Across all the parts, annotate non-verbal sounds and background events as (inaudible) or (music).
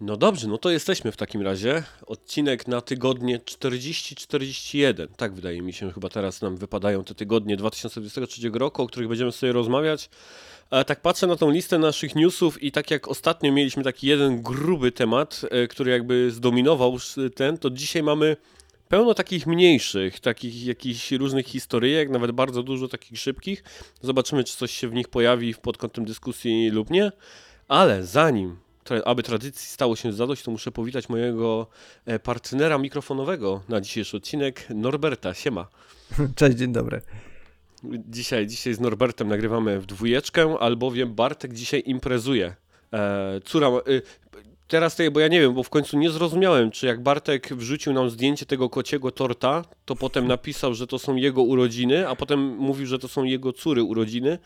No dobrze, no to jesteśmy w takim razie. Odcinek na tygodnie 40-41. Tak wydaje mi się, chyba teraz nam wypadają te tygodnie 2023 roku, o których będziemy sobie rozmawiać. A tak patrzę na tą listę naszych newsów i tak jak ostatnio mieliśmy taki jeden gruby temat, e, który jakby zdominował ten, to dzisiaj mamy pełno takich mniejszych, takich jakichś różnych historyjek, nawet bardzo dużo takich szybkich. Zobaczymy, czy coś się w nich pojawi pod kątem dyskusji lub nie. Ale zanim aby tradycji stało się zadość, to muszę powitać mojego e, partnera mikrofonowego na dzisiejszy odcinek, Norberta. Siema. (laughs) Cześć, dzień dobry. Dzisiaj, dzisiaj z Norbertem nagrywamy w dwójeczkę, albowiem Bartek dzisiaj imprezuje. E, córa, e, teraz tej, bo ja nie wiem, bo w końcu nie zrozumiałem, czy jak Bartek wrzucił nam zdjęcie tego kociego torta, to potem napisał, że to są jego urodziny, a potem mówił, że to są jego córy urodziny.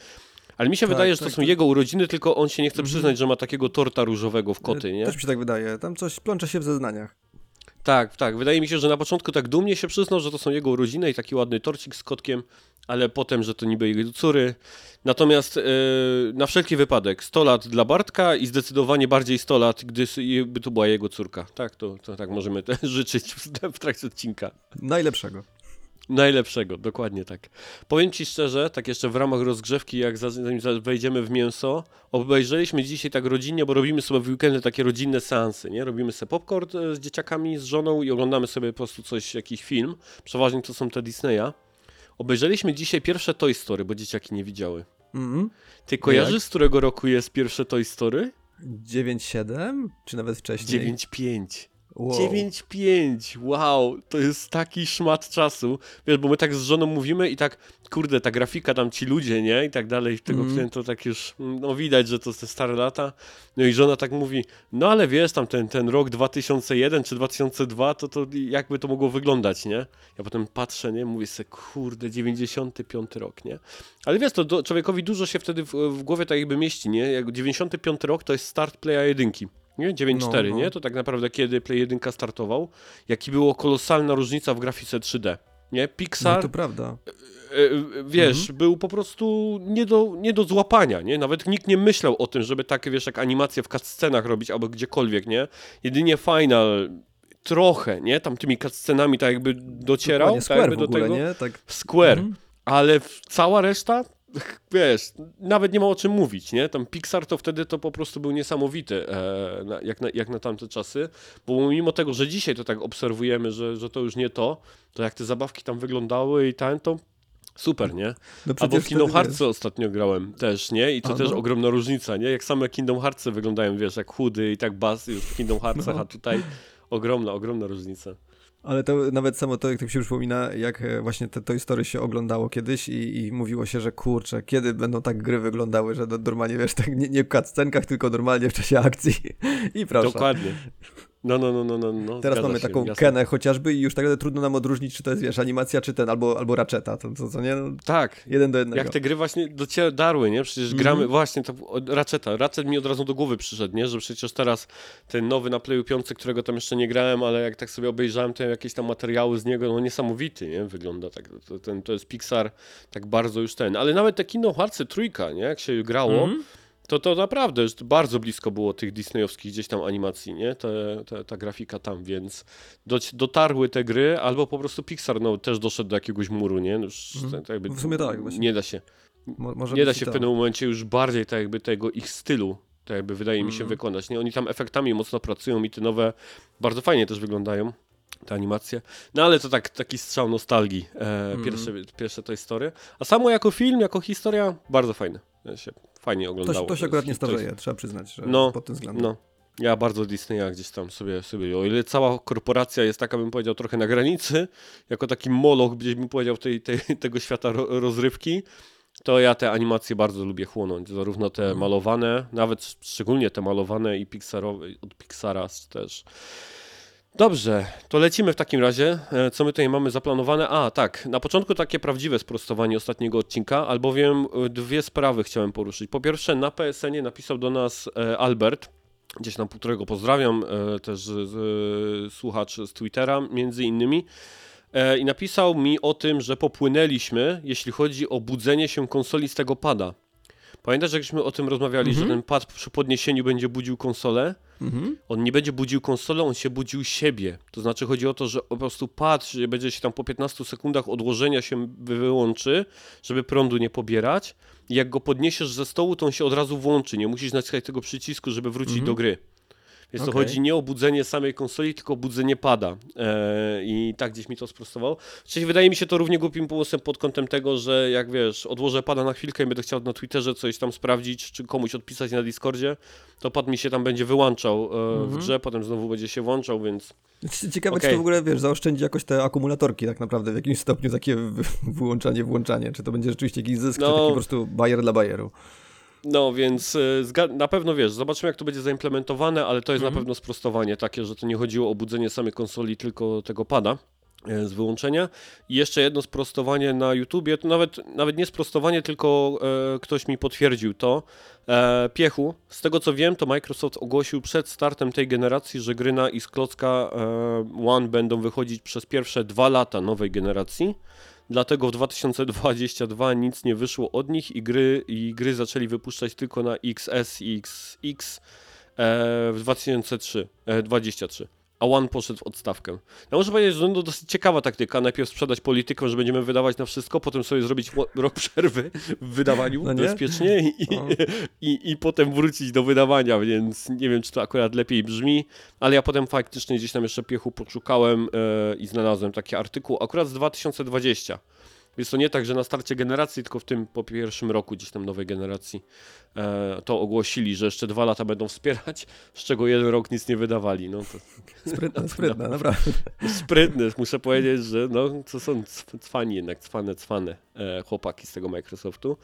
Ale mi się tak, wydaje, że to tak, są tak. jego urodziny, tylko on się nie chce mhm. przyznać, że ma takiego torta różowego w koty, nie? Też mi się tak wydaje. Tam coś plącze się w zeznaniach. Tak, tak. Wydaje mi się, że na początku tak dumnie się przyznał, że to są jego urodziny i taki ładny torcik z kotkiem, ale potem, że to niby jego córy. Natomiast yy, na wszelki wypadek 100 lat dla Bartka i zdecydowanie bardziej 100 lat, gdyby to była jego córka. Tak, to, to tak możemy (laughs) życzyć w, w trakcie odcinka. Najlepszego. Najlepszego, dokładnie tak. Powiem Ci szczerze, tak jeszcze w ramach rozgrzewki, jak zanim wejdziemy w mięso, obejrzeliśmy dzisiaj tak rodzinnie, bo robimy sobie w weekendy takie rodzinne seansy, nie? Robimy sobie popcorn e, z dzieciakami, z żoną i oglądamy sobie po prostu coś, jakiś film. Przeważnie to są te Disneya. Obejrzeliśmy dzisiaj pierwsze Toy Story, bo dzieciaki nie widziały. Mm -hmm. Ty kojarzysz, z którego roku jest pierwsze Toy Story? 9-7? Czy nawet wcześniej? 9-5. Wow. 9-5, wow, to jest taki szmat czasu. Wiesz, bo my tak z żoną mówimy i tak, kurde, ta grafika, tam ci ludzie, nie? I tak dalej, tego mm. to tak już, no widać, że to te stare lata. No i żona tak mówi, no ale wiesz, tam ten, ten rok 2001 czy 2002, to, to jakby to mogło wyglądać, nie? Ja potem patrzę, nie? Mówię sobie, kurde, 95 rok, nie? Ale wiesz, to do, człowiekowi dużo się wtedy w, w głowie tak jakby mieści, nie? Jak 95 rok to jest start Playa jedynki. Nie? 9.4, no, no. nie? To tak naprawdę kiedy Play 1 startował, jaki było kolosalna różnica w grafice 3D. Nie? Pixar. No to prawda. E, e, wiesz, mhm. był po prostu nie do, nie do złapania, nie? Nawet nikt nie myślał o tym, żeby takie, wiesz, jak animacje w cutscenach robić albo gdziekolwiek, nie? Jedynie Final trochę, nie? Tam tymi cutscenami tak jakby docierał tak jakby do tego. Nie? Tak. Square. Mhm. Ale cała reszta (laughs) wiesz, nawet nie ma o czym mówić, nie? Tam Pixar to wtedy to po prostu był niesamowity, e, na, jak, na, jak na tamte czasy, bo mimo tego, że dzisiaj to tak obserwujemy, że, że to już nie to, to jak te zabawki tam wyglądały i ten, to super, nie? No Albo w Kingdom Hearts ostatnio grałem też, nie? I to a, też no. ogromna różnica, nie? Jak same Kingdom Hearts wyglądają, wiesz, jak chudy i tak bas już w Kingdom Heartsach, no. a tutaj ogromna, ogromna różnica. Ale to nawet samo to, jak to mi się przypomina, jak e, właśnie te Toy Story się oglądało kiedyś i, i mówiło się, że kurczę, kiedy będą tak gry wyglądały, że normalnie, wiesz, tak nie, nie w cutscenkach, tylko normalnie w czasie akcji. (laughs) I proszę. Dokładnie. No, no, no, no, no. no. Teraz mamy się, taką jasne. Kenę chociażby i już tak trudno nam odróżnić, czy to jest, wiesz, animacja, czy ten, albo, albo Ratcheta, to, to, to nie? No, tak. Jeden do jednego. Jak te gry właśnie darły, nie? Przecież mm -hmm. gramy, właśnie, to Ratcheta. Ratchet mi od razu do głowy przyszedł, nie? Że przecież teraz ten nowy na Playu 5, którego tam jeszcze nie grałem, ale jak tak sobie obejrzałem, to jakieś tam materiały z niego, no niesamowity, nie? Wygląda tak. To, ten, to jest Pixar tak bardzo już ten. Ale nawet te Kingdom Hearts trójka, nie? Jak się grało, mm -hmm to, to naprawdę bardzo blisko było tych disneyowskich gdzieś tam animacji, nie? Te, te, ta grafika tam, więc do, dotarły te gry, albo po prostu Pixar no, też doszedł do jakiegoś muru, nie? Już, mhm. tak jakby, w sumie tak. Właśnie. Nie da się. Mo, nie da się w pewnym momencie już bardziej tak jakby tego ich stylu, tak jakby wydaje mi się mhm. wykonać, nie? Oni tam efektami mocno pracują i te nowe bardzo fajnie też wyglądają te animacje. No ale to tak, taki strzał nostalgii, e, mm. pierwsze, pierwsze tej story. A samo jako film, jako historia, bardzo fajne. Się fajnie oglądało. To, to się akurat nie starzeje, jest... trzeba przyznać, że no, pod tym względem. No. Ja bardzo Disneya gdzieś tam sobie, sobie, o ile cała korporacja jest taka, bym powiedział, trochę na granicy, jako taki moloch, gdzieś bym powiedział, tej, tej, (laughs) tego świata ro, rozrywki, to ja te animacje bardzo lubię chłonąć, zarówno te mhm. malowane, nawet szczególnie te malowane i Pixarowe, od Pixara też. Dobrze, to lecimy w takim razie. E, co my tutaj mamy zaplanowane? A, tak, na początku takie prawdziwe sprostowanie ostatniego odcinka, albowiem e, dwie sprawy chciałem poruszyć. Po pierwsze, na PSN-ie napisał do nas e, Albert, gdzieś tam którego pozdrawiam, też słuchacz z Twittera między innymi. i napisał mi o tym, że popłynęliśmy, jeśli chodzi o budzenie się konsoli z tego pada. Pamiętasz, żeśmy o tym rozmawiali, mhm. że ten pad przy podniesieniu będzie budził konsolę? Mhm. On nie będzie budził konsolę, on się budził siebie. To znaczy chodzi o to, że po prostu pad będzie się tam po 15 sekundach odłożenia się wyłączy, żeby prądu nie pobierać. I jak go podniesiesz ze stołu, to on się od razu włączy. Nie musisz naciskać tego przycisku, żeby wrócić mhm. do gry. Więc okay. to chodzi nie o budzenie samej konsoli, tylko o budzenie pada. Eee, I tak gdzieś mi to sprostował. Czyli wydaje mi się to równie głupim pomysłem pod kątem tego, że jak wiesz, odłożę pada na chwilkę i będę chciał na Twitterze coś tam sprawdzić, czy komuś odpisać na Discordzie, to pad mi się tam będzie wyłączał e, mm -hmm. w mhm. grze, potem znowu będzie się włączał, więc... Ciekawe, okay. czy to w ogóle, wiesz, zaoszczędzi jakoś te akumulatorki tak naprawdę w jakimś stopniu, takie wyłączanie, włączanie. Czy to będzie rzeczywiście jakiś zysk, no... czy taki po prostu bajer dla bajeru. No więc y, na pewno wiesz, zobaczymy jak to będzie zaimplementowane, ale to jest mhm. na pewno sprostowanie takie, że to nie chodziło o budzenie samej konsoli, tylko tego pada e, z wyłączenia. I jeszcze jedno sprostowanie na YouTubie, to nawet, nawet nie sprostowanie, tylko e, ktoś mi potwierdził to. E, Piechu, z tego co wiem, to Microsoft ogłosił przed startem tej generacji, że gry na Xklocka e, One będą wychodzić przez pierwsze dwa lata nowej generacji dlatego w 2022 nic nie wyszło od nich i gry, i gry zaczęli wypuszczać tylko na XS i XX e, w 2003, e, 23 a One poszedł w odstawkę. Ja muszę powiedzieć, że to dosyć ciekawa taktyka. Najpierw sprzedać politykę, że będziemy wydawać na wszystko, potem sobie zrobić (laughs) rok przerwy w wydawaniu no bezpiecznie i, (laughs) no. i, i, potem wrócić do wydawania, więc nie wiem, czy to akurat lepiej brzmi, ale ja potem faktycznie gdzieś tam jeszcze piechu poszukałem yy, i znalazłem taki artykuł, akurat z 2020. Jest to nie tak, że na starcie generacji, tylko w tym po pierwszym roku gdzieś tam nowej generacji e, to ogłosili, że jeszcze dwa lata będą wspierać, z czego jeden rok nic nie wydawali. No to, sprytne, sprytne, naprawdę. Sprytne, muszę powiedzieć, że no, to są cwani jednak, cwane, cwane e, chłopaki z tego Microsoftu.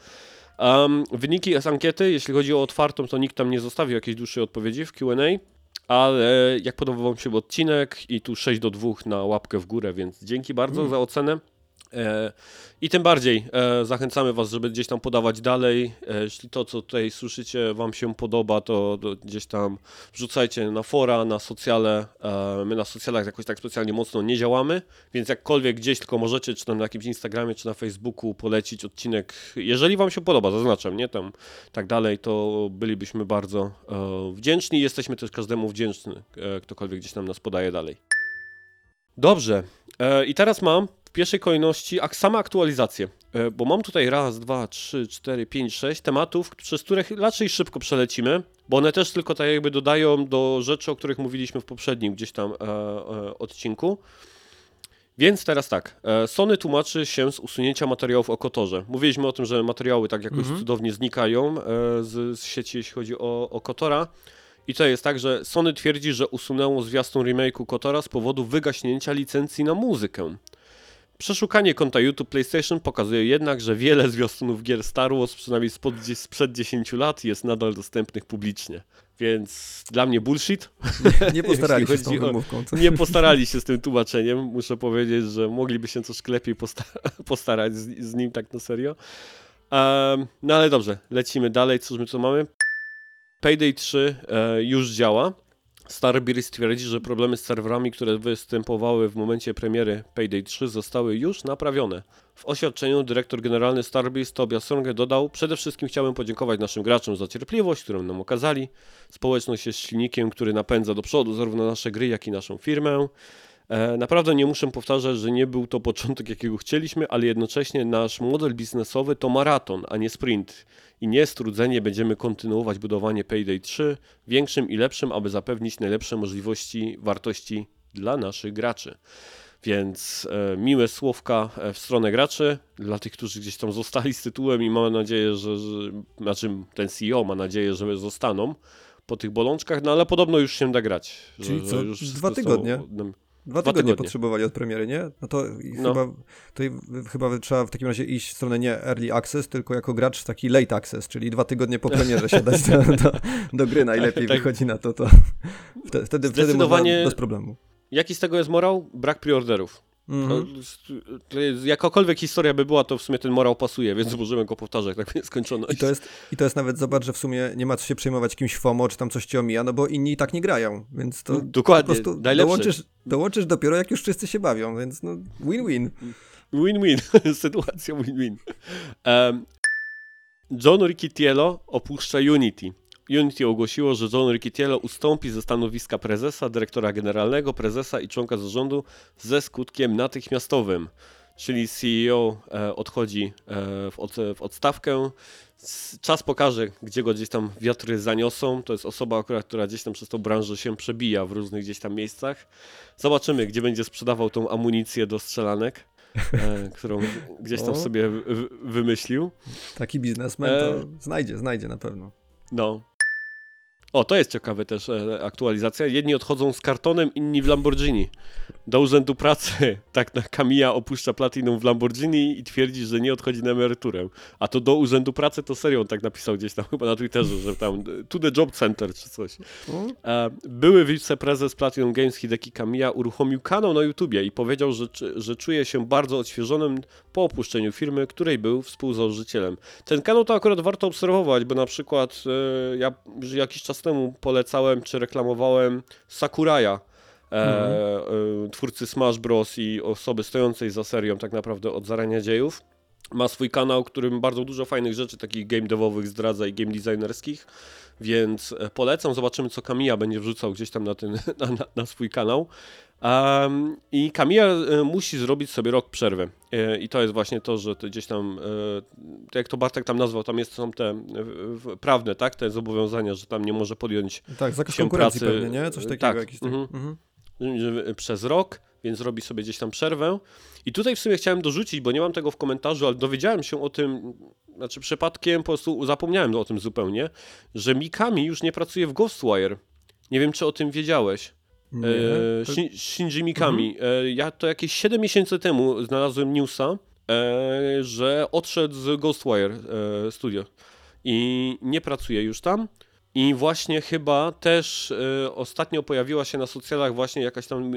Um, wyniki z ankiety, jeśli chodzi o otwartą, to nikt tam nie zostawił jakiejś dłuższej odpowiedzi w Q&A, ale jak podobał Wam się odcinek i tu 6 do 2 na łapkę w górę, więc dzięki bardzo mm. za ocenę. E, I tym bardziej e, zachęcamy Was, żeby gdzieś tam podawać dalej. E, jeśli to, co tutaj słyszycie, Wam się podoba, to, gdzieś tam wrzucajcie na fora, na socjale. My na socjalach jakoś tak specjalnie mocno nie działamy, więc jakkolwiek gdzieś tylko możecie, czy tam na jakimś Instagramie, czy na Facebooku polecić odcinek, jeżeli Wam się podoba, zaznaczam, nie tam tak dalej, to bylibyśmy bardzo wdzięczni. Jesteśmy też każdemu wdzięczni, ktokolwiek gdzieś tam nas podaje dalej. Dobrze. I teraz mam w pierwszej kolejności same aktualizacje, e, bo mam tutaj raz, dwa, trzy, cztery, pięć, sześć tematów, przez które raczej szybko przelecimy, bo one też tylko tak jakby dodają do rzeczy, o których mówiliśmy w poprzednim gdzieś tam e, e, odcinku. Więc teraz tak, e, Sony tłumaczy się z usunięcia materiałów o Kotorze. Mówiliśmy o tym, że materiały tak jakoś mhm. cudownie znikają e, z, z sieci, jeśli chodzi o, o Kotora. I to jest tak, że Sony twierdzi, że usunęło zwiastun remake'u Kotora z powodu wygaśnięcia licencji na muzykę. Przeszukanie konta YouTube PlayStation pokazuje jednak, że wiele zwiastunów gier Star Wars, przynajmniej spod, sprzed 10 lat, jest nadal dostępnych publicznie. Więc dla mnie bullshit. Nie, nie (laughs) postarali się z tą wymówką. Nie postarali się z tym tłumaczeniem. Muszę powiedzieć, że mogliby się troszkę lepiej (laughs) postarać z, z, nim tak na serio. Um, no ale dobrze, lecimy dalej. Cóż my tu mamy? Payday 3 e, już działa. Starbreeze stwierdzi, że problemy z serwerami, które występowały w momencie premiery Payday 3 zostały już naprawione. W oświadczeniu dyrektor generalny Starbreeze Tobias Songe dodał Przede wszystkim chciałbym podziękować naszym graczom za cierpliwość, którą nam okazali. Społeczność jest silnikiem, który napędza do przodu zarówno nasze gry, jak i naszą firmę. E, naprawdę nie muszę powtarzać, że nie był to początek, jakiego chcieliśmy, ale jednocześnie nasz model biznesowy to maraton, a nie sprint. I nie strudzenie będziemy kontynuować budowanie Payday 3 większym i lepszym, aby zapewnić najlepsze możliwości wartości dla naszych graczy. Więc e, miłe słówka e, w stronę graczy, dla tych, którzy gdzieś tam zostali z tytułem i mam nadzieję, że, że znaczy ten CEO ma nadzieję, że zostaną po tych bolączkach, no ale podobno już się da grać. Czyli że, co, że dwa tygodnie? Są, Dwa, Dwa tygodnie, potrzebowali od premiery, nie? No to no. chyba, to chyba trzeba w takim razie iść w stronę nie early access, tylko jako gracz taki late access, czyli dwa tygodnie po premierze się dać do, do, do gry najlepiej (laughs) tak. wychodzi na to, to wtedy, wtedy można bez problemu. Jaki z tego jest morał? Brak preorderów. Mhm. Jest, jakakolwiek historia by była, to w sumie ten morał pasuje, więc możemy go powtarzać tak nieskończoność. I to, jest, I to jest nawet, zobacz, że w sumie nie ma co się przejmować kimś FOMO, czy tam coś ci omija, no bo inni i tak nie grają, więc to Dokładnie, po prostu dołączysz, dołączysz dopiero jak już wszyscy się bawią, więc no win-win. Win-win, (laughs) sytuacja win-win. Um, John Riccitiello opuszcza Unity. Unity ogłosiło, że John Riccitiello ustąpi ze stanowiska prezesa, dyrektora generalnego, prezesa i członka zarządu ze skutkiem natychmiastowym. Czyli CEO e, odchodzi e, w, od, w odstawkę. Czas pokaże, gdzie go gdzieś tam wiatry zaniosą. To jest osoba, która, która gdzieś tam przez tą branżę się przebija w różnych gdzieś tam miejscach. Zobaczymy, gdzie będzie sprzedawał tą amunicję do strzelanek. E, (laughs) którą gdzieś tam o. sobie wymyślił. Taki biznesmen to e... znajdzie, znajdzie na pewno. No. O, to jest ciekawe też e, aktualizacja. Jedni odchodzą z kartonem, inni w Lamborghini. Do urzędu pracy (laughs) tak na Kamija opuszcza Platinum w Lamborghini i twierdzi, że nie odchodzi na emeryturę. A to do urzędu pracy to serio on tak napisał gdzieś tam (laughs) chyba na Twitterze, że tam to the job center czy coś. E, były wiceprezes Platinum Games Hideki Kamiya uruchomił kanał na YouTubie i powiedział, że, że czuje się bardzo odświeżonym po opuszczeniu firmy, której był współzałożycielem. Ten kanał to akurat warto obserwować, bo na przykład e, ja jakiś czas temu polecałem czy reklamowałem Sakuraya, mhm. e, twórcy Smash Bros. i osoby stojącej za serią tak naprawdę od zarania dziejów. Ma swój kanał, którym bardzo dużo fajnych rzeczy, takich game devowych zdradza i game designerskich, więc e, polecam. Zobaczymy, co Kamiya będzie wrzucał gdzieś tam na, ten, (laughs) na, na, na swój kanał. Um, I Kamiya e, musi zrobić sobie rok przerwy. E, I to jest właśnie to, że to gdzieś tam, e, jak to Bartek tam nazwał, tam jest, są te prawne, tak? Te zobowiązania, że tam nie może podjąć Tak, zakaz konkurencji pracy. pewnie, nie? Coś takiego. Tak, jakiś mm -hmm. przez rok, więc robi sobie gdzieś tam przerwę. I tutaj w sumie chciałem dorzucić, bo nie mam tego w komentarzu, ale dowiedziałem się o tym, znaczy przypadkiem po prostu zapomniałem o tym zupełnie, że Mikami już nie pracuje w Ghostwire. Nie wiem, czy o tym wiedziałeś. Nie, e, to... Shinji Mikami. Mhm. E, ja to jakieś 7 miesięcy temu znalazłem newsa, e, że odszedł z Ghostwire Studio i nie pracuje już tam. I właśnie chyba też ostatnio pojawiła się na socjalach właśnie jakaś tam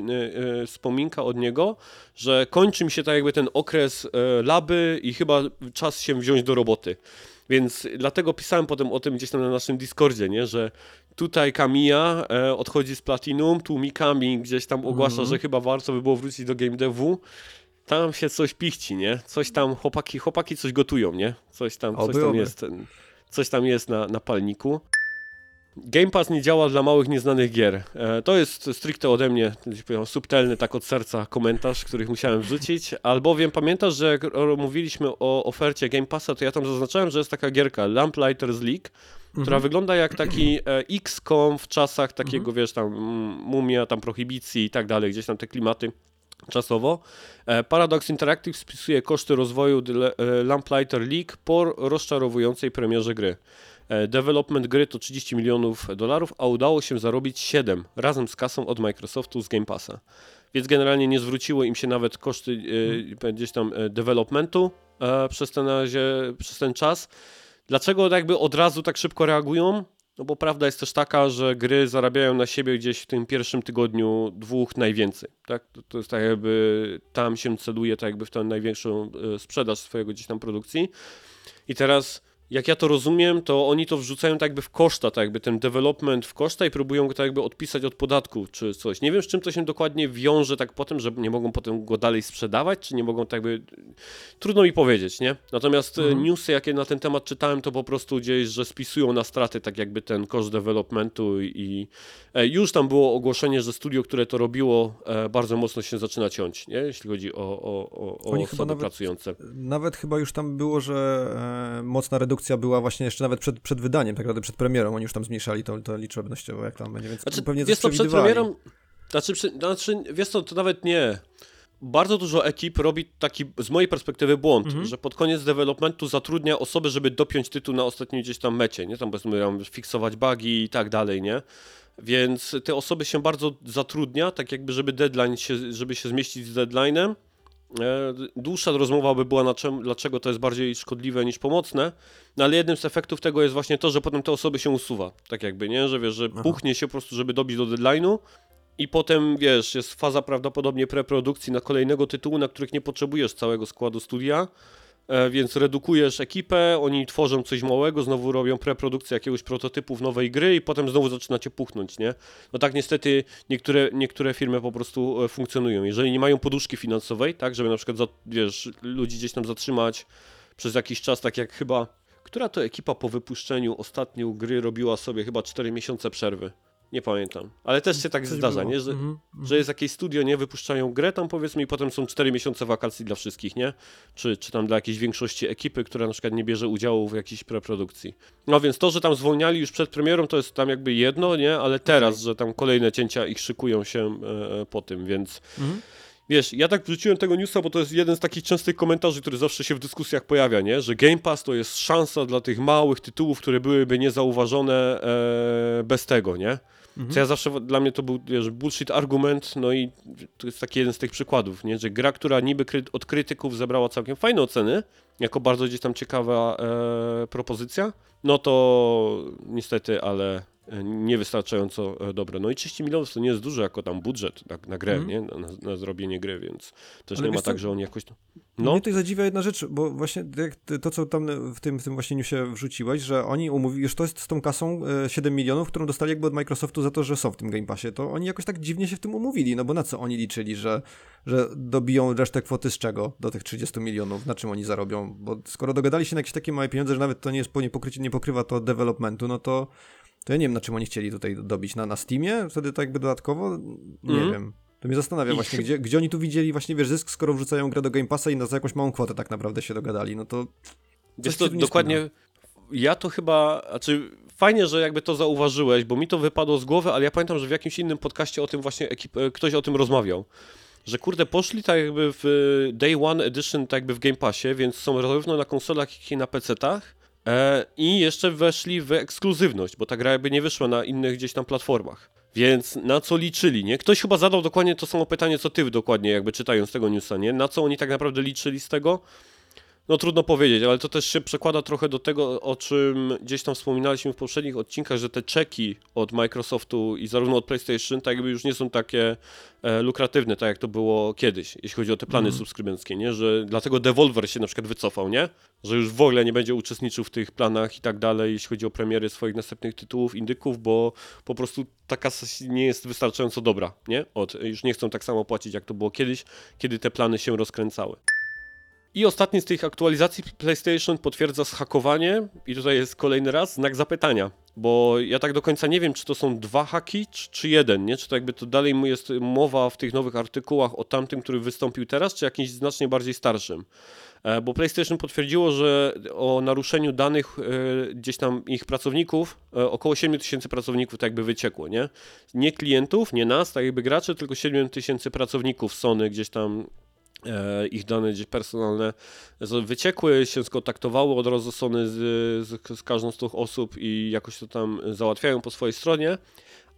wspominka od niego, że kończy mi się tak jakby ten okres laby i chyba czas się wziąć do roboty. Więc dlatego pisałem potem o tym gdzieś tam na naszym Discordzie, nie? że tutaj Kamiya e, odchodzi z Platinum, tu Mikami gdzieś tam ogłasza, mm -hmm. że chyba warto by było wrócić do game devu. Tam się coś pichci, nie? Coś tam chłopaki, chłopaki coś gotują, nie? Coś tam, coś tam jest, coś tam jest na, na palniku. Game Pass nie działa dla małych, nieznanych gier. E, to jest stricte ode mnie subtelny, tak od serca komentarz, który musiałem wrzucić, albowiem pamiętasz, że jak mówiliśmy o ofercie Game Passa, to ja tam zaznaczałem, że jest taka gierka Lamplighters League, która mhm. wygląda jak taki e, XCOM w czasach takiego, mhm. wiesz, tam mumia, tam prohibicji i tak dalej, gdzieś tam te klimaty czasowo. E, Paradox Interactive spisuje koszty rozwoju Lamplighter League po rozczarowującej premierze gry. E, development gry to 30 milionów dolarów, a udało się zarobić 7 razem z kasą od Microsoftu z Game Passa. Więc generalnie nie zwróciło im się nawet koszty hmm. gdzieś tam e, developmentu przez ten, przez ten czas. Dlaczego jakby od razu tak szybko reagują? No bo prawda jest też taka, że gry zarabiają na siebie gdzieś w tym pierwszym tygodniu dwóch najwięcej. Tak? To, to jest tak jakby tam się celuje tak jakby w tę największą sprzedaż swojego gdzieś tam produkcji. I teraz jak ja to rozumiem, to oni to wrzucają tak jakby w koszta, tak jakby ten development w koszta i próbują go tak jakby odpisać od podatku czy coś. Nie wiem, z czym to się dokładnie wiąże tak potem, że nie mogą potem go dalej sprzedawać, czy nie mogą tak jakby... Trudno mi powiedzieć, nie? Natomiast e, mhm. newsy, jakie na ten temat czytałem, to po prostu gdzieś, że spisują na straty tak jakby ten koszt developmentu i e, już tam było ogłoszenie, że studio, które to robiło, e, bardzo mocno się zaczyna ciąć, nie? Jeśli chodzi o, o, o, o osoby nawet, pracujące. Nawet chyba już tam było, że mocna redukcja produkcja była właśnie jeszcze nawet przed, przed wydaniem, tak naprawdę przed premierą, oni już tam zmniejszali to, to liczebnościowo, jak tam będzie, więc znaczy, pewnie coś to przed premierą, znaczy, znaczy, wiesz co, to nawet nie. Bardzo dużo ekip robi taki, z mojej perspektywy, błąd, mhm. że pod koniec developmentu zatrudnia osoby, żeby dopiąć tytuł na ostatniej gdzieś tam mecie, nie? Tam powiedzmy, tam fiksować bugi i tak dalej, nie? Więc te osoby się bardzo zatrudnia, tak jakby, żeby deadline się, żeby się zmieścić z deadline'em, dłuższa rozmowa by była na czym, dlaczego to jest bardziej szkodliwe niż pomocne, no ale jednym z efektów tego jest właśnie to, że potem te osoby się usuwa, tak jakby, nie, że wiesz, że puchnie się po prostu, żeby dobić do deadline'u i potem, wiesz, jest faza prawdopodobnie preprodukcji na kolejnego tytułu, na których nie potrzebujesz całego składu studia, e, więc redukujesz ekipę, oni tworzą coś małego, znowu robią preprodukcję jakiegoś prototypów nowej gry i potem znowu zaczynacie puchnąć, nie? No tak niestety niektóre, niektóre firmy po prostu e, funkcjonują. Jeżeli nie mają poduszki finansowej, tak, żeby na przykład, wiesz, ludzi gdzieś tam zatrzymać przez jakiś czas, tak jak chyba, która to ekipa po wypuszczeniu ostatniej gry robiła sobie chyba 4 miesiące przerwy. Nie pamiętam. Ale też się tak Coś zdarza, było. nie? Że, mm -hmm. że jest jakieś studio, nie? Wypuszczają grę tam powiedzmy i potem są 4 miesiące wakacji dla wszystkich, nie? Czy, czy tam dla jakiejś większości ekipy, która na przykład nie bierze udziału w jakiejś preprodukcji. No więc to, że tam zwolniali już przed premierą, to jest tam jakby jedno, nie? Ale teraz, okay. że tam kolejne cięcia ich szykują się e, e po tym, więc... Mm -hmm. Wiesz, ja tak wrzuciłem tego newsa, bo to jest jeden z takich częstych komentarzy, który zawsze się w dyskusjach pojawia, nie? Że Game Pass to jest szansa dla tych małych tytułów, które byłyby niezauważone e, bez tego, nie? Mhm. Co ja zawsze, dla mnie to był wiesz, bullshit argument, no i to jest taki jeden z tych przykładów, nie? że gra, która niby kry od krytyków zebrała całkiem fajne oceny, jako bardzo gdzieś tam ciekawa e, propozycja, no to niestety, ale niewystarczająco e, dobre. No i 30 milionów to nie jest dużo jako tam budżet na, na grę, mm. nie? Na, na, zrobienie gry, więc też Ale nie ma tak, że on jakoś... No. Mnie tutaj zadziwia jedna rzecz, bo właśnie to, co tam w tym, w tym właśnie newsie wrzuciłeś, że oni umówili, już to jest z tą kasą 7 e, milionów, którą dostali jakby od Microsoftu za to, że są w tym Game Passie, to oni jakoś tak dziwnie się w tym umówili, no bo na co oni liczyli, że, że dobiją resztę kwoty z czego do tych 30 milionów, na czym oni zarobią, bo skoro dogadali się na jakieś takie małe pieniądze, że nawet to nie jest nie, pokrycie, nie pokrywa to developmentu, no to to ja nie wiem, na czym oni chcieli tutaj dobić. Na, na Steamie? Wtedy tak jakby dodatkowo? Nie mm. wiem. To mnie zastanawia właśnie, gdzie, gdzie oni tu widzieli właśnie, wiesz, zysk, skoro wrzucają grę do Game Passa i na za jakąś małą kwotę tak naprawdę się dogadali, no to... Wiesz to dokładnie... Ja to chyba, znaczy fajnie, że jakby to zauważyłeś, bo mi to wypadło z głowy, ale ja pamiętam, że w jakimś innym podcaście o tym właśnie ekip, e, ktoś o tym rozmawiał. Że kurde, poszli tak jakby w Day One Edition, tak jakby w Game Passie, więc są zarówno na konsolach, jak i na PC-tach E, I jeszcze weszli w ekskluzywność, bo ta gra jakby nie wyszła na innych gdzieś tam platformach. Więc na co liczyli, nie? Ktoś chyba zadał dokładnie to samo pytanie, co ty dokładnie, jakby czytając tego newsa, nie? Na co oni tak naprawdę liczyli z tego? No trudno powiedzieć, ale to też się przekłada trochę do tego, o czym gdzieś tam wspominaliśmy w poprzednich odcinkach, że te czeki od Microsoftu i zarówno od PlayStation tak jakby już nie są takie e, lukratywne, tak jak to było kiedyś, jeśli chodzi o te plany mm. subskrybenckie, nie? Że dlatego Devolver się na przykład wycofał, nie? Że już w ogóle nie będzie uczestniczył w tych planach i tak dalej, jeśli chodzi o premiery swoich następnych tytułów, indyków, bo po prostu ta kasa nie jest wystarczająco dobra, nie? Od, już nie chcą tak samo płacić, jak to było kiedyś, kiedy te plany się rozkręcały. I ostatni z tych aktualizacji PlayStation potwierdza zhakowanie i tutaj jest kolejny raz znak zapytania, bo ja tak do końca nie wiem, czy to są dwa haki, czy, czy jeden, nie? Czy to jakby to dalej jest mowa w tych nowych artykułach o tamtym, który wystąpił teraz, czy jakimś znacznie bardziej starszym. E, bo PlayStation potwierdziło, że o naruszeniu danych e, gdzieś tam ich pracowników, e, około 7 tysięcy pracowników tak jakby wyciekło, nie? Nie klientów, nie nas, tak jakby graczy, tylko 7 tysięcy pracowników Sony gdzieś tam ich dane gdzieś personalne wyciekły, się skontaktowały od razu z, z, z każdą z tych osób i jakoś to tam załatwiają po swojej stronie.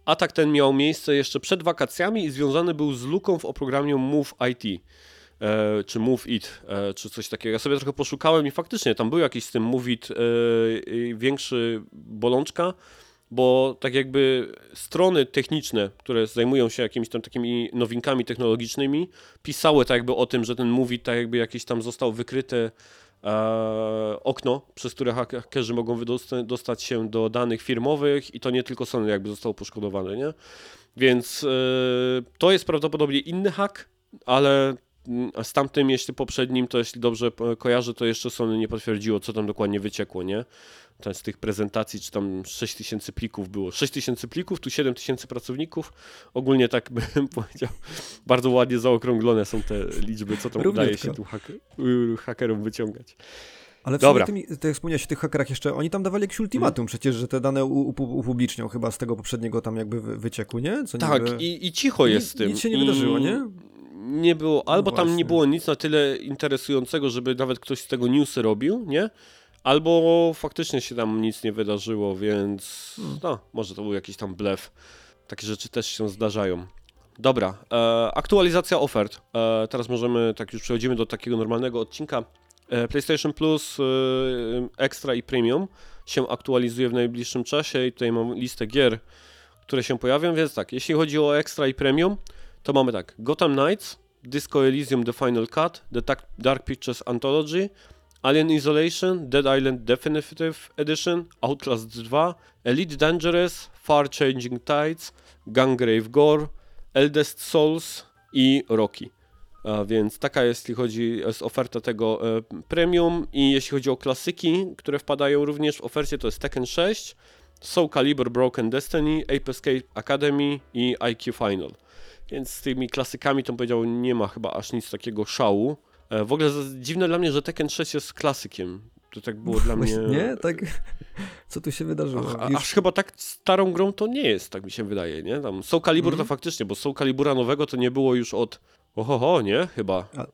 Atak ten miał miejsce jeszcze przed wakacjami i związany był z luką w oprogramie Move IT. E, czy Move It, e, czy coś takiego. Ja sobie trochę poszukałem i faktycznie tam był jakiś z tym Move It e, większy bolączka, bo tak jakby strony techniczne, które zajmują się jakimiś tam takimi nowinkami technologicznymi, pisały tak jakby o tym, że ten movie tak jakby jakiś tam został wykryte e, okno, przez które hakerzy mogą dostać się do danych firmowych i to nie tylko Sony jakby zostało poszkodowane, nie? Więc e, to jest prawdopodobnie inny hak, ale mm, z tamtym, jeśli poprzednim, to jeśli dobrze kojarzę, to jeszcze Sony nie potwierdziło, co tam dokładnie wyciekło, nie? Tam z tych prezentacji, czy tam 6 tysięcy plików było. 6 tysięcy plików, tu 7 tysięcy pracowników. Ogólnie tak bym (laughs) powiedział, bardzo ładnie zaokrąglone są te liczby, co tam Równiutko. udaje się tu haker, hakerom wyciągać. Ale w Dobra. Tymi, jak wspomniałeś o tych hakerach jeszcze, oni tam dawali jakiś ultimatum hmm. przecież, że te dane upublicznią chyba z tego poprzedniego tam jakby wyciekło, nie? Co tak, niby... i, i cicho jest z tym. Nic się nie wydarzyło, nie? Nie było, albo no tam nie było nic na tyle interesującego, żeby nawet ktoś z tego newsy robił, nie? Albo faktycznie się tam nic nie wydarzyło, więc hmm. no, może to był jakiś tam blef. Takie rzeczy też się zdarzają. Dobra, e, aktualizacja ofert. E, teraz możemy, tak już przechodzimy do takiego normalnego odcinka. E, PlayStation Plus e, Extra i Premium się aktualizuje w najbliższym czasie i tutaj mam listę gier, które się pojawią, więc tak, jeśli chodzi o Extra i Premium, to mamy tak, Gotham Knights, Disco Elysium The Final Cut, The Dark Pictures Anthology, Alien Isolation, Dead Island Definitive Edition, Outlast 2, Elite Dangerous, Far Changing Tides, Gungrave Gore, Eldest Souls i Rocky. A więc taka jest, jeśli chodzi, jest oferta tego e, premium i jeśli chodzi o klasyki, które wpadają również w ofercie, to jest Tekken 6, Soul Calibur Broken Destiny, Ape Escape Academy i IQ Final. Więc z tymi klasykami to powiedział, nie ma chyba aż nic takiego szału. E, w ogóle dziwne dla mnie, że Tekken 6 jest klasykiem. To tak było dla mnie. (laughs) Nie, tak. (laughs) Co tu się wydarzyło? Ach, Już... Aż chyba tak starą grą to nie jest, tak mi się wydaje, nie? Tam Soul Calibur mm. to faktycznie, bo Soul Calibura nowego to nie było już od. Ohoho, nie? Chyba. A, e,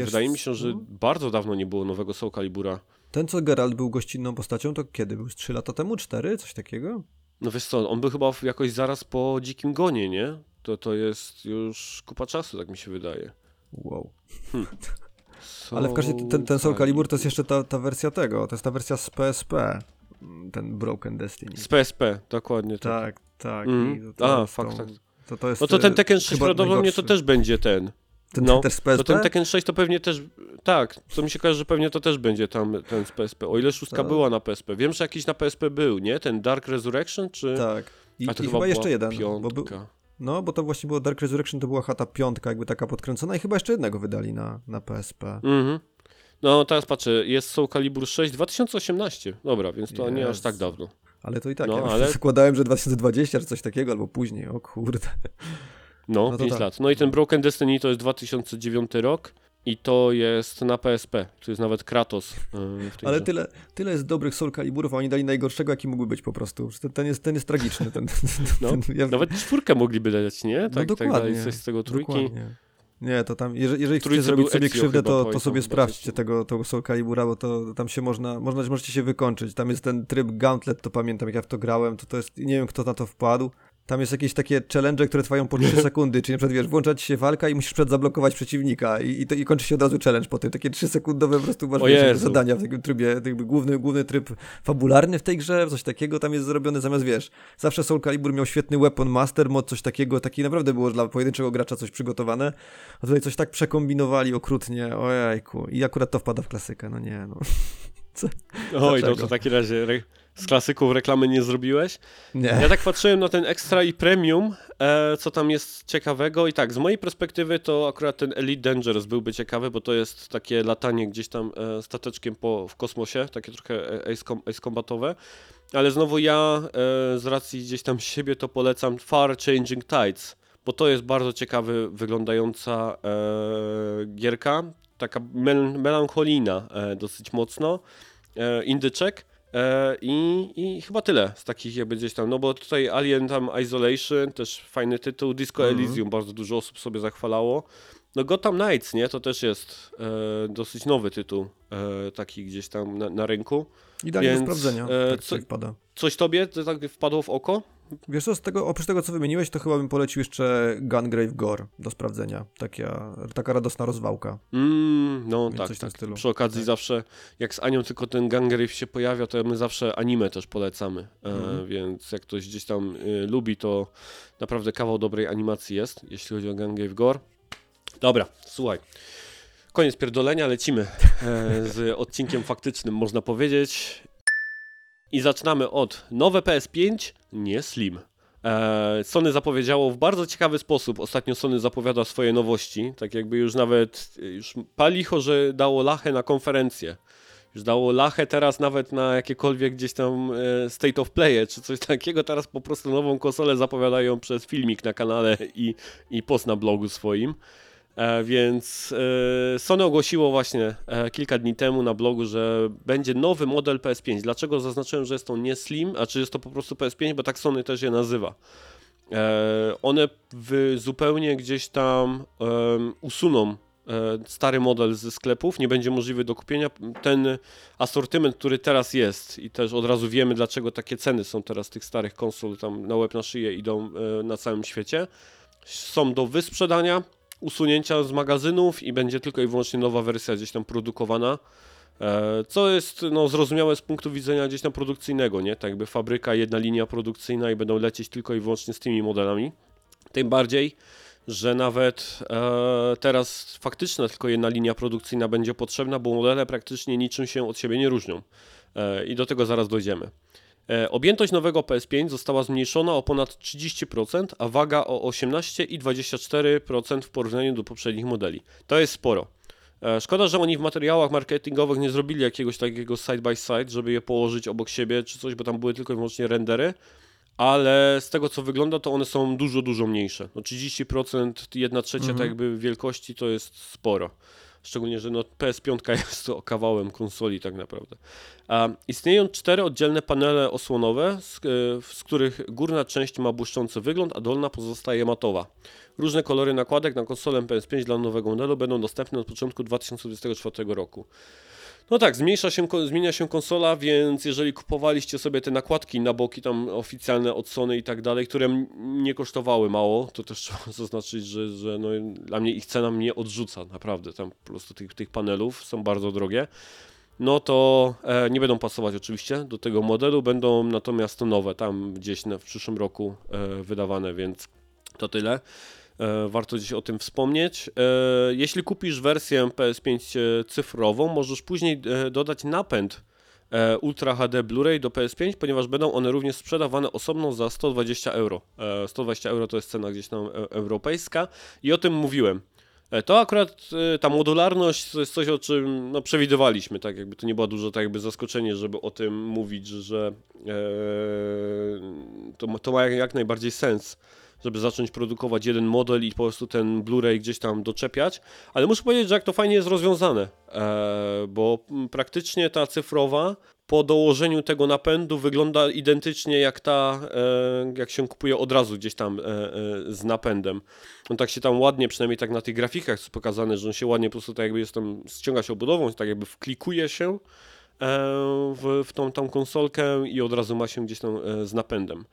e, wydaje mi się, że bardzo dawno nie było nowego Soul Calibura. Ten, co Geralt był gościnną postacią, to kiedy był? 3 lata temu? 4? Coś takiego? No wiesz co, on był chyba jakoś zaraz po Dzikim Gonie, nie? To, to jest już kupa czasu, tak mi się wydaje. Wow. Hmm. (laughs) Ale w każdym ten, ten Soul Calibur to jest jeszcze ta, ta wersja tego, to jest ta wersja z PSP, ten Broken Destiny. Z PSP, dokładnie tak. Tak, tak. Mm. To, A, fakt, tak. To, to jest, no to ten Tekken 6 prawdopodobnie to też będzie ten. Ten, no, też z PSP? To ten Tekken 6 to pewnie też, tak, co mi się każe, że pewnie to też będzie tam ten z PSP, o ile szóstka tak. była na PSP. Wiem, że jakiś na PSP był, nie? Ten Dark Resurrection, czy... Tak. I, i chyba, chyba jeszcze jeden. Piątka. Bo był, no, bo to właśnie było Dark Resurrection, to była chata piątka, jakby taka podkręcona i chyba jeszcze jednego wydali na, na PSP. Mhm. No, teraz patrzę, jest Soul Calibur 6 2018. Dobra, więc to nie aż tak dawno. Ale to i tak, no, ja ale... zakładałem, że 2020 czy coś takiego, albo później, o kurde. No, no 5 tak. lat. No i ten Broken Destiny to jest 2009 rok. I to jest na PSP. To jest nawet Kratos. Yy, Ale tyle, tyle jest dobrych Soul Caliburów, a oni dali najgorszego, jaki mógłby być po prostu. Ten, ten, jest, ten jest tragiczny. Ten, no, ten, ja... Nawet czwórkę mogliby dać, nie? Tak, no dokładnie. Tak coś z tego trójki. Dokładnie. Nie, to tam, jeżeli, jeżeli chcecie zrobić sobie krzywdę, to, to sobie sprawdźcie tego, tego Soul Calibura, bo to tam się można, można, możecie się wykończyć. Tam jest ten tryb Gauntlet, to pamiętam, jak ja w to grałem, to to jest, nie wiem kto na to wpadł, tam jest jakieś takie challenge, które trwają po 3 (laughs) sekundy, czyli na przykład wiesz, włącza ci się walka i musisz przed zablokować przeciwnika i, i, to, i kończy się od razu challenge po tym. Takie 3 sekundowe po prostu masz wiesz, zadania w takim trybie, jakby główny, główny tryb fabularny w tej grze, coś takiego tam jest zrobione zamiast wiesz, zawsze Soul Calibur miał świetny weapon master, mod, coś takiego, taki naprawdę było dla pojedynczego gracza coś przygotowane, a tutaj coś tak przekombinowali okrutnie, ojejku i akurat to wpada w klasykę, no nie, no. (laughs) Co? Oj, to w takim razie z klasyków reklamy nie zrobiłeś. Nie. Ja tak patrzyłem na ten Extra i Premium, e, co tam jest ciekawego i tak, z mojej perspektywy to akurat ten Elite Dangerous byłby ciekawy, bo to jest takie latanie gdzieś tam e, stateczkiem po, w kosmosie, takie trochę ace, com, ace combatowe. Ale znowu ja e, z racji gdzieś tam siebie to polecam Far Changing Tides, bo to jest bardzo ciekawy wyglądająca e, gierka, taka mel melancholijna e, dosyć mocno, e, indyczek E, I, I chyba tyle z takich jakby gdzieś tam, no bo tutaj Alien tam Isolation, też fajny tytuł, Disco mm -hmm. Elysium, bardzo dużo osób sobie zachwalało. No Gotham Knights, nie? To też jest e, dosyć nowy tytuł, e, taki gdzieś tam na, na rynku. Idealnie Więc, do sprawdzenia, e, tak co, Coś tobie tak wpadło w oko? Wiesz co, z tego, oprócz tego, co wymieniłeś, to chyba bym polecił jeszcze Gungrave Gore do sprawdzenia. Taka, taka radosna rozwałka. Mm, no Więc tak, tak. Przy okazji tak. zawsze, jak z Anią tylko ten Gungrave się pojawia, to my zawsze anime też polecamy. Mm. E, więc jak ktoś gdzieś tam y, lubi, to naprawdę kawał dobrej animacji jest, jeśli chodzi o Gungrave Gore. Dobra, słuchaj. Koniec pierdolenia, lecimy e, z odcinkiem faktycznym, można powiedzieć. I zaczynamy od nowe PS5, nie Slim. E, Sony zapowiedziało w bardzo ciekawy sposób. Ostatnio Sony zapowiada swoje nowości. Tak jakby już nawet już palicho, że dało lachę na konferencję. Już dało lachę teraz nawet na jakiekolwiek gdzieś tam e, state of play czy coś takiego. Teraz po prostu nową konsolę zapowiadają przez filmik na kanale i, i post na blogu swoim. E, więc e, Sony ogłosiło właśnie e, kilka dni temu na blogu, że będzie nowy model PS5. Dlaczego zaznaczyłem, że jest to nie Slim, a czy jest to po prostu PS5, bo tak Sony też je nazywa. One zupełnie gdzieś tam usuną stary model ze sklepów, nie będzie możliwy do kupienia. Ten asortyment, który teraz jest i też od razu wiemy, dlaczego takie ceny są teraz tych starych konsol tam na łeb na szyję idą na całym świecie, są do wysprzedania usunięcia z magazynów i będzie tylko i wyłącznie nowa wersja gdzieś tam produkowana. E, co jest no, zrozumiałe z punktu widzenia gdzieś tam produkcyjnego, nie? Tak jakby fabryka, jedna linia produkcyjna i będą lecieć tylko i wyłącznie z tymi modelami. Tym bardziej, że nawet e, teraz faktyczna tylko jedna linia produkcyjna będzie potrzebna, bo modele praktycznie niczym się od siebie nie różnią. E, I do tego zaraz dojdziemy. E, objętość nowego PS5 została zmniejszona o ponad 30%, a waga o 18,24% w porównaniu do poprzednich modeli. To jest sporo. E, szkoda, że oni w materiałach marketingowych nie zrobili jakiegoś takiego side by side, żeby je położyć obok siebie czy coś, bo tam były tylko i wyłącznie rendery, ale z tego co wygląda, to one są dużo, dużo mniejsze. No 30%, 1 trzecia mhm. tak jakby wielkości to jest sporo. Szczególnie, że no PS5 jest to kawałem konsoli tak naprawdę. A istnieją cztery oddzielne panele osłonowe, z, e, z których górna część ma błyszczący wygląd, a dolna pozostaje matowa. Różne kolory nakładek na konsolę PS5 dla nowego modelu będą dostępne od początku 2024 roku. No tak, zmniejsza się, zmienia się konsola, więc jeżeli kupowaliście sobie te nakładki na boki tam oficjalne od Sony i tak dalej, które nie kosztowały mało, to też (laughs) trzeba zaznaczyć, że, że no, dla mnie ich cena mnie odrzuca, naprawdę, tam po prostu tych, tych panelów są bardzo drogie. No to e, nie będą pasować oczywiście do tego modelu, będą natomiast nowe, tam gdzieś na, w przyszłym roku e, wydawane, więc to tyle. E, warto gdzieś o tym wspomnieć. E, jeśli kupisz wersję PS5 e, cyfrową, możesz później dodać napęd Ultra HD Blu-ray do PS5, ponieważ będą one również sprzedawane osobno za 120 euro. 120 euro to jest cena gdzieś tam europejska i o tym mówiłem. To akurat ta modularność to jest coś, o czym no, przewidywaliśmy, tak jakby to nie było dużo tak jakby zaskoczenie, żeby o tym mówić, że e, to, to ma jak najbardziej sens żeby zacząć produkować jeden model i po prostu ten Blu-ray gdzieś tam doczepiać, ale muszę powiedzieć, że jak to fajnie jest rozwiązane, e, bo praktycznie ta cyfrowa po dołożeniu tego napędu wygląda identycznie jak ta, e, jak się kupuje od razu gdzieś tam e, z napędem. On tak się tam ładnie, przynajmniej tak na tych grafikach jest pokazane, że on się ładnie po prostu tak jakby jest tam, ściąga się obudową, tak jakby wklikuje się w, w tą, tą konsolkę i od razu ma się gdzieś tam z napędem.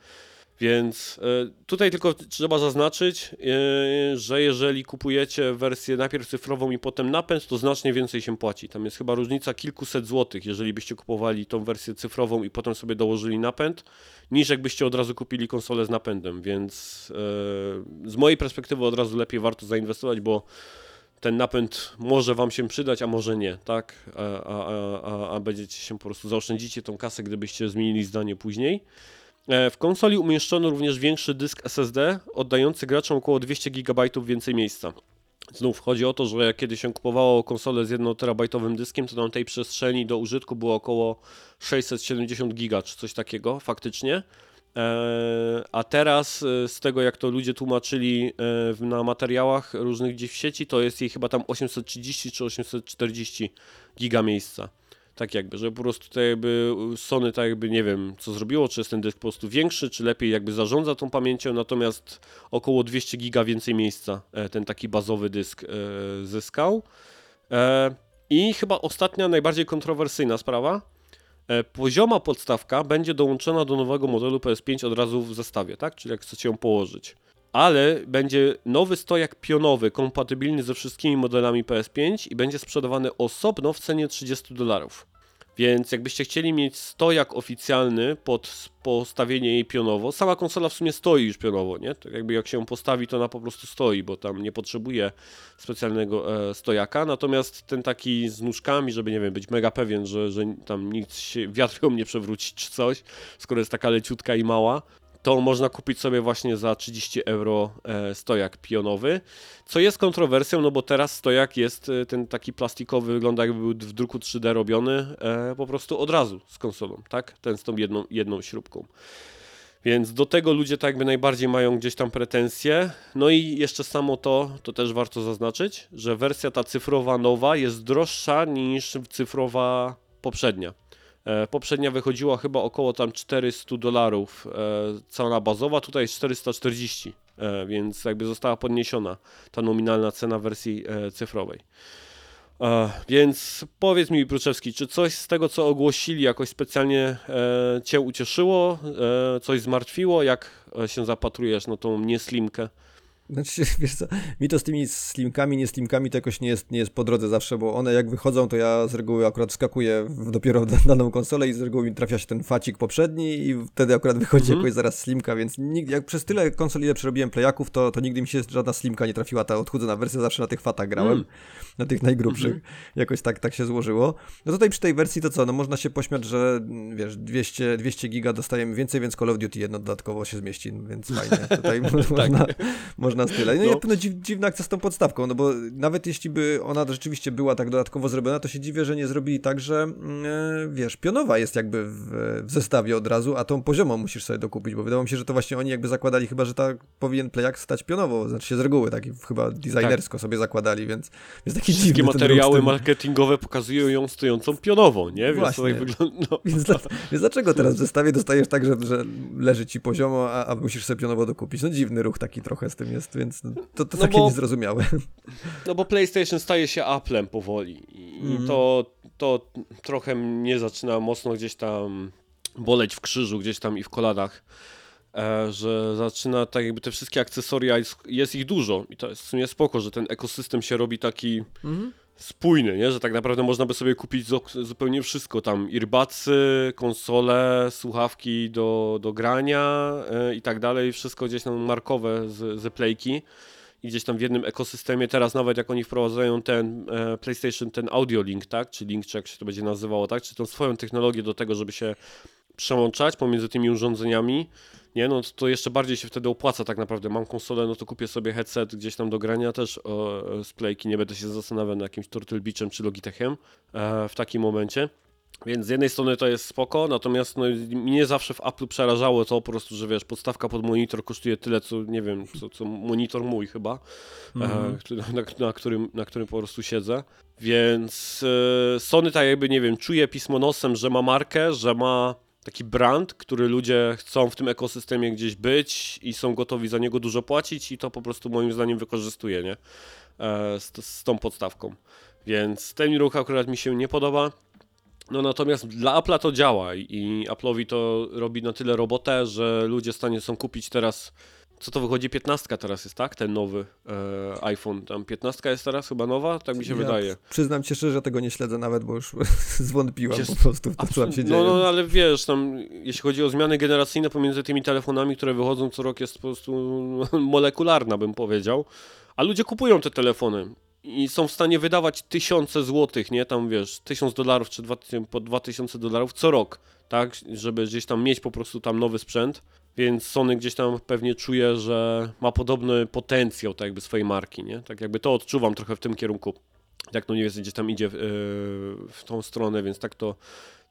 Więc e, tutaj tylko trzeba zaznaczyć, e, że jeżeli kupujecie wersję najpierw cyfrową i potem napęd, to znacznie więcej się płaci. Tam jest chyba różnica kilkuset złotych, jeżeli byście kupowali tą wersję cyfrową i potem sobie dołożyli napęd, niż jakbyście od razu kupili konsolę z napędem. Więc e, z mojej perspektywy od razu lepiej warto zainwestować, bo ten napęd może wam się przydać, a może nie, tak? A, a, a, a będziecie się po prostu zaoszczędzicie tą kasę, gdybyście zmienili zdanie później. E, w konsoli umieszczono również większy dysk SSD, oddający graczom około 200 GB więcej miejsca. Znów chodzi o to, że kiedy się kupowało konsolę z 1 terabajtowym dyskiem, to tam tej przestrzeni do użytku było około 670 giga czy coś takiego faktycznie. E, a teraz e, z tego jak to ludzie tłumaczyli na materiałach różnych gdzieś w sieci, to jest jej chyba tam 830 czy 840 giga miejsca tak jakby, że po prostu tak jakby Sony tak jakby nie wiem co zrobiło, czy jest ten dysk po prostu większy, czy lepiej jakby zarządza tą pamięcią, natomiast około 200 giga więcej miejsca e, ten taki bazowy dysk e, zyskał. E, I chyba ostatnia, najbardziej kontrowersyjna sprawa, pozioma podstawka będzie dołączona do nowego modelu PS5 od razu w zestawie, tak? Czyli jak chcecie ją położyć ale będzie nowy stojak pionowy, kompatybilny ze wszystkimi modelami PS5 i będzie sprzedawany osobno w cenie 30 dolarów. Więc jakbyście chcieli mieć stojak oficjalny pod postawienie jej pionowo, sama konsola w sumie stoi już pionowo, nie? Tak jakby jak się postawi, to ona po prostu stoi, bo tam nie potrzebuje specjalnego e, stojaka, natomiast ten taki z nóżkami, żeby nie wiem, być mega pewien, że, że tam nic się wiatrą nie przewrócić czy coś, skoro jest taka leciutka i mała, to można kupić sobie właśnie za 30 euro e, stojak pionowy, co jest kontrowersją, no bo teraz stojak jest e, ten taki plastikowy, wygląda jakby był w druku 3D robiony e, po prostu od razu z konsolą, tak? Ten z tą jedną, jedną śrubką. Więc do tego ludzie tak jakby najbardziej mają gdzieś tam pretensje. No i jeszcze samo to, to też warto zaznaczyć, że wersja ta cyfrowa nowa jest droższa niż cyfrowa poprzednia. E, poprzednia wychodziła chyba około tam 400 dolarów e, cena bazowa, tutaj jest 440, e, więc jakby została podniesiona ta nominalna cena wersji cyfrowej. Więc powiedz mi, Pruczewski, czy coś z tego, co ogłosili, jakoś specjalnie Cię ucieszyło, coś zmartwiło? Jak się zapatrujesz na tą nieslimkę? Znaczy, (laughs) wiesz co, mi to z tymi slimkami, nie slimkami to jakoś nie jest, nie jest po drodze zawsze, bo one jak wychodzą, to ja z reguły akurat wskakuję w, dopiero w (laughs) daną konsolę i z reguły mi trafia się ten facik poprzedni i wtedy akurat wychodzi mm -hmm. jakoś zaraz slimka, więc nigdy, jak przez tyle konsol, ile przerobiłem playaków, to, to nigdy mi się żadna slimka nie trafiła, ta odchudzona wersja, zawsze na tych fatach grałem, mm. na tych najgrubszych, mm -hmm. jakoś tak, tak się złożyło. No tutaj przy tej wersji to co, no można się pośmiać, że wiesz, 200, 200 giga dostajemy więcej, więc Call of Duty jedno dodatkowo się zmieści, więc fajnie, tutaj (laughs) tak. można na style. No, no. i pewno dziw, dziwna akcja z tą podstawką, no bo nawet jeśli by ona rzeczywiście była tak dodatkowo zrobiona, to się dziwię, że nie zrobili tak, że mm, e, wiesz, pionowa jest jakby w, w, zestawie od razu, a tą poziomą musisz sobie dokupić, bo wydawało mi się, że to właśnie oni jakby zakładali chyba, że tak powinien Playak stać pionowo, znaczy się z reguły, tak chyba designersko tak. sobie zakładali, więc jest taki Wszystkie dziwny materiały marketingowe pokazują ją stojącą pionowo, nie? Więc właśnie. Wygląda, no. więc, dla, więc dlaczego teraz w zestawie dostajesz tak, że, że leży ci poziomo, a, a musisz sobie pionowo dokupić? No dziwny ruch taki trochę z tym jest, więc no, to, to no takie bo, niezrozumiałe. (laughs) No bo PlayStation staje się Applem powoli i mm. to, to trochę mnie zaczyna mocno gdzieś tam boleć w krzyżu, gdzieś tam i w koladach, e, że zaczyna tak jakby te wszystkie akcesoria, jest, jest, ich dużo i to jest w sumie spoko, że ten ekosystem się robi taki mm. Spójny, nie? że tak naprawdę można by sobie kupić zupełnie wszystko, tam. Irbacy, konsole, słuchawki do, do grania e, i tak dalej, wszystko gdzieś tam markowe z, z playki. I gdzieś tam w jednym ekosystemie, teraz nawet jak oni wprowadzają ten e, PlayStation, ten audio link, tak, czy link, czy jak się to będzie nazywało, tak, czy tą swoją technologię do tego, żeby się przełączać pomiędzy tymi urządzeniami, nie, no to jeszcze bardziej się wtedy opłaca tak naprawdę. Mam konsolę, no to kupię sobie headset gdzieś tam do grania też o, z playki, nie będę się zastanawiał na jakimś Turtle Beachem czy Logitechem e, w takim momencie. Więc z jednej strony to jest spoko, natomiast no, mnie zawsze w Apple przerażało to po prostu, że wiesz, podstawka pod monitor kosztuje tyle, co nie wiem, co, co monitor mój chyba, mm -hmm. e, na, na, którym, na którym po prostu siedzę. Więc e, Sony tak jakby, nie wiem, czuje pismo nosem, że ma markę, że ma taki brand, który ludzie chcą w tym ekosystemie gdzieś być i są gotowi za niego dużo płacić i to po prostu moim zdaniem wykorzystuje, nie? E, z, z tą podstawką. Więc ten ruch akurat mi się nie podoba. No natomiast dla Apple'a to działa i Apple'owi to robi na tyle robotę, że ludzie w stanie są kupić teraz co to wychodzi, 15 teraz jest, tak? Ten nowy e, iPhone, tam 15 jest teraz chyba nowa, tak mi się ja wydaje. Przyznam ci szczerze, że tego nie śledzę nawet, bo już (laughs) zwątpiłem Przecież, po prostu w to, co tam się dzieje. No, no, ale wiesz, tam jeśli chodzi o zmiany generacyjne pomiędzy tymi telefonami, które wychodzą co rok jest po prostu (laughs) molekularna, bym powiedział. A ludzie kupują te telefony i są w stanie wydawać tysiące złotych, nie, tam wiesz, tysiąc dolarów czy dwa, po dwa tysiące dolarów co rok, tak, żeby gdzieś tam mieć po prostu tam nowy sprzęt, więc Sony gdzieś tam pewnie czuje, że ma podobny potencjał tak jakby swojej marki, nie, tak jakby to odczuwam trochę w tym kierunku, jak no nie wiem, gdzieś tam idzie w, yy, w tą stronę, więc tak to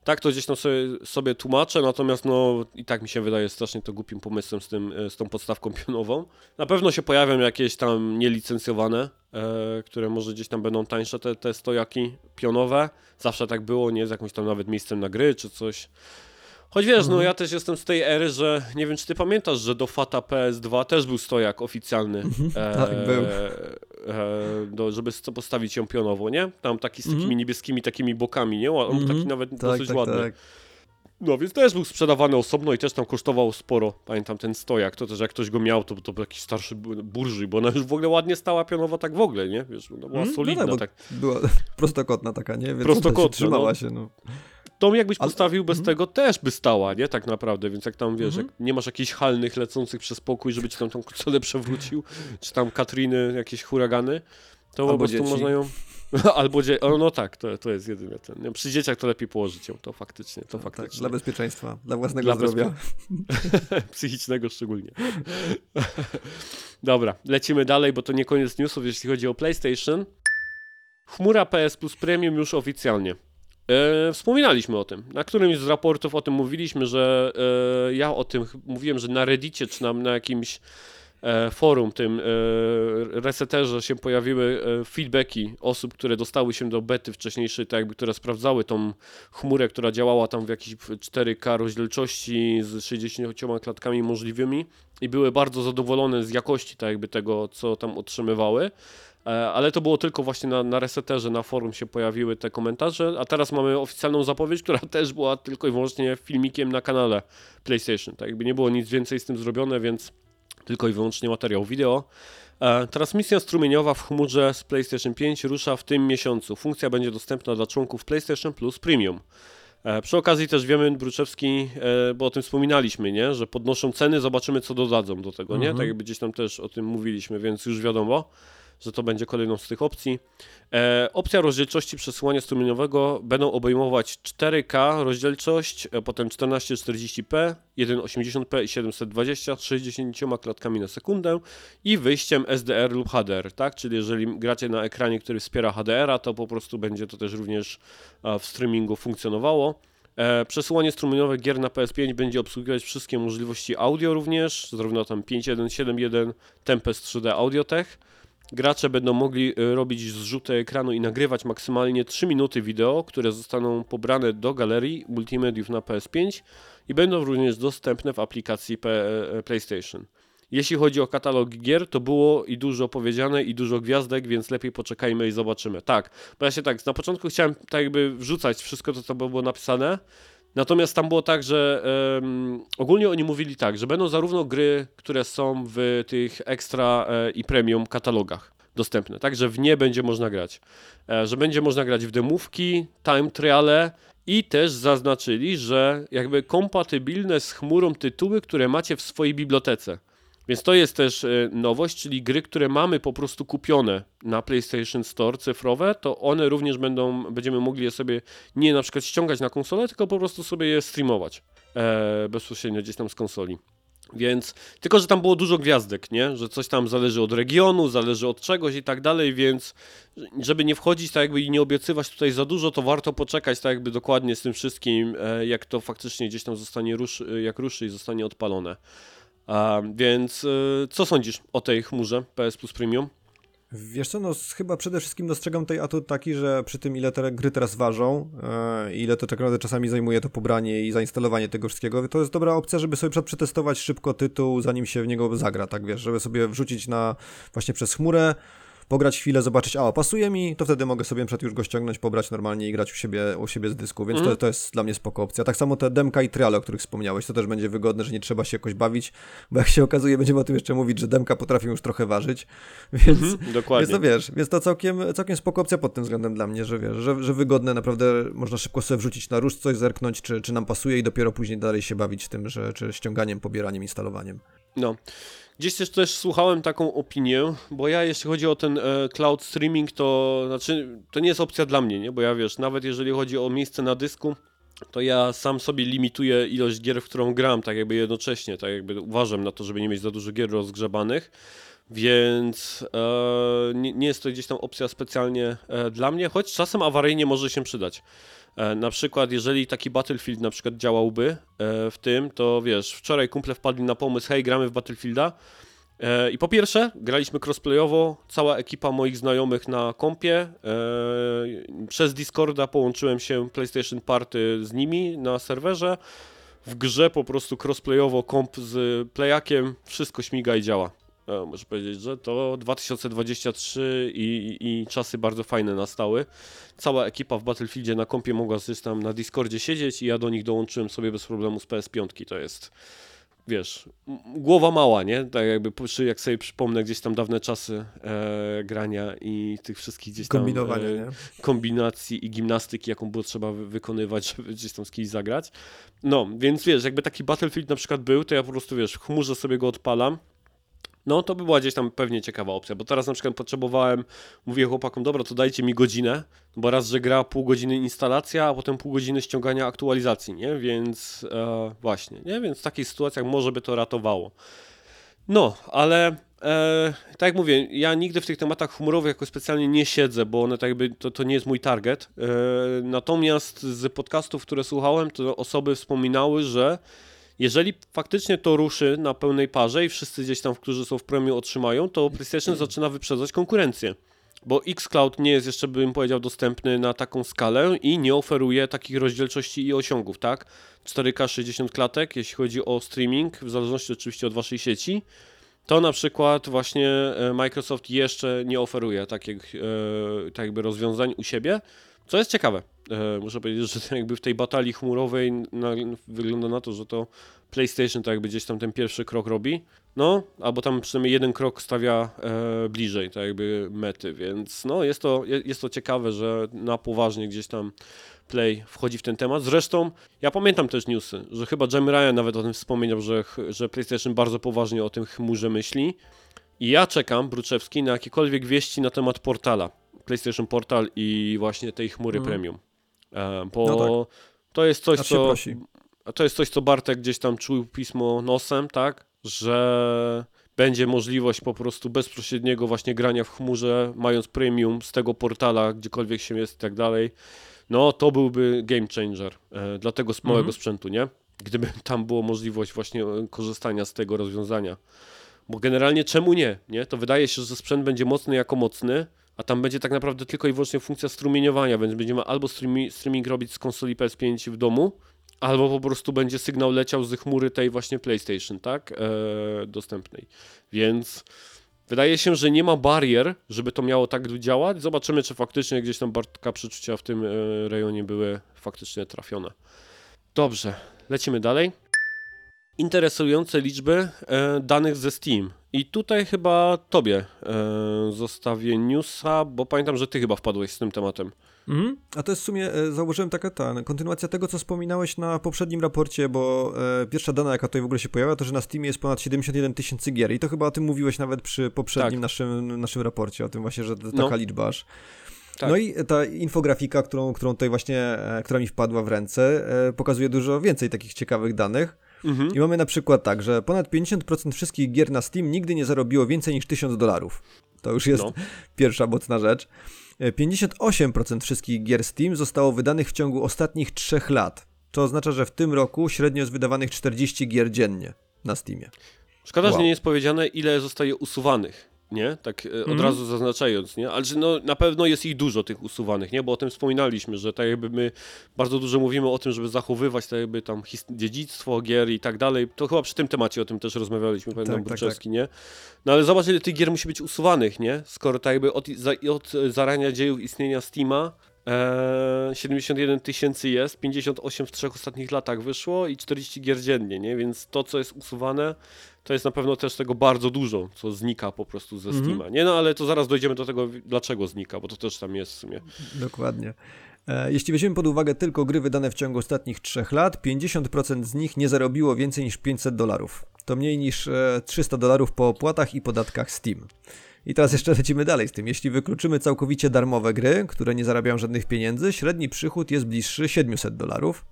tak to gdzieś tam sobie, sobie tłumaczę, natomiast no i tak mi się wydaje strasznie to głupim pomysłem z, tym, e, z tą podstawką pionową. Na pewno się pojawią jakieś tam nielicencjowane, e, które może gdzieś tam będą tańsze te, te stojaki pionowe. Zawsze tak było, nie z jakimś tam nawet miejscem na gry czy coś. Choć wiesz, no, mhm. no ja też jestem z tej ery, że nie wiem, czy ty pamiętasz, że do Fata PS2 też był stojak oficjalny. Mhm. E, tak, był. E, do, żeby postawić ją pionowo, nie? Tam taki z takimi mhm. niebieskimi takimi bokami, nie? On mhm. taki nawet tak, dosyć tak, ładny. Tak. No więc też był sprzedawany osobno i też tam kosztował sporo. Pamiętam ten stojak, to też jak ktoś go miał, to, to był jakiś starszy burży, bo ona już w ogóle ładnie stała pionowo tak w ogóle, nie? Wiesz, ona była mm, solidna. No tak, tak. Była (laughs) prostokątna taka, nie? Więc się trzymała no. się, no. Tą jakbyś postawił bez mhm. tego też by stała, nie? Tak naprawdę, więc jak tam wiesz, jak mhm. nie masz jakichś halnych lecących przez pokój, żeby ci tam tą konsolę przewrócił, czy tam Katriny, jakieś huragany, to Albo po prostu dzieci. można ją... (laughs) Albo dzie... o, no tak, to, to jest jedyne ten. Nie? Przy dzieciach to lepiej położyć ją, to faktycznie, to tak, faktycznie. Tak, dla bezpieczeństwa, dla własnego dla zdrowia. Bezpie... (laughs) Psychicznego szczególnie. (laughs) Dobra, lecimy dalej, bo to nie koniec newsów, jeśli chodzi o PlayStation. Chmura PS Plus Premium już oficjalnie. E, wspominaliśmy o tym. Na którymś z raportów o tym mówiliśmy, że e, ja o tym mówiłem, że na Reddicie czy na, na jakimś e, forum, tym reseterze się pojawiły feedbacki osób, które dostały się do bety wcześniejszej, tak jakby, które sprawdzały tą chmurę, która działała tam w jakiejś 4K rozdzielczości z 60 klatkami możliwymi i były bardzo zadowolone z jakości tak jakby tego, co tam otrzymywały. E, ale to było tylko właśnie na, na reseterze, na forum się pojawiły te komentarze, a teraz mamy oficjalną zapowiedź, która (laughs) też była tylko i wyłącznie filmikiem na kanale PlayStation. Tak jakby nie było nic więcej z tym zrobione, więc tylko i wyłącznie materiał wideo. E, transmisja strumieniowa w chmurze z PlayStation 5 rusza w tym miesiącu. Funkcja będzie dostępna dla członków PlayStation Plus Premium. E, przy okazji też wiemy, Bruczewski, bo o tym wspominaliśmy, nie? że podnoszą ceny, zobaczymy co dodadzą do tego, nie? Mhm. Tak jakby gdzieś tam też o tym mówiliśmy, więc już wiadomo, że to będzie kolejną z tych opcji. E, opcja rozdzielczości przesyłania strumieniowego będą obejmować 4K rozdzielczość, e, potem 1440p, 180p i 720 z 60 klatkami na sekundę i wyjściem SDR lub HDR, tak? Czyli jeżeli gracie na ekranie, który wspiera HDR-a, to po prostu będzie to też również e, w streamingu funkcjonowało. E, przesyłanie strumieniowe gier na PS5 będzie obsługiwać wszystkie możliwości audio również, zarówno tam 5.1, 7.1, Tempest 3D Audiotech. Gracze będą mogli y, robić zrzuty ekranu i nagrywać maksymalnie 3 minuty wideo, które zostaną pobrane do galerii multimediów na PS5 i będą również dostępne w aplikacji e, PlayStation. Jeśli chodzi o katalog gier, to było i dużo powiedziane i dużo gwiazdek, więc lepiej poczekajmy i zobaczymy. Tak, bo ja się tak, na początku chciałem tak jakby wrzucać wszystko to, co było napisane, Natomiast tam było tak, że um, ogólnie oni mówili tak, że będą zarówno gry, które są w tych extra e, i premium katalogach dostępne, tak, że w nie będzie można grać, e, że będzie można grać w demówki, time triale i też zaznaczyli, że jakby kompatybilne z chmurą tytuły, które macie w swojej bibliotece. Więc to jest też e, nowość, czyli gry, które mamy po prostu kupione na PlayStation Store cyfrowe, to one również będą, będziemy mogli je sobie nie na przykład ściągać na konsolę, tylko po prostu sobie je streamować e, bezpośrednio gdzieś tam z konsoli. Więc, tylko że tam było dużo gwiazdek, nie? Że coś tam zależy od regionu, zależy od czegoś i tak dalej, więc żeby nie wchodzić tak jakby i nie obiecywać tutaj za dużo, to warto poczekać tak jakby dokładnie z tym wszystkim, e, jak to faktycznie gdzieś tam zostanie, ruszy, jak ruszy i zostanie odpalone. Więc y, co sądzisz o tej chmurze PS Plus Premium? Wiesz co, no chyba przede wszystkim dostrzegam tej atut taki, że przy tym ile te gry teraz ważą, e, ile to tak naprawdę czasami zajmuje to pobranie i zainstalowanie tego wszystkiego, to jest dobra opcja, żeby sobie przetestować szybko tytuł, zanim się w niego zagra, tak wiesz, żeby sobie wrzucić na właśnie przez chmurę, pograć chwilę, zobaczyć, a pasuje mi, to wtedy mogę sobie przed już go ściągnąć, pobrać normalnie i grać u siebie, u siebie z dysku, więc Mhm. to, to jest dla mnie spoko opcja. Tak samo te demka i triale, o których wspomniałeś, to też będzie wygodne, że nie trzeba się jakoś bawić, bo jak się okazuje, będziemy o tym jeszcze mówić, że demka potrafią już trochę ważyć, (laughs) więc... Mhm, dokładnie. Więc to wiesz, więc to całkiem, całkiem spoko opcja pod tym względem dla mnie, że wiesz, że, że wygodne, naprawdę można szybko sobie wrzucić na róż coś, zerknąć, czy, czy nam pasuje i dopiero później dalej się bawić tym, że czy ściąganiem, pobieraniem, instalowaniem. No. Gdzieś też, też słuchałem taką opinię, bo ja jeśli chodzi o ten e, cloud streaming, to znaczy to nie jest opcja dla mnie, nie? Bo ja wiesz, nawet jeżeli chodzi o miejsce na dysku, to ja sam sobie limituję ilość gier, w którą gram, tak jakby jednocześnie, tak jakby uważam na to, żeby nie mieć za dużo gier rozgrzebanych, więc e, nie, nie jest to gdzieś tam opcja specjalnie e, dla mnie, choć czasem awaryjnie może się przydać. E, na przykład, jeżeli taki Battlefield na przykład działałby e, w tym, to wiesz, wczoraj kumple wpadli na pomysł, hej, gramy w Battlefielda. E, I po pierwsze, graliśmy crossplayowo, cała ekipa moich znajomych na kompie. E, przez Discorda połączyłem się PlayStation Party z nimi na serwerze. W grze po prostu crossplayowo komp z playakiem, wszystko śmiga i działa. E, muszę powiedzieć, że to 2023 i, i, czasy bardzo fajne nastały. Cała ekipa w Battlefieldzie na kompie mogła gdzieś tam na Discordzie siedzieć i ja do nich dołączyłem sobie bez problemu z PS5. To jest, wiesz, głowa mała, nie? Tak jakby, jak sobie przypomnę gdzieś tam dawne czasy e, grania i tych wszystkich gdzieś tam e, kombinacji i gimnastyki, jaką było trzeba wy- wykonywać, (laughs) żeby gdzieś tam z kimś zagrać. No, więc wiesz, jakby taki Battlefield na przykład był, to ja po prostu, wiesz, w chmurze sobie go odpalam, no to by była gdzieś tam pewnie ciekawa opcja, bo teraz na przykład potrzebowałem, mówię chłopakom, dobra, to dajcie mi godzinę, bo raz, że gra pół godziny instalacja, a potem pół godziny ściągania aktualizacji, nie? Więc e, właśnie, nie? Więc w takich sytuacjach może by to ratowało. No, ale e, tak jak mówię, ja nigdy w tych tematach humorowych jakoś specjalnie nie siedzę, bo one tak jakby, to, to nie jest mój target. E, natomiast z podcastów, które słuchałem, to osoby wspominały, że jeżeli faktycznie to ruszy na pełnej parze i wszyscy gdzieś tam, którzy są w premium otrzymają, to PlayStation zaczyna wyprzedzać konkurencję. Bo Xcloud nie jest jeszcze, bym powiedział, dostępny na taką skalę i nie oferuje takich rozdzielczości i osiągów, tak? 4K 60 klatek, jeśli chodzi o streaming, w zależności oczywiście od waszej sieci, to na przykład właśnie e, Microsoft jeszcze nie oferuje takich e, tak jakby rozwiązań u siebie, co jest ciekawe. E, muszę powiedzieć, że (laughs) jakby w tej batalii chmurowej na, wygląda na to, że to PlayStation tak jakby gdzieś tam ten pierwszy krok robi. No, albo tam przynajmniej jeden krok stawia e, bliżej, tak jakby mety, więc no jest to, jest to ciekawe, że na poważnie gdzieś tam Play wchodzi w ten temat. Zresztą ja pamiętam też newsy, że chyba Jamie Ryan nawet o tym wspomniał, że, że PlayStation bardzo poważnie o tym chmurze myśli. I ja czekam, Bruczewski, na jakiekolwiek wieści na temat portala. PlayStation Portal i właśnie tej chmury mm. premium. E, bo no tak. to jest coś, co. To jest coś, co Bartek gdzieś tam czuł pismo nosem, tak? Że będzie możliwość po prostu bezpośredniego właśnie grania w chmurze, mając premium z tego portala, gdziekolwiek się jest i tak dalej. No to byłby game changer e, dla tego małego mm -hmm. sprzętu, nie? Gdyby (laughs) tam było możliwość właśnie e, korzystania z tego rozwiązania. Bo generalnie czemu nie? nie? To wydaje się, że sprzęt będzie mocny jako mocny, a tam będzie tak naprawdę tylko i wyłącznie funkcja strumieniowania, więc będziemy albo streaming, robić z konsoli PS5 w domu, albo po prostu będzie sygnał leciał z chmury tej właśnie PlayStation, tak? Eee, dostępnej. Więc wydaje się, że nie ma barier, żeby to miało tak działać. Zobaczymy, czy faktycznie gdzieś tam Bartka przeczucia w tym e, rejonie były faktycznie trafione. Dobrze, lecimy dalej interesujące liczby e, danych ze Steam. I tutaj chyba tobie e, zostawię newsa, bo pamiętam, że ty chyba wpadłeś z tym tematem. Mhm. A to jest w sumie, e, zauważyłem taka ta kontynuacja tego, co wspominałeś na poprzednim raporcie, bo e, pierwsza dana, jaka tutaj w ogóle się pojawia, to że na Steamie jest ponad 71 tysięcy gier i to chyba o tym mówiłeś nawet przy poprzednim tak. naszym, naszym raporcie, o tym właśnie, że taka no. liczba aż. Tak. No i ta infografika, którą, którą tutaj właśnie, e, która mi wpadła w ręce, e, pokazuje dużo więcej takich ciekawych danych. Mhm. I mamy na przykład tak, że ponad 50% wszystkich gier na Steam nigdy nie zarobiło więcej niż 1000 dolarów. To już jest no. (laughs) pierwsza mocna rzecz. 58% e, wszystkich gier Steam zostało wydanych w ciągu ostatnich 3 lat. To oznacza, że w tym roku średnio jest wydawanych 40 gier dziennie na Steamie. Szkoda, wow. że nie jest powiedziane, ile zostaje usuwanych nie? Tak mm. od mhm. razu zaznaczając, nie? Ale że no, na pewno jest ich dużo tych usuwanych, nie? Bo o tym wspominaliśmy, że tak jakby my bardzo dużo mówimy o tym, żeby zachowywać tak jakby tam dziedzictwo gier i tak dalej. To chyba przy tym temacie o tym też rozmawialiśmy, pamiętam tak, Bruczewski, tak, tak. nie? No ale zobacz, ile tych gier musi być usuwanych, nie? Skoro tak jakby od, od zarania dziejów istnienia Steama Eee, 71 tysięcy jest, 58 w trzech ostatnich latach wyszło i 40 gier dziennie, nie? Więc to, co jest usuwane, to jest na pewno też tego bardzo dużo, co znika po prostu ze mhm. Steama. Nie no, ale to zaraz dojdziemy do tego, dlaczego znika, bo to też tam jest w sumie. Dokładnie. E, jeśli weźmiemy pod uwagę tylko gry wydane w ciągu ostatnich 3 lat, 50% z nich nie zarobiło więcej niż 500 dolarów. To mniej niż 300 e, dolarów po opłatach i podatkach Steam. I teraz jeszcze lecimy dalej z tym. Jeśli wykluczymy całkowicie darmowe gry, które nie zarabiają żadnych pieniędzy, średni przychód jest bliższy 700 dolarów.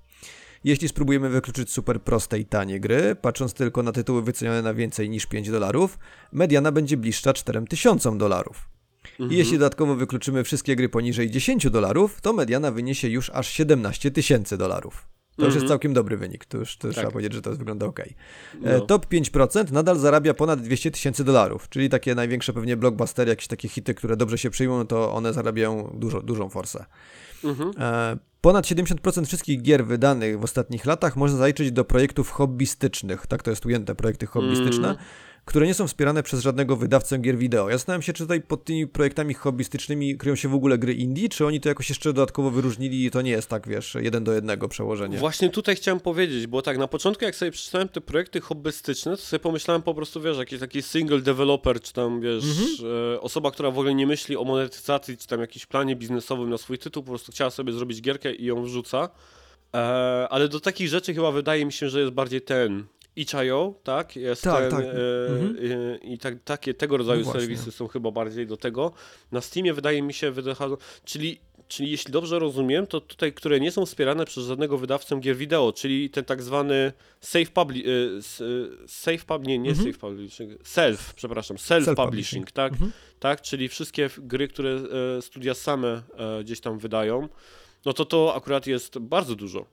Jeśli spróbujemy wykluczyć super proste i tanie gry, patrząc tylko na tytuły wycenione na więcej niż 5 dolarów, mediana będzie bliższa 4000 dolarów. Mhm. I jeśli dodatkowo wykluczymy wszystkie gry poniżej 10 dolarów, to mediana wyniesie już aż 17 tysięcy dolarów. To już jest mhm. całkiem dobry wynik, to już, to tak. trzeba powiedzieć, że to wygląda ok. E, no. Top 5% nadal zarabia ponad 200 tysięcy dolarów, czyli takie największe pewnie blockbustery, jakieś takie hity, które dobrze się przyjmą, to one zarabiają dużo, dużą forsę. Mhm. E, ponad 70% wszystkich gier wydanych w ostatnich latach można zaliczyć do projektów hobbystycznych, tak to jest ujęte, projekty hobbystyczne. Mm które nie są wspierane przez żadnego wydawcę gier wideo. Ja zastanawiam się, czy tutaj pod tymi projektami hobbystycznymi kryją się w ogóle gry indie, czy oni to jakoś jeszcze dodatkowo wyróżnili i to nie jest tak, wiesz, jeden do jednego przełożenie. Właśnie tutaj chciałem powiedzieć, bo tak na początku jak sobie przeczytałem te projekty hobbystyczne, to sobie pomyślałem po prostu, wiesz, jakiś taki single developer, czy tam, wiesz, mhm. e, osoba, która w ogóle nie myśli o monetyzacji, czy tam jakimś planie biznesowym na swój tytuł, po prostu chciała sobie zrobić gierkę i ją wrzuca. E, ale do takich rzeczy chyba wydaje mi się, że jest bardziej ten itch.io, tak? Jest tak, ten, tak. E, mhm. e, I tak, takie tego rodzaju no serwisy są chyba bardziej do tego. Na Steamie wydaje mi się czyli Czyli jeśli dobrze rozumiem, to tutaj, które nie są wspierane przez żadnego wydawcę gier wideo, czyli ten tak zwany safe publi e, e, safe pub, nie, nie mhm. safe publishing, self, przepraszam, self, self publishing, publishing, tak? Mhm. Tak, czyli wszystkie gry, które e, studia same gdzieś tam wydają, no to to akurat jest bardzo dużo.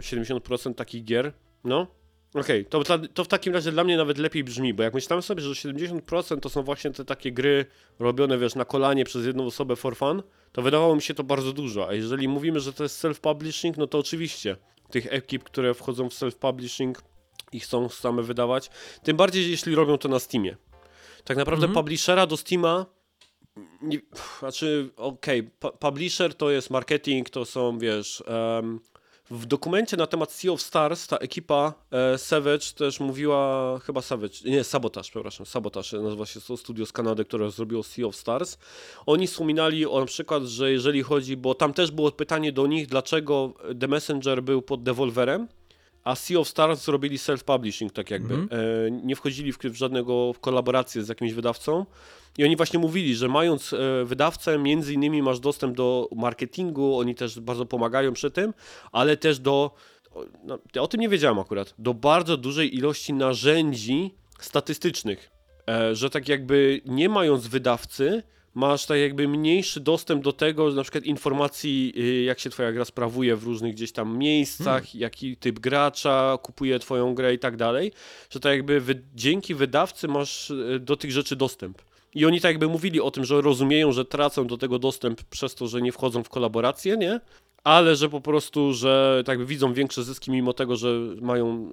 70% takich gier, no, Okej, okay, to, to w takim razie dla mnie nawet lepiej brzmi, bo jak myślałem sobie, że 70% to są właśnie te takie gry robione, wiesz, na kolanie przez jedną osobę for fun, to wydawało mi się to bardzo dużo. A jeżeli mówimy, że to jest self-publishing, no to oczywiście tych ekip, które wchodzą w self-publishing i chcą same wydawać, tym bardziej jeśli robią to na Steamie. Tak naprawdę mhm. publishera do Steama nie, znaczy, okej, okay, publisher to jest marketing, to są, wiesz, um, w dokumencie na temat Sea of Stars ta ekipa e, Savage też mówiła, chyba Savage, nie, Sabotage, przepraszam, Sabotage, nazywa się to studio z Kanady, które zrobiło Sea of Stars. Oni wspominali o na przykład, że jeżeli chodzi, bo tam też było pytanie do nich, dlaczego The Messenger był pod Devolverem, a Sea of Stars zrobili self-publishing, tak jakby. Mm -hmm. e, nie wchodzili w, w żadnego w kolaborację z jakimś wydawcą. I oni właśnie mówili, że mając e, wydawcę, między innymi masz dostęp do marketingu, oni też bardzo pomagają przy tym, ale też do, no, ja o tym nie wiedziałem akurat, do bardzo dużej ilości narzędzi statystycznych, e, że tak jakby nie mając wydawcy, masz tak jakby mniejszy dostęp do tego, na przykład informacji, y, jak się twoja gra sprawuje w różnych gdzieś tam miejscach, hmm. jaki typ gracza kupuje twoją grę i tak dalej, że tak jakby wy, dzięki wydawcy masz y, do tych rzeczy dostęp. I oni tak jakby mówili o tym, że rozumieją, że tracą do tego dostęp przez to, że nie wchodzą w kolaborację, nie? Ale że po prostu, że tak widzą większe zyski mimo tego, że mają,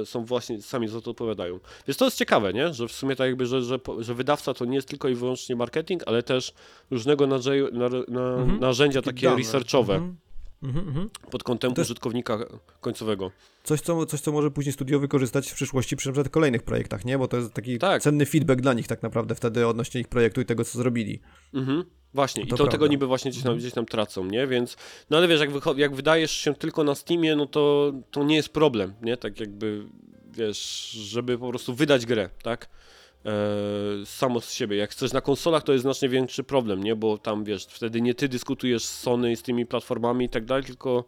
e, są właśnie, sami za to odpowiadają. Więc to jest ciekawe, nie? Że w sumie tak jakby, że, że, że wydawca to nie jest tylko i wyłącznie marketing, ale też różnego narzędzia, na, na, mhm. narzędzia takie researchowe. Mhm. Mhm, mhm. pod kątem użytkownika końcowego. Coś co, coś, co może później studio wykorzystać w przyszłości przy przykład kolejnych projektach, nie? Bo to jest taki tak. cenny feedback dla nich tak naprawdę wtedy odnośnie ich projektu i tego, co zrobili. Mhm. Właśnie, to i to prawda. tego niby właśnie gdzieś tam, mhm. gdzieś tam tracą, nie? Więc, no ale wiesz, jak, jak wydajesz się tylko na Steamie, no to, to nie jest problem, nie? Tak jakby, wiesz, żeby po prostu wydać grę, tak? e, samo z siebie. Jak chcesz na konsolach, to jest znacznie większy problem, nie? Bo tam wiesz, wtedy nie ty dyskutujesz z Sony z tymi platformami i tak dalej, tylko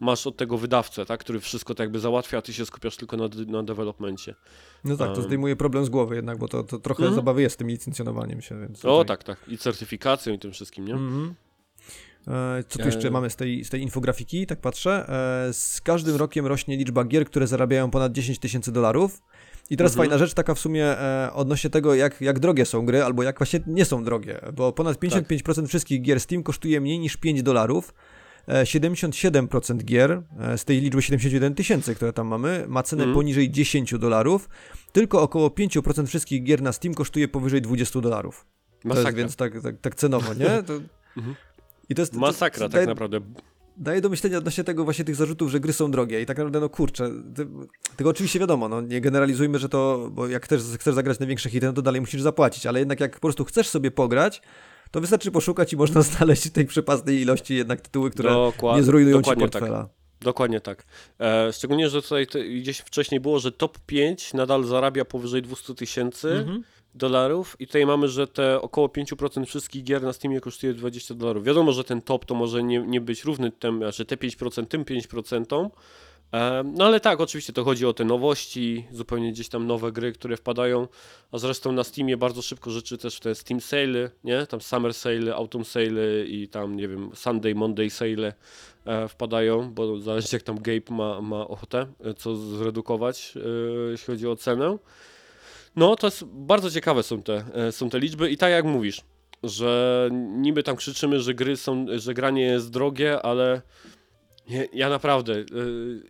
masz od tego wydawcę, tak, który wszystko tak jakby załatwia, a ty się skupiasz tylko na, na developmencie. No tak, to zdejmuje problem z głowy jednak, bo to, to trochę mm. zabawy jest z tym licencjonowaniem się. Więc o tak, tak. I certyfikacją i tym wszystkim, nie? Mm -hmm. Co tu jeszcze e... mamy z tej, z tej infografiki, tak patrzę? E, z każdym rokiem rośnie liczba gier, które zarabiają ponad 10 tysięcy dolarów. I teraz mhm. fajna rzecz taka w sumie e, odnośnie tego, jak, jak drogie są gry, albo jak właśnie nie są drogie, bo ponad 55% tak. wszystkich gier Steam kosztuje mniej niż 5 dolarów. 77% e, gier e, z tej liczby 71 tysięcy, które tam mamy, ma cenę mm. poniżej 10 dolarów. Tylko około 5% wszystkich gier na Steam kosztuje powyżej 20 dolarów. Masakra. Jest więc tak, tak, tak cenowo, nie? (laughs) To... Mhm. I to jest, Masakra to, tak naprawdę daje do myślenia odnośnie tego właśnie tych zarzutów, że gry są drogie i tak naprawdę no kurczę, tego oczywiście wiadomo, no nie generalizujmy, że to, bo jak też chcesz zagrać największe hity, no to dalej musisz zapłacić, ale jednak jak po prostu chcesz sobie pograć, to wystarczy poszukać i można (laughs) znaleźć tej przepasnej ilości jednak tytuły, które Dokład, nie zrujnują ci tak. portfela. Tak. Dokładnie tak. E, szczególnie, że tutaj gdzieś wcześniej było, że top 5 nadal zarabia powyżej 200 tysięcy. Mhm dolarów i tutaj mamy, że te około 5% wszystkich gier na Steamie kosztuje 20 dolarów. Wiadomo, że ten top to może nie, nie być równy tym, znaczy te 5% tym 5%, no ale tak, oczywiście to chodzi o te nowości, zupełnie gdzieś tam nowe gry, które wpadają, a zresztą na Steamie bardzo szybko rzeczy też w te Steam Sale, nie? Tam Summer Sale, Autumn Sale i tam, nie wiem, Sunday, Monday Sale e, wpadają, bo zależy jak tam Gabe ma, ma ochotę, e, co zredukować, e, jeśli chodzi o cenę. No, to jest bardzo ciekawe są te, e, są te liczby i tak jak mówisz, że niby tam krzyczymy, że gry są, że granie jest drogie, ale ja, ja naprawdę, e,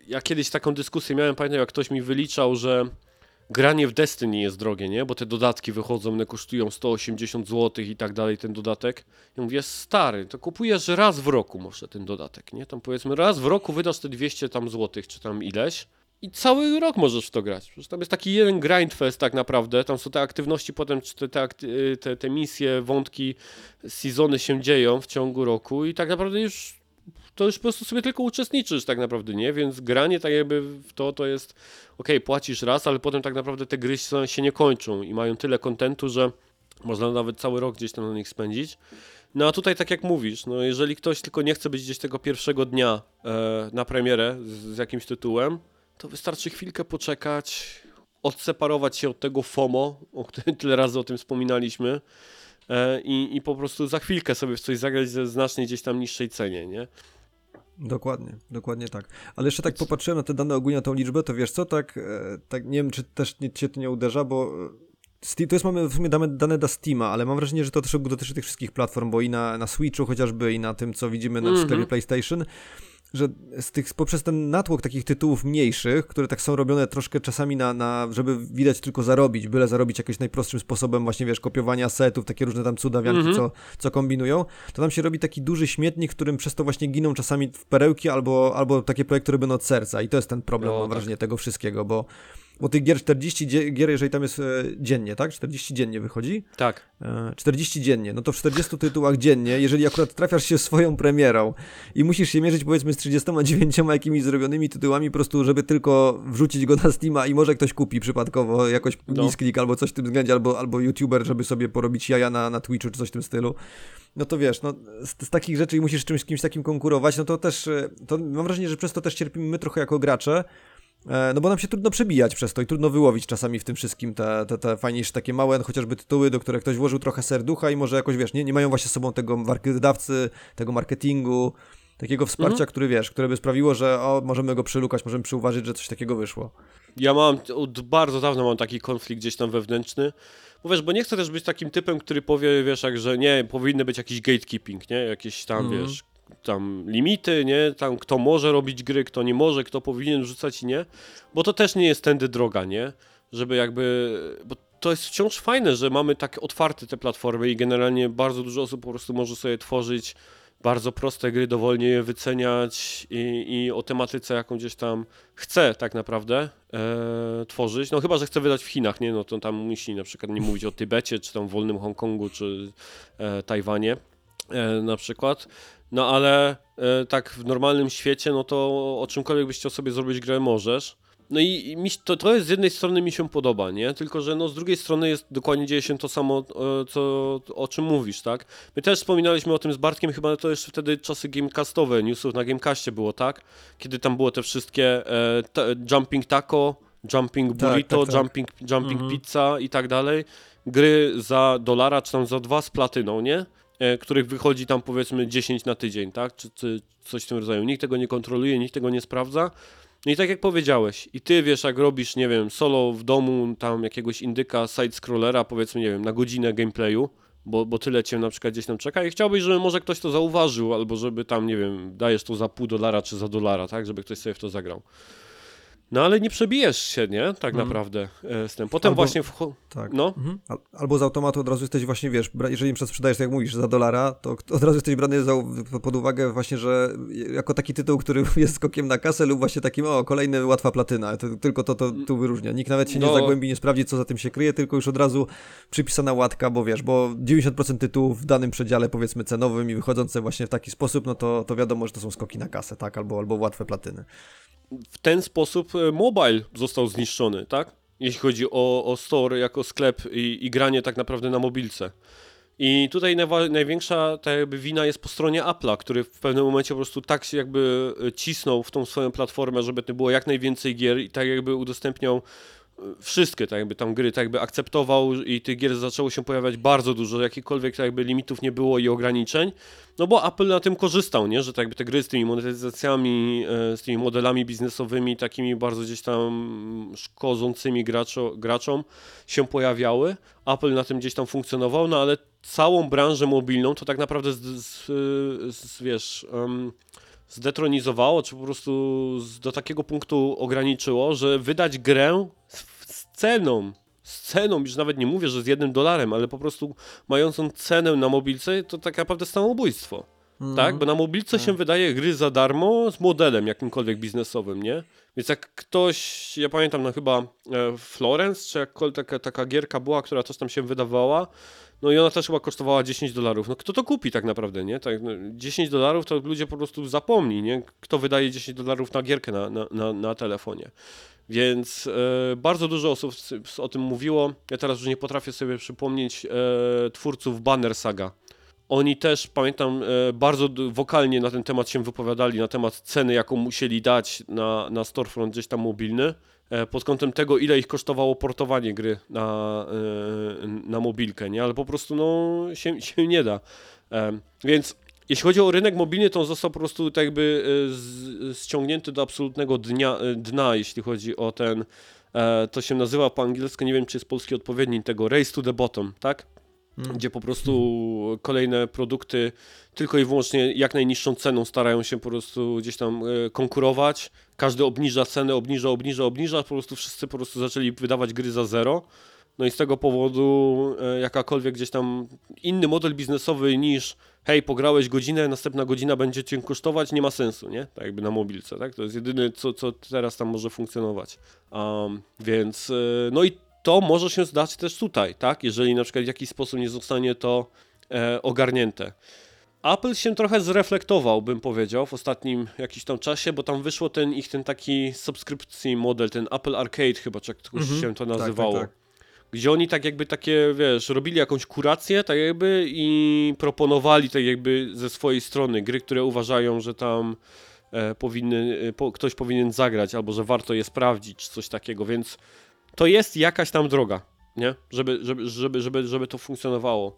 ja kiedyś taką dyskusję miałem, pamiętam jak ktoś mi wyliczał, że granie w Destiny jest drogie, nie? Bo te dodatki wychodzą, one kosztują 180 zł i tak dalej, ten dodatek. Ja mówię, stary, to kupujesz raz w roku może ten dodatek, nie? Tam powiedzmy raz w roku wydasz te 200 tam złotych, czy tam ileś i cały rok możesz w to grać. Przecież tam jest taki jeden grindfest tak naprawdę, tam są te aktywności potem, te, te, te, te misje, wątki, sezony się dzieją w ciągu roku i tak naprawdę już to już po prostu sobie tylko uczestniczysz tak naprawdę, nie? Więc granie tak jakby w to, to jest ok, płacisz raz, ale potem tak naprawdę te gry się nie kończą i mają tyle kontentu, że można nawet cały rok gdzieś tam na nich spędzić. No a tutaj tak jak mówisz, no jeżeli ktoś tylko nie chce być gdzieś tego pierwszego dnia e, na premierę z, z jakimś tytułem, to wystarczy chwilkę poczekać, odseparować się od tego FOMO, o którym tyle razy o tym wspominaliśmy i, i po prostu za chwilkę sobie w coś zagrać ze znacznie gdzieś tam niższej cenie, nie? Dokładnie, dokładnie tak. Ale jeszcze tak popatrzyłem na te dane ogólnie, na tą liczbę, to wiesz co, tak, e, tak nie wiem, czy też nie, cię to nie uderza, bo e, Steam, to jest mamy w sumie dane, dane dla Steama, ale mam wrażenie, że to też dotyczy tych wszystkich platform, bo i na, na Switchu chociażby, i na tym, co widzimy na mm -hmm. sklepie PlayStation, że z tych, poprzez ten natłok takich tytułów mniejszych, które tak są robione troszkę czasami na, na żeby widać tylko zarobić, byle zarobić jakimś najprostszym sposobem, właśnie wiesz, kopiowania setów, takie różne tam cudawianki, mm -hmm. co, co kombinują, to tam się robi taki duży śmietnik, którym przez to właśnie giną czasami w perełki albo, albo takie projekty robione od serca i to jest ten problem, no, mam tak. wrażenie, tego wszystkiego, bo bo tych gier 40 gier, jeżeli tam jest e, dziennie, tak? 40 dziennie wychodzi? Tak. 40 e, dziennie. No to w 40 tytułach dziennie, jeżeli akurat trafiasz się swoją premierą i musisz się mierzyć powiedzmy z 39 jakimiś zrobionymi tytułami, po prostu, żeby tylko wrzucić go na Steama i może ktoś kupi przypadkowo jakoś no. misklik albo coś w tym względzie, albo, albo YouTuber, żeby sobie porobić jaja na, na Twitchu czy coś w tym stylu. No to wiesz, no z, z takich rzeczy i musisz z czymś kimś takim konkurować, no to też, e, to mam wrażenie, że przez to też cierpimy my trochę jako gracze, no bo nam się trudno przebijać przez to i trudno wyłowić czasami w tym wszystkim te, te, te fajniejsze takie małe chociażby tytuły, do których ktoś włożył trochę serducha i może jakoś, wiesz, nie, nie mają właśnie sobą tego wydawcy, tego marketingu, takiego wsparcia, mhm. który, wiesz, które by sprawiło, że o, możemy go przylukać, możemy przyuważyć, że coś takiego wyszło. Ja mam, od bardzo dawno mam taki konflikt gdzieś tam wewnętrzny, bo wiesz, bo nie chcę też być takim typem, który powie, wiesz, jak, że nie, powinny być jakiś gatekeeping, nie, jakieś tam, mhm. wiesz, tam limity, nie? Tam kto może robić gry, kto nie może, kto powinien rzucać i nie. Bo to też nie jest tędy droga, nie? Żeby jakby... Bo to jest wciąż fajne, że mamy tak otwarte te platformy i generalnie bardzo dużo osób po prostu może sobie tworzyć bardzo proste gry, dowolnie je wyceniać i, i o tematyce, jaką gdzieś tam chce tak naprawdę e, tworzyć. No chyba, że chce wydać w Chinach, nie? No to tam musi na przykład nie mówić o Tybecie, czy tam wolnym Hongkongu, czy e, Tajwanie e, na przykład. No ale e, tak w normalnym świecie, no to o czymkolwiek byś chciał sobie zrobić grę możesz. No i, i mi, to, to jest z jednej strony mi się podoba, nie? Tylko, że no z drugiej strony jest dokładnie dzieje się to samo, e, co, o czym mówisz, tak? My też wspominaliśmy o tym z Bartkiem, chyba to jeszcze wtedy czasy gamecastowe, newsów na Gamecastie było, tak? Kiedy tam było te wszystkie e, Jumping Taco, Jumping tak, Burrito, tak, tak, tak. Jumping, jumping mhm. Pizza i tak dalej. Gry za dolara, czy tam za dwa z platyną, nie? E, których wychodzi tam powiedzmy 10 na tydzień, tak? Czy, czy coś w tym rodzaju. Nikt tego nie kontroluje, nikt tego nie sprawdza. No i tak jak powiedziałeś, i ty wiesz, jak robisz, nie wiem, solo w domu, tam jakiegoś indyka, side-scrollera, powiedzmy, nie wiem, na godzinę gameplayu, bo, bo tyle cię na przykład gdzieś tam czeka i chciałbyś, żeby może ktoś to zauważył, albo żeby tam, nie wiem, dajesz to za pół dolara czy za dolara, tak, żeby ktoś sobie w to zagrał. No ale nie przebijesz się, nie? Tak mm. naprawdę e, z tym. Potem Albo, właśnie... W... Tak. No. Mhm. Albo z automatu od razu jesteś właśnie, wiesz, jeżeli im sprzedajesz, tak jak mówisz, za dolara, to od razu jesteś brany za, pod uwagę właśnie, że jako taki tytuł, który (laughs) jest skokiem na kasę lub właśnie takim, o, kolejny łatwa platyna. To, tylko to, to tu wyróżnia. Nikt nawet się no. nie zagłębi, nie sprawdzi, co za tym się kryje, tylko już od razu przypisana łatka, bo wiesz, bo 90% tytułów w danym przedziale, powiedzmy, cenowym i wychodzące właśnie w taki sposób, no to, to wiadomo, że to są skoki na kasę, tak? Albo, albo łatwe platyny w ten sposób e, mobile został zniszczony, tak? Jeśli chodzi o, o store jako sklep i, i granie tak naprawdę na mobilce. I tutaj największa ta jakby wina jest po stronie Apple'a, który w pewnym momencie po prostu tak się jakby e, cisnął w tą swoją platformę, żeby to było jak najwięcej gier i tak jakby udostępniał wszystkie tak jakby tam gry tak jakby akceptował i tych gier zaczęło się pojawiać bardzo dużo, jakichkolwiek tak jakby limitów nie było i ograniczeń, no bo Apple na tym korzystał, nie, że tak jakby te gry z tymi monetyzacjami, e, z tymi modelami biznesowymi, takimi bardzo gdzieś tam szkodzącymi graczo, graczom się pojawiały, Apple na tym gdzieś tam funkcjonował, no ale całą branżę mobilną to tak naprawdę z, z, z wiesz... Um, zdetronizowało, czy po prostu do takiego punktu ograniczyło, że wydać grę z ceną, z ceną, już nawet nie mówię, że z jednym dolarem, ale po prostu mającą cenę na mobilce, to tak naprawdę samobójstwo. Mm. Tak? Bo na mobilce się tak. wydaje gry za darmo z modelem jakimkolwiek biznesowym, nie? Więc jak ktoś, ja pamiętam, no chyba e, Florence, czy jakkolwiek taka, taka gierka była, która coś tam się wydawała, no i ona też chyba kosztowała 10 dolarów. No kto to kupi tak naprawdę, nie? Tak, no 10 dolarów to ludzie po prostu zapomni, nie? Kto wydaje 10 dolarów na gierkę na, na, na, na telefonie. Więc e, bardzo dużo osób o tym mówiło. Ja teraz już nie potrafię sobie przypomnieć e, twórców Banner Saga. Oni też, pamiętam, e, bardzo wokalnie na ten temat się wypowiadali, na temat ceny, jaką musieli dać na, na storefront gdzieś tam mobilny. E, pod kątem tego, ile ich kosztowało portowanie gry na, e, na mobilkę, nie? Ale po prostu no, się, się nie da. Więc jeśli chodzi o rynek mobilny, to on został po prostu tak jakby ściągnięty do absolutnego dnia, dna, jeśli chodzi o ten, to się nazywa po angielsku, nie wiem czy jest polski odpowiednik tego, race to the bottom, tak? Gdzie po prostu kolejne produkty tylko i wyłącznie jak najniższą ceną starają się po prostu gdzieś tam e, konkurować. Każdy obniża cenę, obniża, obniża, obniża, po prostu wszyscy po prostu zaczęli wydawać gry za zero. No i z tego powodu e, jakakolwiek gdzieś tam inny model biznesowy niż hej, pograłeś godzinę, następna godzina będzie cię kosztować, nie ma sensu, nie? Tak jakby na mobilce, tak? To jest jedyne, co, co teraz tam może funkcjonować. Um, więc, e, no i to może się zdać też tutaj, tak? Jeżeli na przykład w jakiś sposób nie zostanie to e, ogarnięte. Apple się trochę zreflektował, bym powiedział, w ostatnim jakimś tam czasie, bo tam wyszło ten ich ten taki subskrypcji model, ten Apple Arcade chyba, czy jak mm się to nazywało. Tak, tak, tak gdzie oni tak jakby takie, wiesz, robili jakąś kurację, tak jakby i proponowali tak jakby ze swojej strony gry, które uważają, że tam e, powinny, e, po, ktoś powinien zagrać, albo że warto je sprawdzić, czy coś takiego, więc to jest jakaś tam droga, nie? Żeby, żeby, żeby, żeby, żeby to funkcjonowało.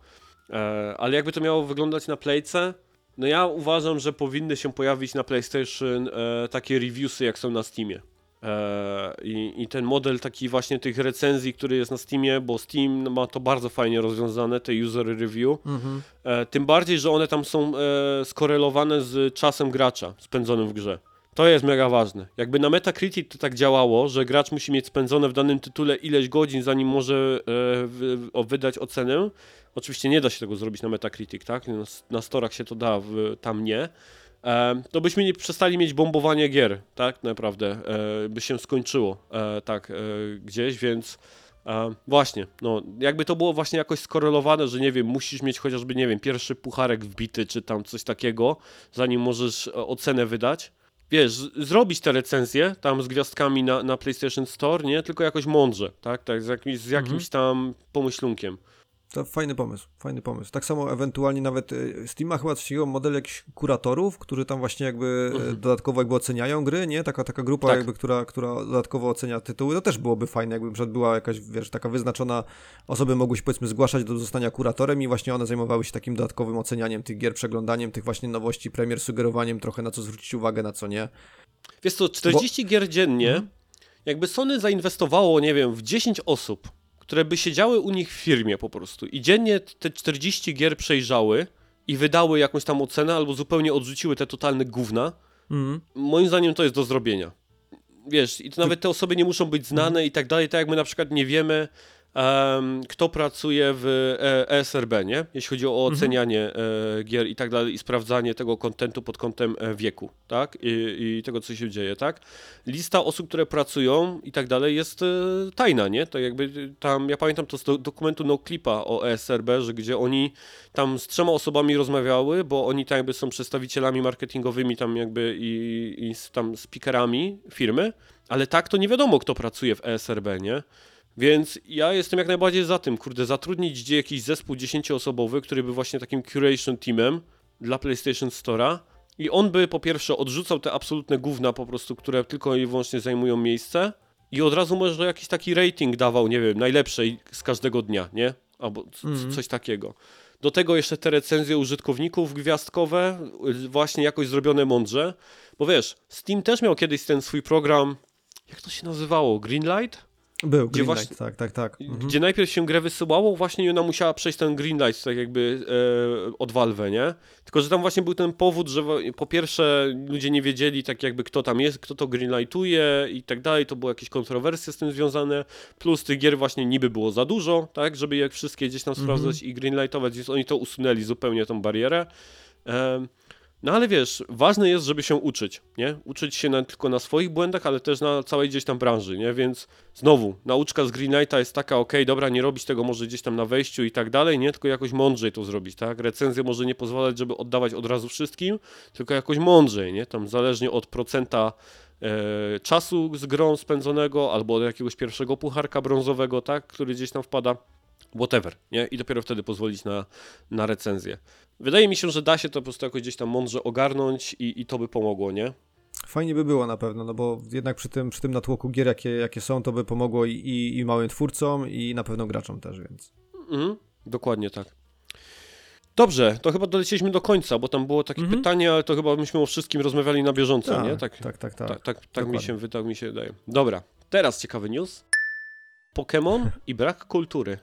E, ale jakby to miało wyglądać na playce, no ja uważam, że powinny się pojawić na PlayStation e, takie reviewsy, jak są na Steamie. E, I, I, ten model taki właśnie tych recenzji, który jest na Steamie, bo Steam ma to bardzo fajnie rozwiązane, te user review. Mhm. Tym bardziej, że one tam są skorelowane z czasem gracza spędzonym w grze. To jest mega ważne. Jakby na Metacritic to tak działało, że gracz musi mieć spędzone w danym tytule ileś godzin, zanim może wydać ocenę. Oczywiście nie da się tego zrobić na Metacritic, tak? Na, na storach się to da, tam nie to byśmy nie przestali mieć bombowanie gier, tak naprawdę, e, by się skończyło e, tak e, gdzieś, więc właśnie, no jakby to było właśnie jakoś skorelowane, że nie wiem, musisz mieć chociażby, nie wiem, pierwszy pucharek wbity, czy tam coś takiego, zanim możesz ocenę wydać. Wiesz, zrobić te recenzje tam z gwiazdkami na, na PlayStation Store, nie? Tylko jakoś mądrze, tak? tak z, jakimś, z jakimś mhm. tam pomyślunkiem. To fajny pomysł, fajny pomysł. Tak samo ewentualnie nawet y, Steam ma chyba coś takiego model jakichś kuratorów, którzy tam właśnie jakby y, mhm. dodatkowo jakby oceniają gry, nie? Taka, taka grupa tak. jakby, która, która dodatkowo ocenia tytuły. To też byłoby fajne, jakby przed była jakaś, wiesz, taka wyznaczona, osoby mogły się powiedzmy zgłaszać do zostania kuratorem i właśnie one zajmowały się takim dodatkowym ocenianiem tych gier, przeglądaniem tych właśnie nowości, premier, sugerowaniem trochę na co zwrócić uwagę, na co nie. Wiesz co, 40 Bo... gier dziennie, mhm. jakby Sony zainwestowało, nie wiem, w 10 osób, które by siedziały u nich w firmie po prostu i dziennie te 40 gier przejrzały i wydały jakąś tam ocenę albo zupełnie odrzuciły te totalne gówna, mm. moim zdaniem to jest do zrobienia. Wiesz, i to nawet te osoby nie muszą być znane mm. i tak dalej, tak jak my na przykład nie wiemy, kto pracuje w ESRB, e nie? Jeśli chodzi o mhm. ocenianie e, gier i tak dalej i sprawdzanie tego kontentu pod kątem e, wieku, tak? I, I, tego, co się dzieje, tak? Lista osób, które pracują i tak dalej jest tajna, nie? Tak jakby tam, ja pamiętam to z do, dokumentu No Clipa o ESRB, że gdzie oni tam z trzema osobami rozmawiały, bo oni tam jakby są przedstawicielami marketingowymi tam jakby i, i tam speakerami firmy, ale tak to nie wiadomo, kto pracuje w ESRB, nie? Więc ja jestem jak najbardziej za tym, kurde, zatrudnić gdzie jakiś zespół dziesięcioosobowy, który by właśnie takim curation teamem dla PlayStation Store'a i on by po pierwsze odrzucał te absolutne gówna po prostu, które tylko i wyłącznie zajmują miejsce i od razu może jakiś taki rating dawał, nie wiem, najlepszej z każdego dnia, nie? Albo mm. coś takiego. Do tego jeszcze te recenzje użytkowników gwiazdkowe, właśnie jakoś zrobione mądrze, bo wiesz, Steam też miał kiedyś ten swój program, jak to się nazywało? Greenlight? Był, gdzie właśnie, tak, tak, tak. Mhm. Gdzie najpierw się grę wysyłało, właśnie ona musiała przejść ten greenlight, tak jakby e, od Valve, nie? Tylko, że tam właśnie był ten powód, że po pierwsze ludzie nie wiedzieli tak jakby kto tam jest, kto to greenlightuje i tak dalej, to były jakieś kontrowersje z tym związane, plus tych gier właśnie niby było za dużo, tak, żeby je wszystkie gdzieś tam mhm. sprawdzać i greenlightować, więc oni to usunęli zupełnie tą barierę. E, no ale wiesz, ważne jest, żeby się uczyć, nie? Uczyć się na, tylko na swoich błędach, ale też na całej gdzieś tam branży, nie? Więc znowu, nauczka z Green Knighta jest taka, ok, dobra, nie robić tego może gdzieś tam na wejściu i tak dalej, nie? Tylko jakoś mądrzej to zrobić, tak? Recenzja może nie pozwalać, żeby oddawać od razu wszystkim, tylko jakoś mądrzej, nie? Tam zależnie od procenta e, czasu z grą spędzonego, albo od jakiegoś pierwszego pucharka brązowego, tak? Który gdzieś tam wpada whatever, nie? I dopiero wtedy pozwolić na, na recenzję. Wydaje mi się, że da się to po prostu jakoś gdzieś tam mądrze ogarnąć i, i to by pomogło, nie? Fajnie by było na pewno, no bo jednak przy tym, przy tym natłoku gier, jakie, jakie są, to by pomogło i, i, i małym twórcom, i na pewno graczom też, więc. Mhm, dokładnie tak. Dobrze, to chyba dolecieliśmy do końca, bo tam było takie mhm. pytanie, ale to chyba myśmy o wszystkim rozmawiali na bieżąco, tak, nie? Tak, tak, tak. Tak, tak, tak, tak mi, się, tak mi się wydaje. Dobra, teraz ciekawy news. Pokémon i brak kultury.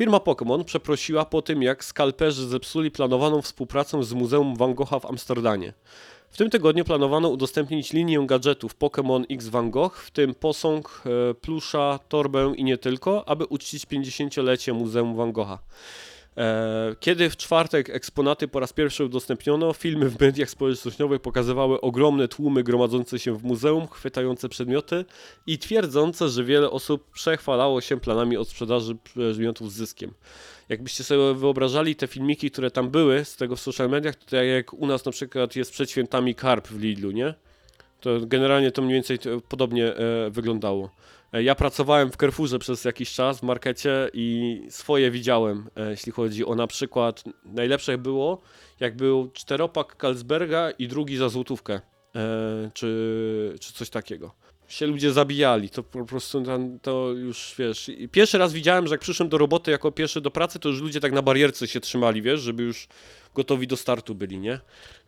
Firma Pokémon przeprosiła po tym, jak skalperzy zepsuli planowaną współpracę z Muzeum Van Gogha w Amsterdamie. W tym tygodniu planowano udostępnić linię gadżetów Pokémon X Van Gogh, w tym posąg, e, plusza, torbę i nie tylko, aby uczcić 50-lecie Muzeum Van Gogha. E, kiedy w czwartek eksponaty po raz pierwszy udostępniono, filmy w mediach społecznościowych pokazywały ogromne tłumy gromadzące się w muzeum, chwytające przedmioty i twierdzące, że wiele osób przechwalało się planami od sprzedaży przedmiotów z zyskiem. Jakbyście sobie wyobrażali te filmiki, które tam były z tego w social mediach, to tak jak u nas na przykład jest przed świętami karp w Lidlu, nie? To generalnie to mniej więcej podobnie e, wyglądało. E, ja pracowałem w Carrefourze przez jakiś czas w markecie i swoje widziałem, e, jeśli chodzi o na przykład, najlepsze było, jak był czteropak Carlsberga i drugi za złotówkę, e, czy, czy coś takiego. Się ludzie zabijali, to po prostu tam, to już wiesz. Pierwszy raz widziałem, że jak przyszłem do roboty jako pierwszy do pracy, to już ludzie tak na barierce się trzymali, wiesz, żeby już gotowi do startu byli, nie?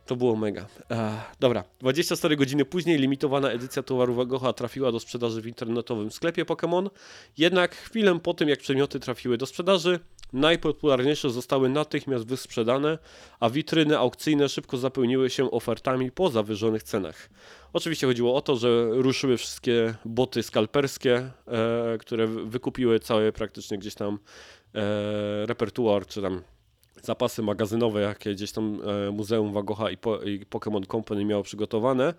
To było mega. Ech, dobra, 24 godziny później limitowana edycja towaru Wagocha trafiła do sprzedaży w internetowym sklepie Pokémon. Jednak chwilę po tym, jak przedmioty trafiły do sprzedaży, najpopularniejsze zostały natychmiast wysprzedane, a witryny aukcyjne szybko zapełniły się ofertami po zawyżonych cenach. Oczywiście chodziło o to, że ruszyły wszystkie boty skalperskie, e, które wykupiły cały praktycznie gdzieś tam e, repertuar, czy tam zapasy magazynowe, jakie gdzieś tam e, Muzeum Wagocha i, po, i Pokémon Company miało przygotowane.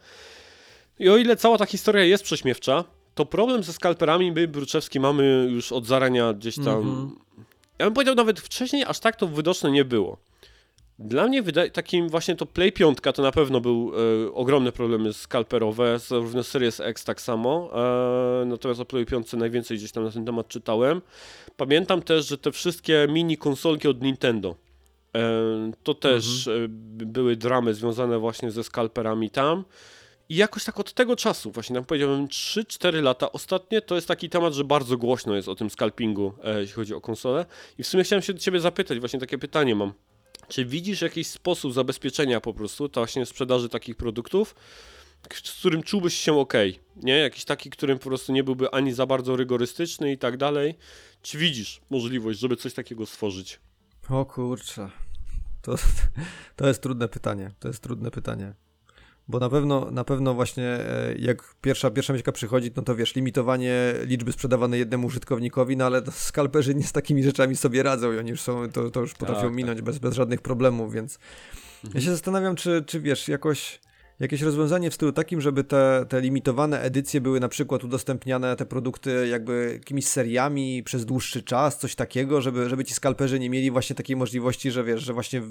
I o ile cała ta historia jest prześmiewcza, to problem ze skalperami my Bruczewski mamy już od zarania gdzieś tam. Mm -hmm. Ja bym powiedział nawet wcześniej, aż tak to widoczne nie było. Dla mnie takim właśnie to Play 5 to na pewno był e, ogromne problemy skalperowe, zarówno Series X tak samo, e, natomiast o Play 5 najwięcej gdzieś tam na ten temat czytałem. Pamiętam też, że te wszystkie mini konsolki od Nintendo, to też mhm. E, były dramy związane właśnie ze skalperami tam. I jakoś tak od tego czasu, właśnie tam powiedziałbym 3-4 lata ostatnie, to jest taki temat, że bardzo głośno jest o tym scalpingu, e, jeśli chodzi o konsolę. I w sumie chciałem się do ciebie zapytać, właśnie takie pytanie mam. Czy widzisz jakiś sposób zabezpieczenia po prostu, to właśnie sprzedaży takich produktów, z którym czułbyś się ok, nie? Jakiś taki, którym po prostu nie byłby ani za bardzo rygorystyczny i tak dalej. Czy widzisz możliwość, żeby coś takiego stworzyć? O kurczę. To, (laughs) to jest trudne pytanie. To jest trudne pytanie. Bo na pewno, na pewno właśnie e, jak pierwsza, pierwsza mieszka przychodzi, no to wiesz, limitowanie liczby sprzedawanej jednemu użytkownikowi, no ale skalperzy nie z takimi rzeczami sobie radzą i oni już są, to, to już potrafią tak, tak. minąć tak. Bez, bez żadnych problemów, więc mhm. ja się zastanawiam, czy, czy wiesz, jakoś jakieś rozwiązanie w stylu takim, żeby te, te limitowane edycje były na przykład udostępniane, te produkty jakby jakimiś seriami przez dłuższy czas, coś takiego, żeby, żeby ci skalperzy nie mieli właśnie takiej możliwości, że wiesz, że właśnie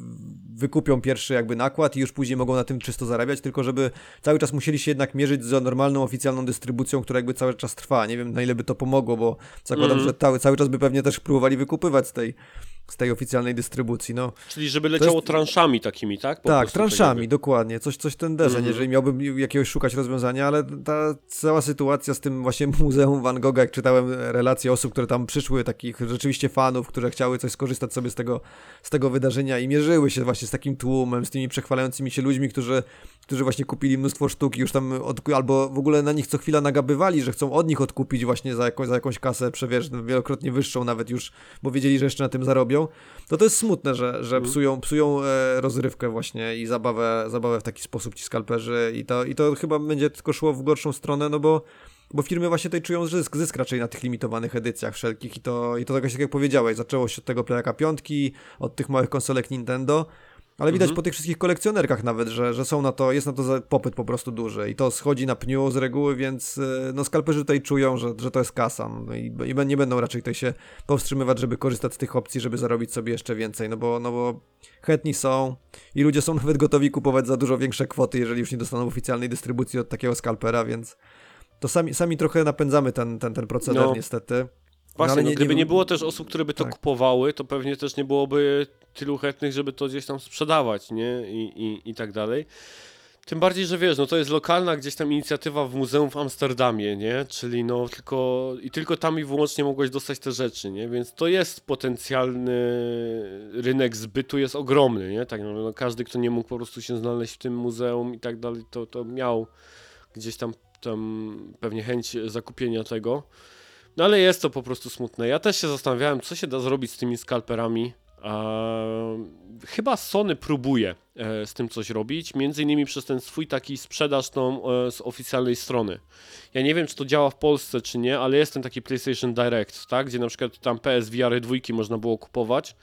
wykupią pierwszy jakby nakład i już później mogą na tym czysto zarabiać, tylko żeby cały czas musieli się jednak mierzyć z normalną, oficjalną dystrybucją, która jakby cały czas trwa. Nie wiem na ile by to pomogło, bo zakładam, mm. że cały, cały czas by pewnie też próbowali wykupywać z tej z tej oficjalnej dystrybucji. No, Czyli żeby leciało jest... transzami takimi, tak? Po tak, transzami, dokładnie. Coś, coś ten desen, mm -hmm. jeżeli miałbym jakiegoś szukać rozwiązania, ale ta cała sytuacja z tym właśnie (laughs) Muzeum Van Gogha, jak czytałem relacje osób, które tam przyszły, takich rzeczywiście fanów, które chciały coś skorzystać sobie z tego, z tego wydarzenia i mierzyły się właśnie z takim tłumem, z tymi przechwalającymi się ludźmi, którzy, którzy właśnie kupili mnóstwo sztuk i już tam od, albo w ogóle na nich co chwila nagabywali, że chcą od nich odkupić właśnie za, jakąś, za jakąś kasę, przewierz, wielokrotnie wyższą nawet już, bo wiedzieli, że jeszcze na tym zarobią robią, to to jest smutne, że, że mhm. psują, psują e, rozrywkę właśnie i zabawę, zabawę w taki sposób ci skalperzy i to, i to chyba będzie tylko szło w gorszą stronę, no bo bo firmy właśnie tutaj czują zysk, zysk raczej na tych limitowanych edycjach wszelkich i to, i to tak jak powiedziałeś, zaczęło się od tego Playaka piątki, od tych małych konsolek Nintendo, ale widać mhm. po tych wszystkich kolekcjonerkach nawet, że, że są na to, jest na to popyt po prostu duży i to schodzi na pniu z reguły, więc y, no skalperzy tutaj czują, że, że to jest kasa no i, i nie będą raczej tutaj się powstrzymywać, żeby korzystać z tych opcji, żeby zarobić sobie jeszcze więcej, no bo, no bo chętni są i ludzie są (laughs) nawet gotowi kupować za dużo większe kwoty, jeżeli już nie dostaną oficjalnej dystrybucji od takiego skalpera, więc to sami, sami trochę napędzamy ten, ten, ten proceder no. niestety. Właśnie, no, no, nie, gdyby nie było też osób, które by to tak. kupowały, to pewnie też nie byłoby tylu chętnych, żeby to gdzieś tam sprzedawać, nie? I, i, i tak dalej. Tym bardziej, że wiesz, no to jest lokalna gdzieś tam inicjatywa w muzeum w Amsterdamie, nie? Czyli no tylko i tylko tam i wyłącznie mogłeś dostać te rzeczy, nie? Więc to jest potencjalny rynek zbytu jest ogromny, nie? Tak, no, no każdy, kto nie mógł po prostu się znaleźć w tym muzeum i tak dalej, to, to miał gdzieś tam, tam pewnie chęć zakupienia tego. No ale jest to po prostu smutne. Ja też się zastanawiałem, co się da zrobić z tymi skalperami. Chyba Sony próbuje e, z tym coś robić, między innymi przez ten swój taki sprzedaż tą, e, z oficjalnej strony. Ja nie wiem, czy to działa w Polsce, czy nie, ale jest ten taki PlayStation Direct, tak, gdzie na przykład tam PSVR 2 można było kupować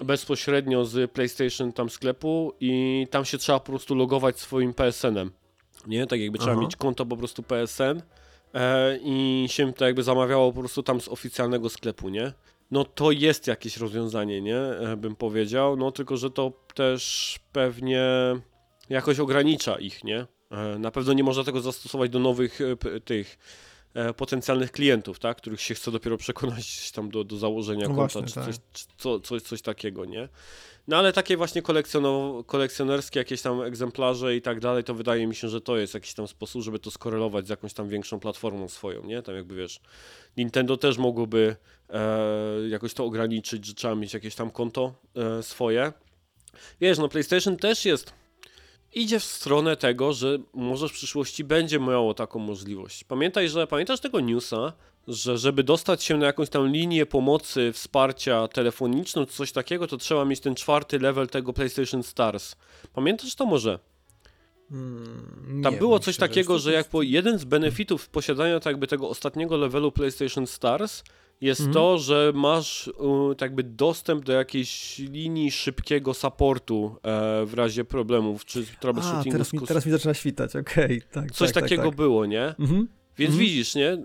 bezpośrednio z PlayStation tam sklepu i tam się trzeba po prostu logować swoim PSN-em. Nie, tak jakby Aha. trzeba mieć konto po prostu PSN e, i się to jakby zamawiało po prostu tam z oficjalnego sklepu, nie? No to jest jakieś rozwiązanie, nie? E, bym powiedział, no tylko, że to też pewnie jakoś ogranicza ich, nie? E, na pewno nie można tego zastosować do nowych e, tych potencjalnych klientów, tak, których się chce dopiero przekonać tam do, do założenia no konta, właśnie, czy, tak. coś, czy co, coś, coś takiego, nie? No ale takie właśnie kolekcjonerskie jakieś tam egzemplarze i tak dalej, to wydaje mi się, że to jest jakiś tam sposób, żeby to skorelować z jakąś tam większą platformą swoją, nie? Tam jakby wiesz, Nintendo też mogłoby e, jakoś to ograniczyć, że trzeba mieć jakieś tam konto e, swoje. Wiesz, no PlayStation też jest idzie w stronę tego, że może w przyszłości będzie miało taką możliwość. Pamiętaj, że pamiętasz tego newsa, że żeby dostać się na jakąś tam linię pomocy, wsparcia telefoniczną, czy coś takiego, to trzeba mieć ten czwarty level tego PlayStation Stars. Pamiętasz to może? Hmm, Tam było coś takiego, że jak po jeden z benefitów posiadania tak jakby tego ostatniego levelu PlayStation Stars jest mhm. to, że masz tak jakby dostęp do jakiejś linii szybkiego supportu e, w razie problemów czy troubleshootingu. teraz, mi, teraz mi zaczyna świtać, okej, okay, tak. Coś tak, takiego tak, tak. było, nie? Mhm. Więc mhm. widzisz, nie?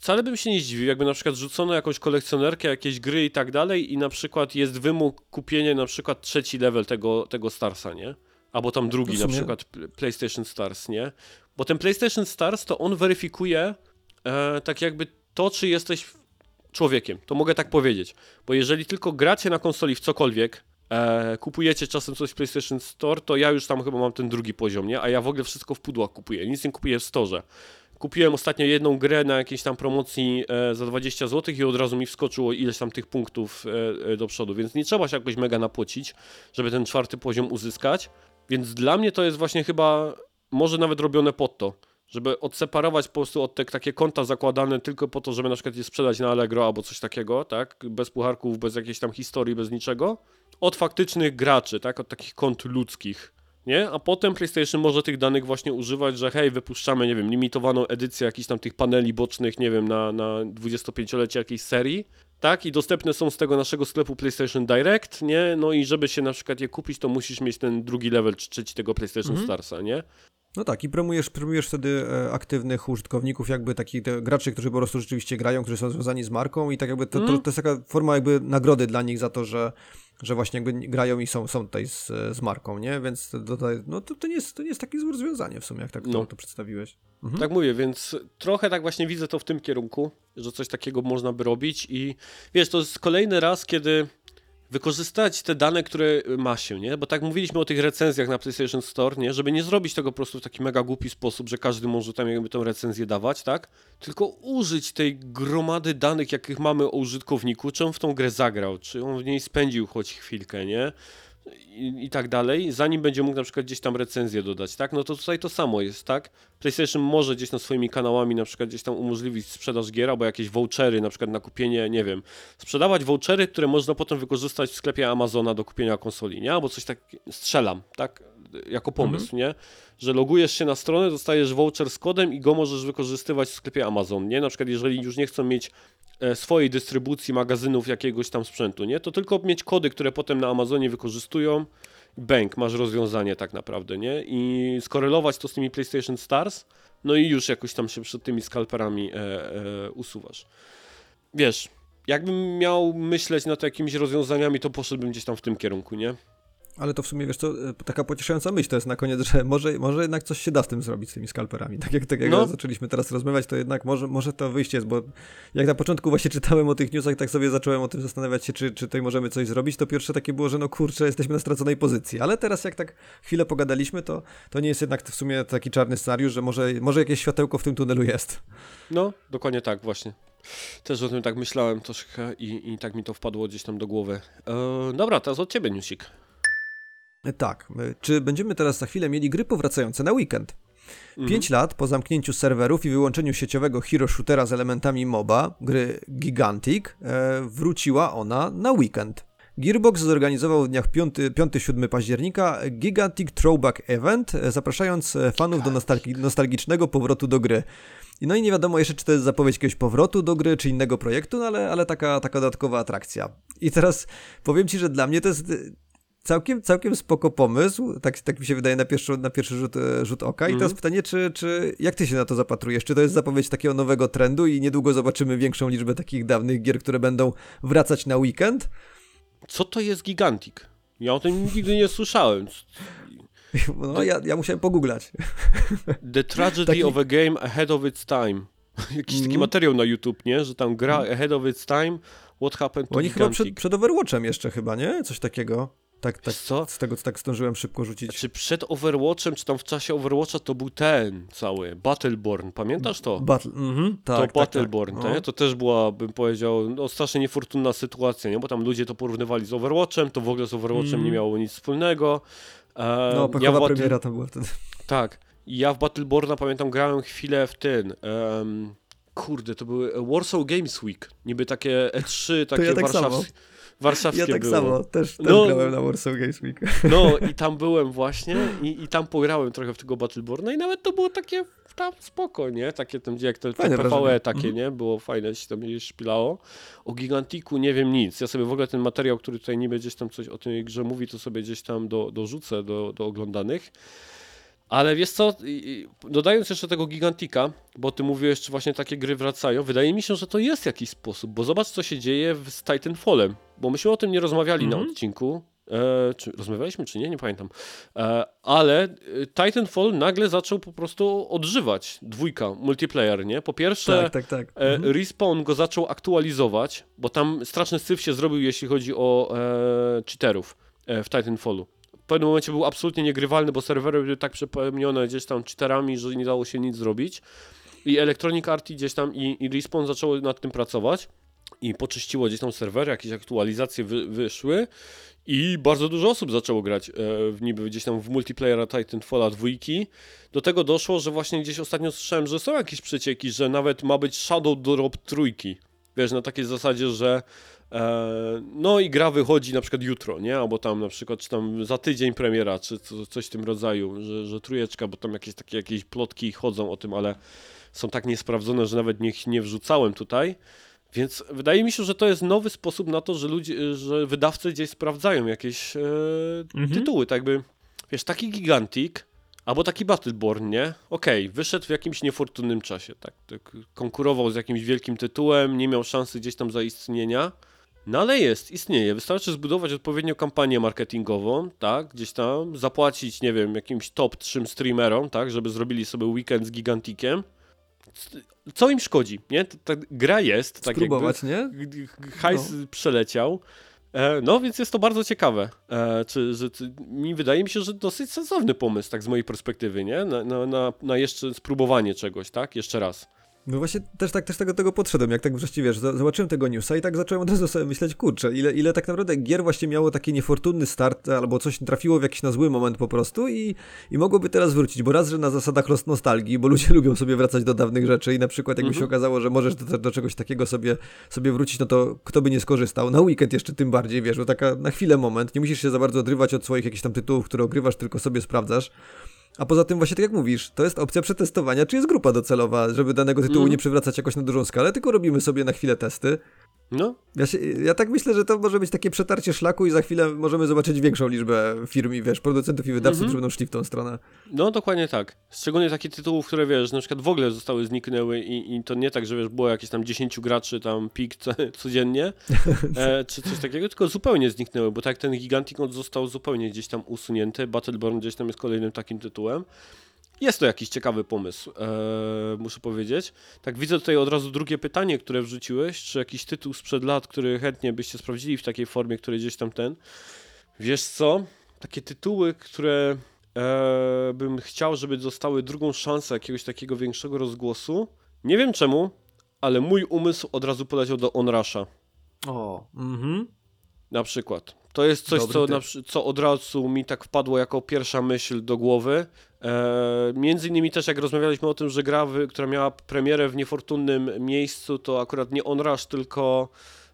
Wcale bym się nie zdziwił, jakby na przykład rzucono jakąś kolekcjonerkę, jakieś gry i tak dalej i na przykład jest wymóg kupienia na przykład trzeci level tego, tego Starsa, nie? Albo tam drugi, na przykład PlayStation Stars, nie? Bo ten PlayStation Stars to on weryfikuje e, tak jakby to, czy jesteś człowiekiem. To mogę tak powiedzieć. Bo jeżeli tylko gracie na konsoli w cokolwiek, e, kupujecie czasem coś w PlayStation Store, to ja już tam chyba mam ten drugi poziom, nie? A ja w ogóle wszystko w pudłach kupuję. Nic nie kupuję w storze. Kupiłem ostatnio jedną grę na jakiejś tam promocji e, za 20 zł i od razu mi wskoczyło ileś tam tych punktów e, e, do przodu, więc nie trzeba się jakoś mega napocić, żeby ten czwarty poziom uzyskać. Więc dla mnie to jest właśnie chyba może nawet robione pod to żeby odseparować po prostu od te takie konta zakładane tylko po to, żeby na przykład je sprzedać na Allegro albo coś takiego, tak, bez pucharków, bez jakiejś tam historii, bez niczego, od faktycznych graczy, tak, od takich kont ludzkich, nie? A potem PlayStation może tych danych właśnie używać, że hej, wypuszczamy, nie wiem, limitowaną edycję jakichś tam tych paneli bocznych, nie wiem, na, na 25-lecie jakiejś serii, tak? I dostępne są z tego naszego sklepu PlayStation Direct, nie? No i żeby się na przykład je kupić, to musisz mieć ten drugi level czy trzeci tego PlayStation mhm. Starsa, nie? No tak, i promujesz, promujesz wtedy e, aktywnych użytkowników, jakby takich graczy, którzy po prostu rzeczywiście grają, którzy są związani z marką i tak jakby to, to, mm. to jest taka forma jakby nagrody dla nich za to, że, że właśnie grają i są, są tutaj z, z marką, nie? Więc to, to, no to, to, nie jest, to nie jest takie złe rozwiązanie w sumie, jak tak no. to, to przedstawiłeś. Mhm. Tak mówię, więc trochę tak właśnie widzę to w tym kierunku, że coś takiego można by robić i wiesz, to jest kolejny raz, kiedy wykorzystać te dane, które ma się, nie? Bo tak mówiliśmy o tych recenzjach na PlayStation Store, nie? Żeby nie zrobić tego po prostu w taki mega głupi sposób, że każdy może tam jakby tą recenzję dawać, tak? Tylko użyć tej gromady danych, jakich mamy o użytkowniku, czy on w tą grę zagrał, czy on w niej spędził choć chwilkę, nie? i, i, tak dalej, zanim będzie mógł na przykład gdzieś tam recenzję dodać, tak? No to tutaj to samo jest, tak? PlayStation może gdzieś na swoimi kanałami na przykład gdzieś tam umożliwić sprzedaż gier albo jakieś vouchery, na przykład na kupienie, nie wiem, sprzedawać vouchery, które można potem wykorzystać w sklepie Amazona do kupienia konsoli, nie? Albo coś tak, strzelam, tak? Jako pomysł, mhm. nie? Że logujesz się na stronę, dostajesz voucher z kodem i go możesz wykorzystywać w sklepie Amazon, nie? Na przykład jeżeli już nie chcą mieć E, swojej dystrybucji magazynów jakiegoś tam sprzętu, nie? To tylko mieć kody, które potem na Amazonie wykorzystują. Bank, masz rozwiązanie tak naprawdę, nie? I skorelować to z tymi PlayStation Stars, no i już jakoś tam się przed tymi skalperami e, e, usuwasz. Wiesz, jakbym miał myśleć nad jakimiś rozwiązaniami, to poszedłbym gdzieś tam w tym kierunku, nie? Ale to w sumie, wiesz co, e, taka pocieszająca myśl to jest na koniec, że może, może jednak coś się da z tym zrobić, z tymi skalperami. (laughs) Tak jak, tak jak no. zaczęliśmy teraz rozmawiać, to jednak może, może to wyjście jest, bo jak na początku właśnie (laughs) czytałem o tych newsach, tak sobie zacząłem o tym zastanawiać się, czy, czy tutaj możemy coś zrobić, to pierwsze takie było, że no kurczę, jesteśmy na straconej pozycji. Ale teraz jak tak chwilę pogadaliśmy, to, to nie jest jednak w sumie taki czarny scenariusz, że może, może jakieś światełko w tym tunelu jest. No, dokładnie tak właśnie. Też o tym tak myślałem troszkę i, i tak mi to wpadło gdzieś tam do głowy. Eee, dobra, teraz od ciebie newsik. Tak. Czy będziemy teraz za chwilę mieli gry powracające na weekend? Mhm. Pięć lat po zamknięciu serwerów i wyłączeniu sieciowego hero shootera z elementami MOBA, gry Gigantic, e, wróciła ona na weekend. Gearbox zorganizował w dniach 5-7 października Gigantic Throwback Event, e, zapraszając e, fanów do nostalgi nostalgicznego powrotu do gry. No i nie wiadomo jeszcze, czy to jest zapowiedź jakiegoś powrotu do gry, czy innego projektu, no ale, ale taka, taka dodatkowa atrakcja. I teraz powiem Ci, że dla mnie to jest całkiem, całkiem spoko pomysł, tak, tak mi się wydaje na pierwszy, na pierwszy rzut, e, rzut oka. Mm. I teraz mhm. pytanie, czy, czy jak ty się na to zapatrujesz? Czy to jest zapowiedź takiego nowego trendu i niedługo zobaczymy większą liczbę takich dawnych gier, które będą wracać na weekend? Co to jest Gigantic? Ja o tym nigdy nie słyszałem. (laughs) No, ja, ja musiałem pogooglać. (laughs) The Tragedy taki... of a Game Ahead of Its Time. Jakiś mm. taki materiał na YouTube, nie? Że tam gra mhm. Ahead of Its Time, What Happened to Oni Gigantic. chyba przed, przed Overwatchem jeszcze chyba, nie? Coś takiego. Tak, tak, co? z tego co tak zdążyłem szybko rzucić. Czy przed Overwatchem, czy tam w czasie Overwatcha to był ten cały, Battleborn, pamiętasz to? Battle, mhm, tak, To tak, Battleborn, tak, no. to też była, bym powiedział, no, strasznie niefortunna sytuacja, nie? bo tam ludzie to porównywali z Overwatchem, to w ogóle z Overwatchem mm. nie miało nic wspólnego. E, no, pechowa ja Battle... premiera tam była wtedy. Tak, ja w Battleborna pamiętam grałem chwilę w ten... Um, kurde, to były Warsaw Games Week, niby takie E3, takie ja tak warszawskie warszawskie Ja tak było. samo, też, też no, grałem na Warsaw Games Week. No (laughs) i tam byłem właśnie i, i tam pograłem trochę w tego Battleborna i nawet to było takie tam spoko, nie? Takie tam, jak te, te PvE takie, mhm. nie? Było fajne, się tam szpilało. O Gigantiku nie wiem nic. Ja sobie w ogóle ten materiał, który tutaj niby gdzieś tam coś o tej grze mówi, to sobie gdzieś tam do, dorzucę do, do oglądanych. Ale wiesz co, dodając jeszcze tego Gigantika, bo ty mówiłeś, czy właśnie takie gry wracają, wydaje mi się, że to jest jakiś sposób, bo zobacz, co się dzieje z Titanfallem, bo myśmy o tym nie rozmawiali mm -hmm. na mhm. odcinku, e, czy rozmawialiśmy, czy nie, nie pamiętam, e, ale e, Titanfall nagle zaczął po prostu odżywać, dwójka, multiplayer, nie? Po pierwsze, tak, tak, tak. E, mhm. Respawn go zaczął aktualizować, bo tam straszny syf się zrobił, jeśli chodzi o e, cheaterów e, w Titanfallu w pewnym momencie był absolutnie niegrywalny, bo serwery były tak przepełnione gdzieś tam cheaterami, że nie dało się nic zrobić. I Electronic Arts gdzieś tam i, i Respawn zaczęło nad tym pracować i poczyściło gdzieś tam serwery, jakieś aktualizacje wy, wyszły i bardzo dużo osób zaczęło grać e, w niby gdzieś tam w multiplayera Titanfalla 2. Do tego doszło, że właśnie gdzieś ostatnio słyszałem, że są jakieś przecieki, że nawet ma być Shadow Drop trójki. Wiesz, na takiej zasadzie, że no i gra wychodzi na przykład jutro, nie? Albo tam na przykład, czy tam za tydzień premiera, czy coś w tym rodzaju, że, że trójeczka, bo tam jakieś takie jakieś plotki chodzą o tym, ale są tak niesprawdzone, że nawet niech nie wrzucałem tutaj. Więc wydaje mi się, że to jest nowy sposób na to, że ludzie, że wydawcy gdzieś sprawdzają jakieś e, mhm. tytuły, tak jakby, wiesz, taki gigantik, albo taki Battleborn, nie? Okej, okay, wyszedł w jakimś niefortunnym czasie, tak, tak, konkurował z jakimś wielkim tytułem, nie miał szansy gdzieś tam zaistnienia, no ale jest, istnieje. Wystarczy zbudować odpowiednią kampanię marketingową, tak, gdzieś tam, zapłacić, nie wiem, jakimś top 3 streamerom, tak, żeby zrobili sobie weekend z Gigantikiem. Co im szkodzi, nie? Ta, gra jest, tak Spróbować, jakby, nie? Hajs no. przeleciał. E, no, więc jest to bardzo ciekawe. E, czy, że, czy, mi wydaje mi się, że dosyć sensowny pomysł, tak z mojej perspektywy, nie? Na, na, na, na jeszcze spróbowanie czegoś, tak? Jeszcze raz. No właśnie też tak też tego, tego podszedłem, jak tak wreszcie wiesz, zobaczyłem tego newsa i tak zacząłem od razu sobie myśleć, kurczę, ile, ile tak naprawdę gier właśnie miało taki niefortunny start, albo coś trafiło w jakiś na zły moment po prostu i, i mogłoby teraz wrócić, bo raz, że na zasadach nostalgii, bo ludzie (laughs) lubią sobie wracać do dawnych rzeczy i na przykład jakby się mhm. okazało, że możesz do, do, czegoś takiego sobie, sobie wrócić, no to kto by nie skorzystał, na weekend jeszcze tym bardziej, wiesz, bo taka na chwilę moment, nie musisz się za bardzo odrywać od swoich jakichś tam tytułów, które ogrywasz, tylko sobie sprawdzasz, a poza tym właśnie tak jak mówisz, to jest opcja przetestowania, czy jest grupa docelowa, żeby danego tytułu mm. nie przywracać jakoś na dużą skalę, tylko robimy sobie na chwilę testy. No. Ja, się, ja tak myślę, że to może być takie przetarcie szlaku i za chwilę możemy zobaczyć większą liczbę firm i wiesz, producentów i wydawców, mm -hmm. którzy będą szli w tą stronę. No dokładnie tak. Szczególnie takich tytułów, które wiesz, na przykład w ogóle zostały zniknęły i, i to nie tak, że wiesz, było jakieś tam 10 graczy tam pik co, (laughs) codziennie, e, (laughs) czy coś takiego, tylko zupełnie zniknęły, bo tak ten Gigantic został zupełnie gdzieś tam usunięty, Battleborn gdzieś tam jest kolejnym takim tytułem. Jest to jakiś ciekawy pomysł, e, muszę powiedzieć. Tak, widzę tutaj od razu drugie pytanie, które wrzuciłeś. Czy jakiś tytuł sprzed lat, który chętnie byście sprawdzili w takiej formie, który gdzieś tam ten. Wiesz co? Takie tytuły, które e, bym chciał, żeby dostały drugą szansę jakiegoś takiego większego rozgłosu. Nie wiem czemu, ale mój umysł od razu poleciał do Onrusha. O, mhm. Na przykład. To jest coś, Dobry co, na, co od razu mi tak wpadło jako pierwsza myśl do głowy. E, między innymi też jak rozmawialiśmy o tym, że gra, która miała premierę w niefortunnym miejscu, to akurat nie Onrush, tylko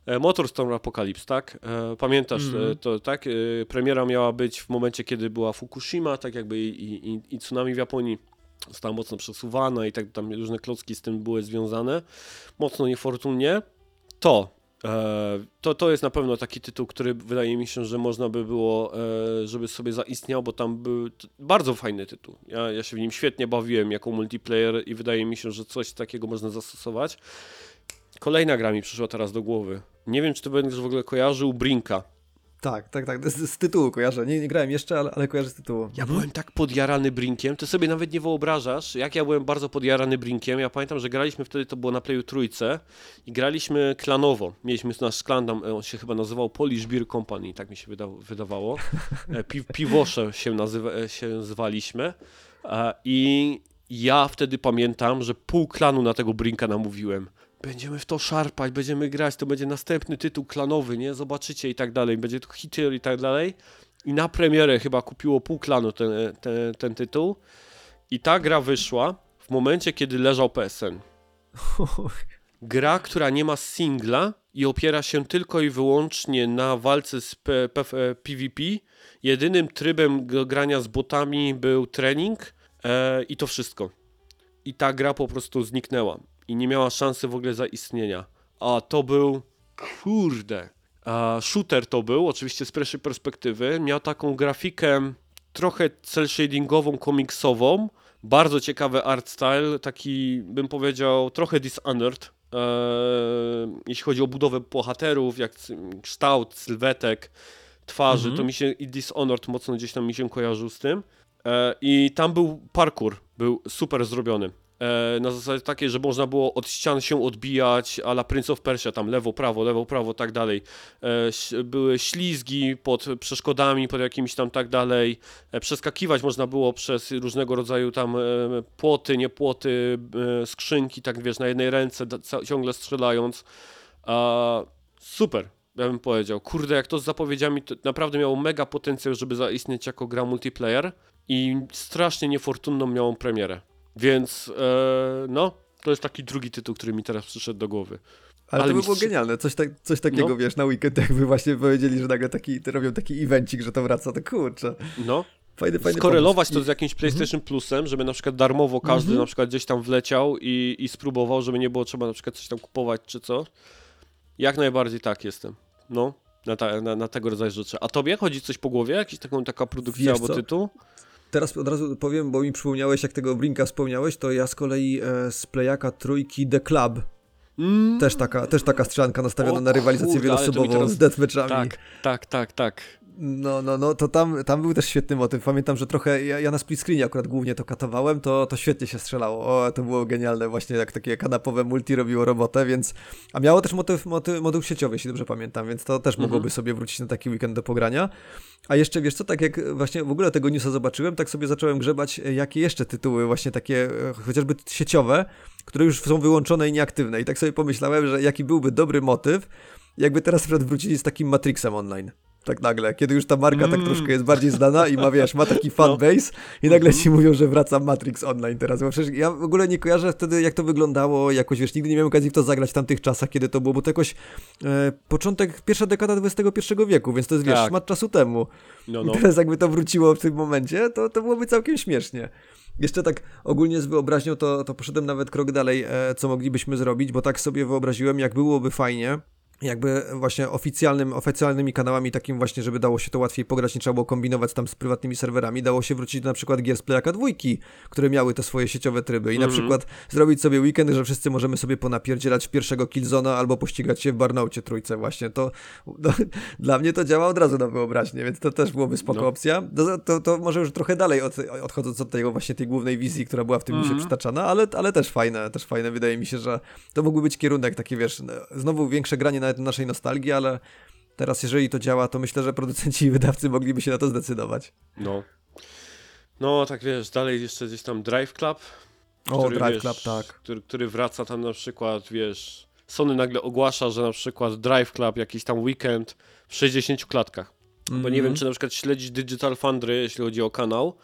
e, Motorstorm Apocalypse, tak? E, pamiętasz e, to, tak? Premiera miała być w momencie, kiedy była Fukushima, tak jakby i, i, i tsunami w Japonii została mocno przesuwana i tak tam różne klocki z tym były związane. Mocno niefortunnie. To To, to jest na pewno taki tytuł, który wydaje mi się, że można by było, e, żeby sobie zaistniał, bo tam był bardzo fajny tytuł. Ja, ja się w nim świetnie bawiłem jako multiplayer i wydaje mi się, że coś takiego można zastosować. Kolejna gra mi przyszła teraz do głowy. Nie wiem, czy ty będziesz w ogóle kojarzył Brinka. Tak, tak, tak. Z, z tytułu kojarzę. Nie, nie grałem jeszcze, ale, ale kojarzę z tytułu. Ja byłem tak podjarany Brinkiem, ty sobie nawet nie wyobrażasz, jak ja byłem bardzo podjarany Brinkiem. Ja pamiętam, że graliśmy wtedy, to było na Playu Trójce i graliśmy klanowo. Mieliśmy nasz klan, e, on się chyba nazywał Polish Beer Company, tak mi się wyda wydawało. E, Pi piwosze się, nazywa e, się zwaliśmy E, i ja wtedy pamiętam, że pół klanu na tego Brinka namówiłem. Będziemy w to szarpać, będziemy grać, to będzie następny tytuł klanowy, nie? Zobaczycie i tak dalej, będzie to hitier i tak dalej. I na premierę chyba kupiło pół klanu ten, ten, ten tytuł. I ta gra wyszła w momencie, kiedy leżał PSN. Gra, która nie ma singla i opiera się tylko i wyłącznie na walce z P P e, PvP. Jedynym trybem grania z botami był trening e, i to wszystko. I ta gra po prostu zniknęła i nie miała szansy w ogóle zaistnienia. A to był, kurde, a shooter to był, oczywiście z pierwszej perspektywy. Miał taką grafikę trochę cel shadingową, komiksową. Bardzo ciekawy art style, taki bym powiedział trochę Dishonored. Eee, jeśli chodzi o budowę bohaterów, jak kształt, sylwetek, twarzy, Mhm. to mi się i Dishonored mocno gdzieś tam mi się kojarzył z tym. E, I tam był parkour, był super zrobiony. E, na zasadzie takiej, że można było od ścian się odbijać, a la Prince of Persia, tam lewo, prawo, lewo, prawo, tak dalej. E, były ślizgi pod przeszkodami, pod jakimiś tam tak dalej. E, przeskakiwać można było przez różnego rodzaju tam płoty, nie płoty, e, skrzynki, tak wiesz, na jednej ręce, ciągle strzelając. Super, ja bym powiedział. Kurde, jak to z zapowiedziami, to naprawdę miało mega potencjał, żeby zaistnieć jako gra multiplayer i strasznie niefortunną miałą premierę. Więc e, no, to jest taki drugi tytuł, który mi teraz przyszedł do głowy. Ale, Ale to by było genialne. Coś, tak, coś takiego, No. wiesz, na weekend, jakby właśnie powiedzieli, że nagle taki, robią taki evencik, że to wraca, to kurczę. No, Fajny, fajny skorelować pomysł. to z jakimś PlayStation Plusem, żeby na przykład darmowo każdy Mhm. na przykład gdzieś tam wleciał i, i spróbował, żeby nie było trzeba na przykład coś tam kupować czy co. Jak najbardziej tak jestem. No, na, ta, na, na tego rodzaju rzeczy. A tobie chodzi coś po głowie? Jakiś taką, taka produkcja Wiesz albo co? tytuł? Teraz od razu powiem, bo mi przypomniałeś, jak tego Brinka wspomniałeś, to ja z kolei e, z playaka trójki The Club, Mm, też taka, też taka strzelanka nastawiona O na rywalizację kurde, wieloosobową teraz- z deathmatchami. tak, tak, tak, tak. No, no, no, to tam, tam był też świetny motyw. Pamiętam, że trochę, ja, ja na split screenie akurat głównie to katowałem, to, to świetnie się strzelało. O, to było genialne, właśnie jak takie kanapowe multi robiło robotę, więc... A miało też motyw, motyw, moduł sieciowy, jeśli dobrze pamiętam, więc to też Mhm. mogłoby sobie wrócić na taki weekend do pogrania. A jeszcze, wiesz co, tak jak właśnie w ogóle tego newsa zobaczyłem, tak sobie zacząłem grzebać, e, jakie jeszcze tytuły właśnie takie, e, chociażby sieciowe, które już są wyłączone i nieaktywne. I tak sobie pomyślałem, że jaki byłby dobry motyw, jakby teraz wrócili z takim Matrixem online. Tak nagle, kiedy już ta marka tak Mm. troszkę jest bardziej znana i ma, wiesz, ma taki fanbase i nagle ci mówią, że wraca Matrix online teraz, bo przecież ja w ogóle nie kojarzę wtedy, jak to wyglądało, jakoś, wiesz, nigdy nie miałem okazji w to zagrać w tamtych czasach, kiedy to było, bo to jakoś e, początek, pierwsza dekada XXI wieku, więc to jest, wiesz, Tak. szmat czasu temu. No, I no. teraz jakby to wróciło w tym momencie, to, to byłoby całkiem śmiesznie. Jeszcze tak ogólnie z wyobraźnią, to, to poszedłem nawet krok dalej, e, co moglibyśmy zrobić, bo tak sobie wyobraziłem, jak byłoby fajnie, jakby właśnie oficjalnym, oficjalnymi kanałami takim właśnie, żeby dało się to łatwiej pograć, nie trzeba było kombinować tam z prywatnymi serwerami, dało się wrócić do na przykład gier z Playaka dwójki, które miały te swoje sieciowe tryby i na Mhm. przykład zrobić sobie weekend, że wszyscy możemy sobie ponapierdzielać pierwszego Killzona albo pościgać się w Barnaucie trójce właśnie, to, to (laughs) dla mnie to działa od razu na wyobraźnię, więc to też byłoby spoko No. opcja. To, to, to może już trochę dalej od, odchodząc od tego właśnie tej głównej wizji, która była w tym Mhm. newsie przytaczana, ale, ale też fajne, też fajne, wydaje mi się, że to mógłby być kierunek taki, wiesz, znowu większe granie na naszej nostalgii, ale teraz jeżeli to działa, to myślę, że producenci i wydawcy mogliby się na to zdecydować. No. No, tak wiesz, dalej jeszcze gdzieś tam Drive Club. O, który, Drive wiesz, Club, tak. Który, który wraca tam na przykład, wiesz, Sony nagle ogłasza, że na przykład Drive Club, jakiś tam weekend w 60 klatkach. Bo nie wiem, czy na przykład śledzić Digital Foundry, jeśli chodzi o kanał,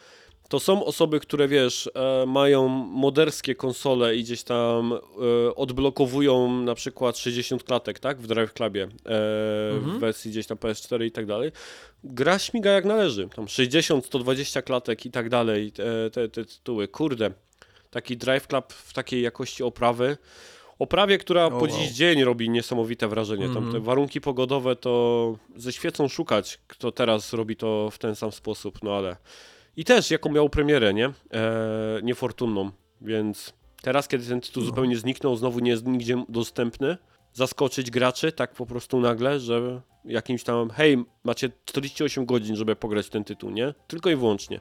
to są osoby, które wiesz, e, mają moderskie konsole i gdzieś tam e, odblokowują na przykład 60 klatek, tak, w Drive Clubie, e, Mhm. w wersji gdzieś tam PS4 i tak dalej. Gra śmiga jak należy, tam 60, 120 klatek i tak dalej, te, te, tytuły, kurde. Taki Drive Club w takiej jakości oprawy, oprawie, która O, po wow. dziś dzień robi niesamowite wrażenie. Tam Mhm. te warunki pogodowe to ze świecą szukać, kto teraz robi to w ten sam sposób, no ale... I też jaką miał premierę, nie? Eee, niefortunną, więc teraz, kiedy ten tytuł No. zupełnie zniknął, znowu nie jest nigdzie dostępny, zaskoczyć graczy tak po prostu nagle, że jakimś tam, hej, macie 48 godzin, żeby pograć w ten tytuł, nie? Tylko i wyłącznie.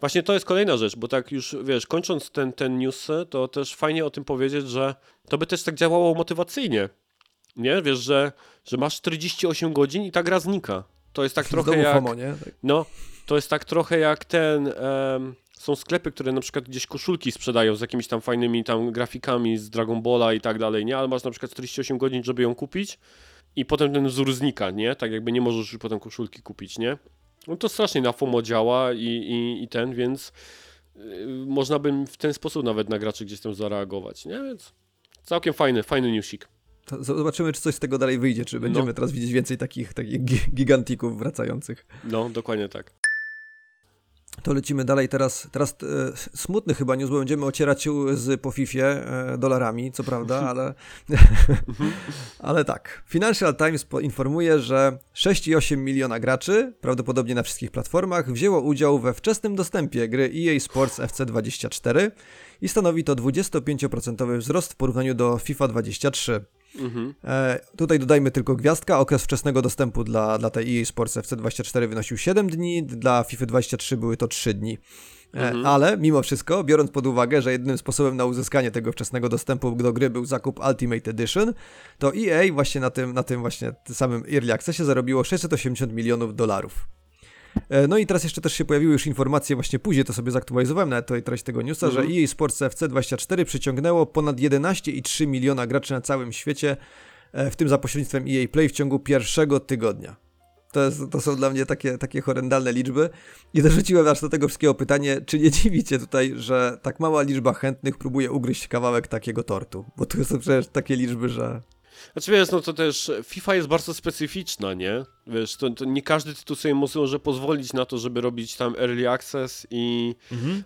Właśnie to jest kolejna rzecz, bo tak już, wiesz, kończąc ten, ten news, to też fajnie o tym powiedzieć, że to by też tak działało motywacyjnie, nie? Wiesz, że, że masz 48 godzin i ta gra znika. To jest tak trochę jak... FOMO, nie? Tak. No, to jest tak trochę jak ten. em, są sklepy, które na przykład gdzieś koszulki sprzedają z jakimiś tam fajnymi tam grafikami z Dragon Balla i tak dalej, nie? Ale masz na przykład 48 godzin, żeby ją kupić i potem ten wzór znika, nie? Tak jakby nie możesz już potem koszulki kupić, nie? No to strasznie na FOMO działa i, i, i ten, więc yy, można by w ten sposób nawet na graczy gdzieś tam zareagować, nie? Więc całkiem fajny, fajny newsik. Zobaczymy, czy coś z tego dalej wyjdzie, czy No. będziemy teraz widzieć więcej takich, takich gi- gigantików wracających. No, dokładnie tak. To lecimy dalej teraz. Teraz e, smutny chyba news, bo będziemy ocierać się z po Fifie e, dolarami, co prawda, (laughs) ale, (laughs) ale tak. Financial Times poinformuje, że 6,8 miliona graczy, prawdopodobnie na wszystkich platformach, wzięło udział we wczesnym dostępie gry EA Sports FC24 i stanowi to 25% wzrost w porównaniu do FIFA 23. Mhm. E, tutaj dodajmy tylko gwiazdka. Okres wczesnego dostępu dla, dla tej EA Sports FC24 wynosił 7 dni, dla FIFA 23 były to 3 dni. E, Mhm. Ale mimo wszystko, biorąc pod uwagę, że jedynym sposobem na uzyskanie tego wczesnego dostępu do gry był zakup Ultimate Edition, to EA właśnie na tym, na tym właśnie samym Early Accessie zarobiło 680 milionów dolarów. E, No i teraz jeszcze też się pojawiły już informacje, właśnie później to sobie zaktualizowałem nawet tutaj treść tego newsa, Mhm. że EA Sports FC24 przyciągnęło ponad 11,3 miliona graczy na całym świecie, e, w tym za pośrednictwem EA Play w ciągu pierwszego tygodnia. To, jest, to są dla mnie takie, takie horrendalne liczby. I dorzuciłem aż do tego wszystkiego pytanie, czy nie dziwicie tutaj, że tak mała liczba chętnych próbuje ugryźć kawałek takiego tortu? Bo to są przecież takie liczby, że... Znaczy wiesz, no to też FIFA jest bardzo specyficzna, nie? Wiesz, to, to nie każdy tytuł sobie może pozwolić na to, żeby robić tam early access i...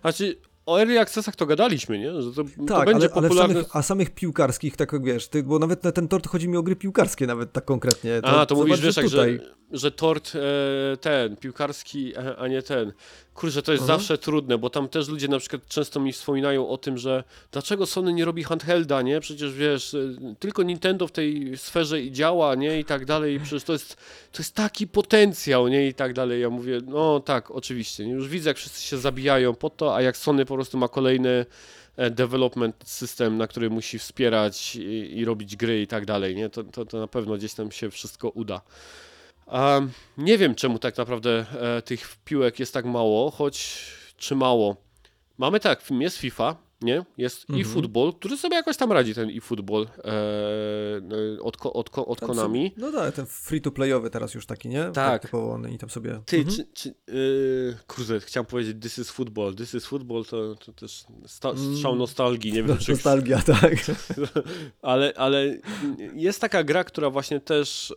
Znaczy, o early accessach to gadaliśmy, nie? Że to, to Tak, będzie ale, ale popularne... samych, a samych piłkarskich, tak jak wiesz, ty, bo nawet na ten tort chodzi mi o gry piłkarskie nawet tak konkretnie. A, to mówisz, wiesz, że tutaj... że, że tort e, ten, piłkarski, a, a nie ten. Kurczę, to jest Mhm. zawsze trudne, bo tam też ludzie na przykład często mi wspominają o tym, że dlaczego Sony nie robi handhelda, nie? Przecież wiesz, e, tylko Nintendo w tej sferze i działa, nie? I tak dalej. Przecież to jest, to jest taki potencjał, nie? I tak dalej. Ja mówię, no tak, oczywiście. Już widzę, jak wszyscy się zabijają po to, a jak Sony po prostu ma kolejny e, development system, na który musi wspierać i, i robić gry i tak dalej, nie? To, to, to na pewno gdzieś tam się wszystko uda. Nie wiem, czemu tak naprawdę e, tych piłek jest tak mało, choć czy mało. Mamy tak, jest FIFA, nie? Jest Mhm. eFootball, który sobie jakoś tam radzi, ten eFootball e, e, od, ko- od, od Tam Konami. No tak, ten free-to-playowy teraz już taki, nie? Tak. typowo one i tam sobie... Ty, Mhm. czy, czy, yy, kurde, chciałem powiedzieć This is football. This is football to, to też sta, Mm. strzał nostalgii, nie wiem czy... Nostalgia, (laughs) tak. ale, ale jest taka gra, która właśnie też,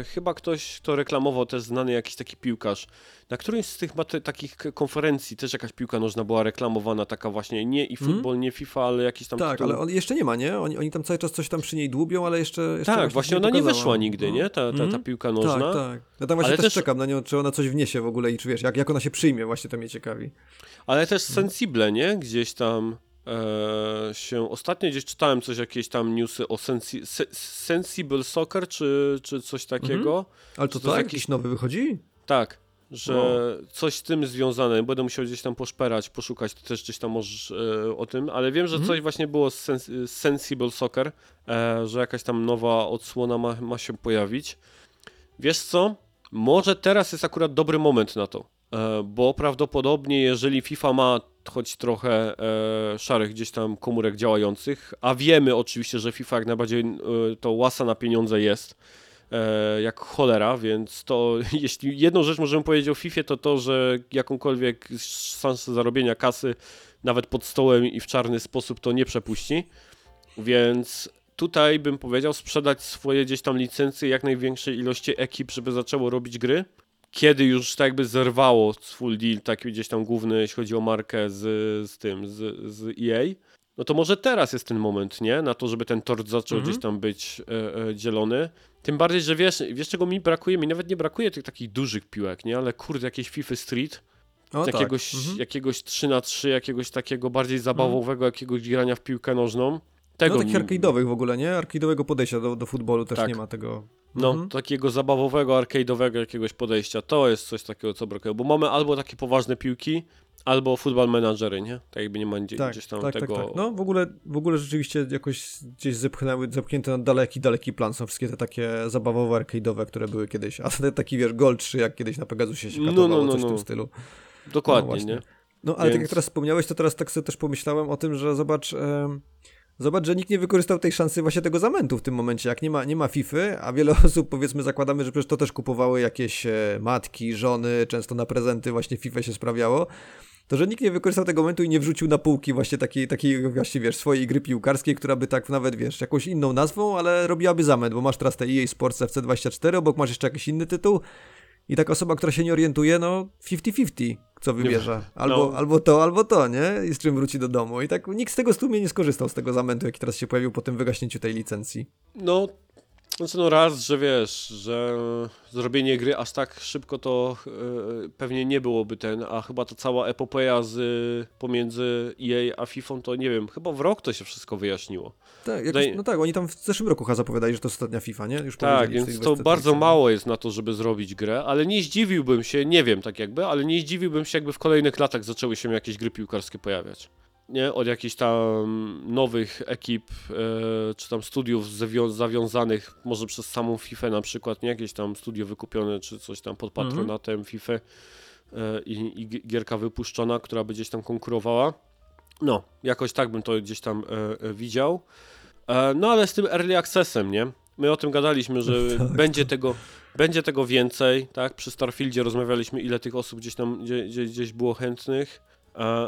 e, chyba ktoś to reklamował, też znany jakiś taki piłkarz. Na którymś z tych takich konferencji też jakaś piłka nożna była reklamowana, taka właśnie nie i futbol, nie FIFA, ale jakiś tam Mhm. Tak, tytuł. ale on jeszcze nie ma, nie? Oni, oni tam cały czas coś tam przy niej dłubią, ale jeszcze... jeszcze Tak, właśnie ona nie wyszła nigdy, No. nie? Ta, ta, ta Mhm. piłka nożna. Tak, tak. Ja tam właśnie Ale też, też- czekam na nią, czy ona coś wniesie w ogóle i czy wiesz, jak, jak ona się przyjmie, właśnie to mnie ciekawi. Ale też Mhm. Sensible, nie? Gdzieś tam e, się... Ostatnio gdzieś czytałem coś, jakieś tam newsy o sensi, se, Sensible Soccer, czy, czy coś takiego. Ale to, To to tak? Jakiś nowy wychodzi? Tak, że coś z tym związane. Będę musiał gdzieś tam poszperać, poszukać, ty też gdzieś tam możesz e, o tym, ale wiem, że Mhm. coś właśnie było z, sens, z Sensible Soccer, e, że jakaś tam nowa odsłona ma, ma się pojawić. Wiesz co? Może teraz jest akurat dobry moment na to, e, bo prawdopodobnie jeżeli FIFA ma choć trochę e, szarych gdzieś tam komórek działających, a wiemy oczywiście, że FIFA jak najbardziej e, to łasa na pieniądze jest, e, jak cholera, więc to (laughs) jeśli jedną rzecz możemy powiedzieć o FIFA, to to, że jakąkolwiek szansę zarobienia kasy nawet pod stołem i w czarny sposób to nie przepuści. Więc tutaj bym powiedział sprzedać swoje gdzieś tam licencje jak największej ilości ekip, żeby zaczęło robić gry. Kiedy już tak jakby zerwało full deal, taki gdzieś tam główny, jeśli chodzi o markę z, z tym, z, z EA, no to może teraz jest ten moment, nie? Na to, żeby ten tort zaczął mhm. gdzieś tam być e, e, dzielony. Tym bardziej, że wiesz, wiesz czego mi brakuje? Mi nawet nie brakuje tych takich dużych piłek, nie? Ale kurde, jakieś FIFA Street, o, tak. jakiegoś, tak. mhm. jakiegoś 3 na 3 jakiegoś takiego bardziej zabawowego, mhm. jakiegoś grania w piłkę nożną. Tego no takich arcade'owych w ogóle, nie? Arcade'owego podejścia do, do futbolu też tak. nie ma tego. No, mhm. takiego zabawowego, arcade'owego jakiegoś podejścia. To jest coś takiego, co brakuje. Bo mamy albo takie poważne piłki, albo football managery, nie? Tak jakby nie ma gdzie, tak, gdzieś tam tak, tak tego... Tak, tak. No w ogóle, w ogóle rzeczywiście jakoś gdzieś zepchnęły, zepchnięte na daleki, daleki plan są wszystkie te takie zabawowe, arcade'owe, które były kiedyś. A te taki, wiesz, Gold 3, jak kiedyś na Pegasusie się katowało, no, no, no, coś w tym no. stylu. Dokładnie, no, nie? No, ale Więc... tak jak teraz wspomniałeś, to teraz tak sobie też pomyślałem o tym, że zobacz... Zobacz, że nikt nie wykorzystał tej szansy właśnie tego zamętu w tym momencie. Jak nie ma, nie ma FIFA, a wiele (laughs) osób powiedzmy zakładamy, że przecież to też kupowały jakieś e, matki, żony, często na prezenty właśnie FIFA się sprawiało to że nikt nie wykorzystał tego momentu i nie wrzucił na półki właśnie takiej, takiej właśnie, wiesz, swojej gry piłkarskiej, która by tak nawet, wiesz, jakąś inną nazwą, ale robiłaby zamęt, bo masz teraz te EA Sports FC24, obok masz jeszcze jakiś inny tytuł i taka osoba, która się nie orientuje, no 50-50, co wybierze. Albo, no. albo to, albo to, nie? I z czym wróci do domu. I tak nikt z tego stumie nie skorzystał, z tego zamętu, jaki teraz się pojawił po tym wygaśnięciu tej licencji. No, znaczy no raz, że wiesz, że zrobienie gry aż tak szybko to yy, pewnie nie byłoby ten, a chyba ta cała epopeja z, pomiędzy EA a FIFA to nie wiem, chyba w rok to się wszystko wyjaśniło. Tak, jakoś, no tak, oni tam w zeszłym roku chyba zapowiadali, że to ostatnia FIFA, nie? Już tak, więc to bardzo mało jest na to, żeby zrobić grę, ale nie zdziwiłbym się, nie wiem tak jakby, ale nie zdziwiłbym się jakby w kolejnych latach zaczęły się jakieś gry piłkarskie pojawiać nie? od jakichś tam nowych ekip, e, czy tam studiów zawiązanych może przez samą FIFA na przykład, nie jakieś tam studio wykupione, czy coś tam pod mhm. patronatem mm -hmm. FIFA e, i, i, gierka wypuszczona, która by gdzieś tam konkurowała. No, jakoś tak bym to gdzieś tam e, widział. No ale z tym early accessem, nie? My o tym gadaliśmy, że (laughs) tak, będzie, tak. Tego, będzie tego więcej, tak? Przy Starfieldzie rozmawialiśmy, ile tych osób gdzieś tam gdzie, gdzieś było chętnych.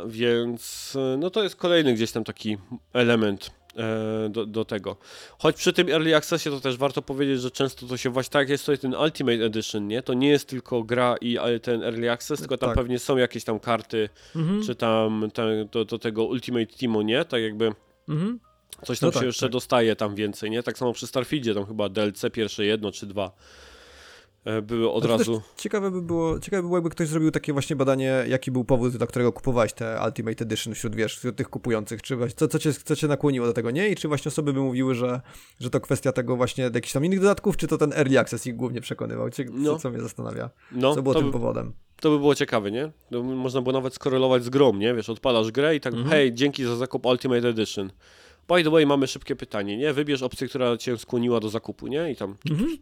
Więc no to jest kolejny gdzieś tam taki element e, do, do tego. Choć przy tym Early Accessie to też warto powiedzieć, że często to się właśnie tak jest tutaj ten Ultimate Edition, nie? To nie jest tylko gra i ten Early Access, tylko tam tak. pewnie są jakieś tam karty, mhm. czy tam te, do, do tego Ultimate Teamu, nie? Tak jakby mhm. coś tam no się tak, jeszcze tak. dostaje tam więcej, nie? Tak samo przy Starfieldzie, tam chyba DLC pierwsze jedno czy dwa E, były od razu. Ciekawe by było, ciekawe by było, jakby ktoś zrobił takie właśnie badanie, jaki był powód, dla którego kupowałeś te Ultimate Edition wśród, wiesz, wśród tych kupujących, czy właśnie, co, co, cię, co cię nakłoniło do tego, nie? I czy właśnie osoby by mówiły, że, że to kwestia tego właśnie jakichś tam innych dodatków, czy to ten Early Access ich głównie przekonywał? Co, no. co mnie zastanawia? No, co było tym by, powodem? To by było ciekawe, nie? To można było nawet skorelować z grą, nie? Wiesz, odpalasz grę i tak, mhm. hej, dzięki za zakup Ultimate Edition. By the way, mamy szybkie pytanie, nie? Wybierz opcję, która cię skłoniła do zakupu, nie? I tam... Mhm.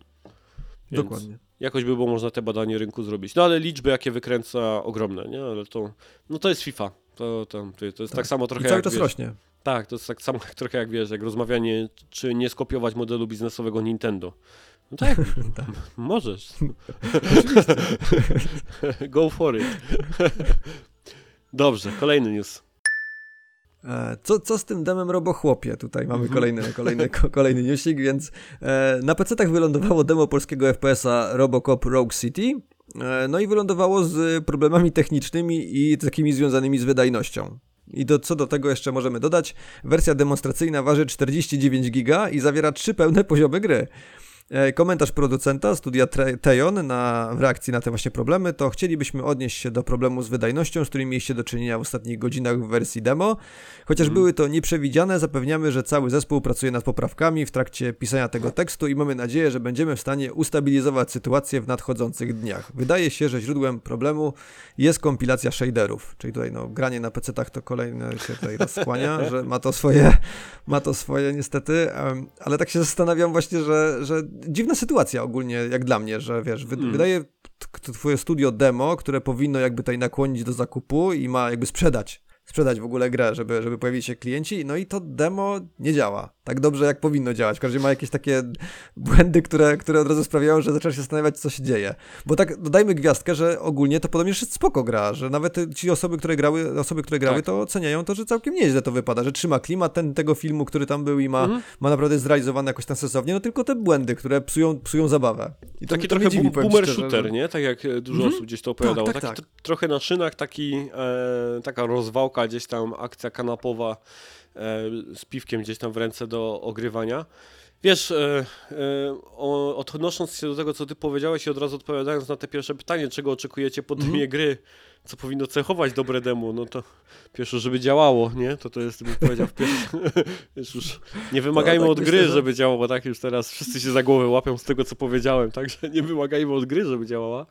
Więc... Dokładnie jakoś by było można te badanie rynku zrobić. No ale liczby jakie wykręca ogromne, nie? Ale to, no to jest FIFA. To, to, to jest tak, tak samo trochę I cały jak, czas wiesz, rośnie. Tak, to jest tak samo trochę jak wiesz, jak rozmawianie, czy nie skopiować modelu biznesowego Nintendo. No tak, (laughs) tak. możesz. (laughs) (laughs) Go for it. Dobrze, kolejny news. E, co, co z tym demem Robochłopie? Tutaj mamy mhm. kolejny, kolejny, (laughs) kolejny newsik, więc e, na PC-tach wylądowało demo polskiego FPS-a Robocop Rogue City. E, no i wylądowało z problemami technicznymi i takimi związanymi z wydajnością. I do, co do tego jeszcze możemy dodać, wersja demonstracyjna waży 49 giga i zawiera trzy pełne poziomy gry. E, komentarz producenta studia Tejon na w reakcji na te właśnie problemy to chcielibyśmy odnieść się do problemu z wydajnością, z którym mieliście do czynienia w ostatnich godzinach w wersji demo. Chociaż mm. były to nieprzewidziane, zapewniamy, że cały zespół pracuje nad poprawkami w trakcie pisania tego tekstu i mamy nadzieję, że będziemy w stanie ustabilizować sytuację w nadchodzących dniach. Wydaje się, że źródłem problemu jest kompilacja shaderów, czyli tutaj no, granie na PC-tach to kolejne się tutaj rozkłania, że ma to swoje, ma to swoje niestety, ale tak się zastanawiam właśnie, że, że dziwna sytuacja ogólnie, jak dla mnie, że wiesz, wy, mm. wydaje twoje studio demo, które powinno jakby tutaj nakłonić do zakupu i ma jakby sprzedać sprzedać w ogóle grę, żeby, żeby pojawili się klienci, no i to demo nie działa tak dobrze, jak powinno działać. Każdy ma jakieś takie błędy, które, które od razu sprawiają, że zaczynasz się zastanawiać, co się dzieje. Bo tak dodajmy gwiazdkę, że ogólnie to podobnież jest spoko gra, że nawet ci osoby, które grały, osoby, które grały, tak. to oceniają to, że całkiem nieźle to wypada, że trzyma klimat ten, tego filmu, który tam był i ma, mhm. ma naprawdę zrealizowany jakoś tam sensownie, no tylko te błędy, które psują, psują zabawę. I to, taki to trochę dziwi, boomer szczerze, shooter, że... nie? Tak jak dużo mhm. osób gdzieś to opowiadało. Tak, tak, taki tak. trochę na szynach, taki, e, taka rozwałka gdzieś tam, akcja kanapowa E, z piwkiem gdzieś tam w ręce do ogrywania. Wiesz, e, e, odnosząc się do tego, co ty powiedziałeś i od razu odpowiadając na te pierwsze pytanie, czego oczekujecie po mm -hmm. gry, co powinno cechować dobre demo, no to pierwsze, żeby działało, nie? To to jest, bym powiedział, (laughs) wiesz, już nie wymagajmy no, tak od myślę, gry, że... żeby działało, bo tak już teraz wszyscy się za głowę łapią z tego, co powiedziałem, także (laughs) nie wymagajmy od gry, żeby działała,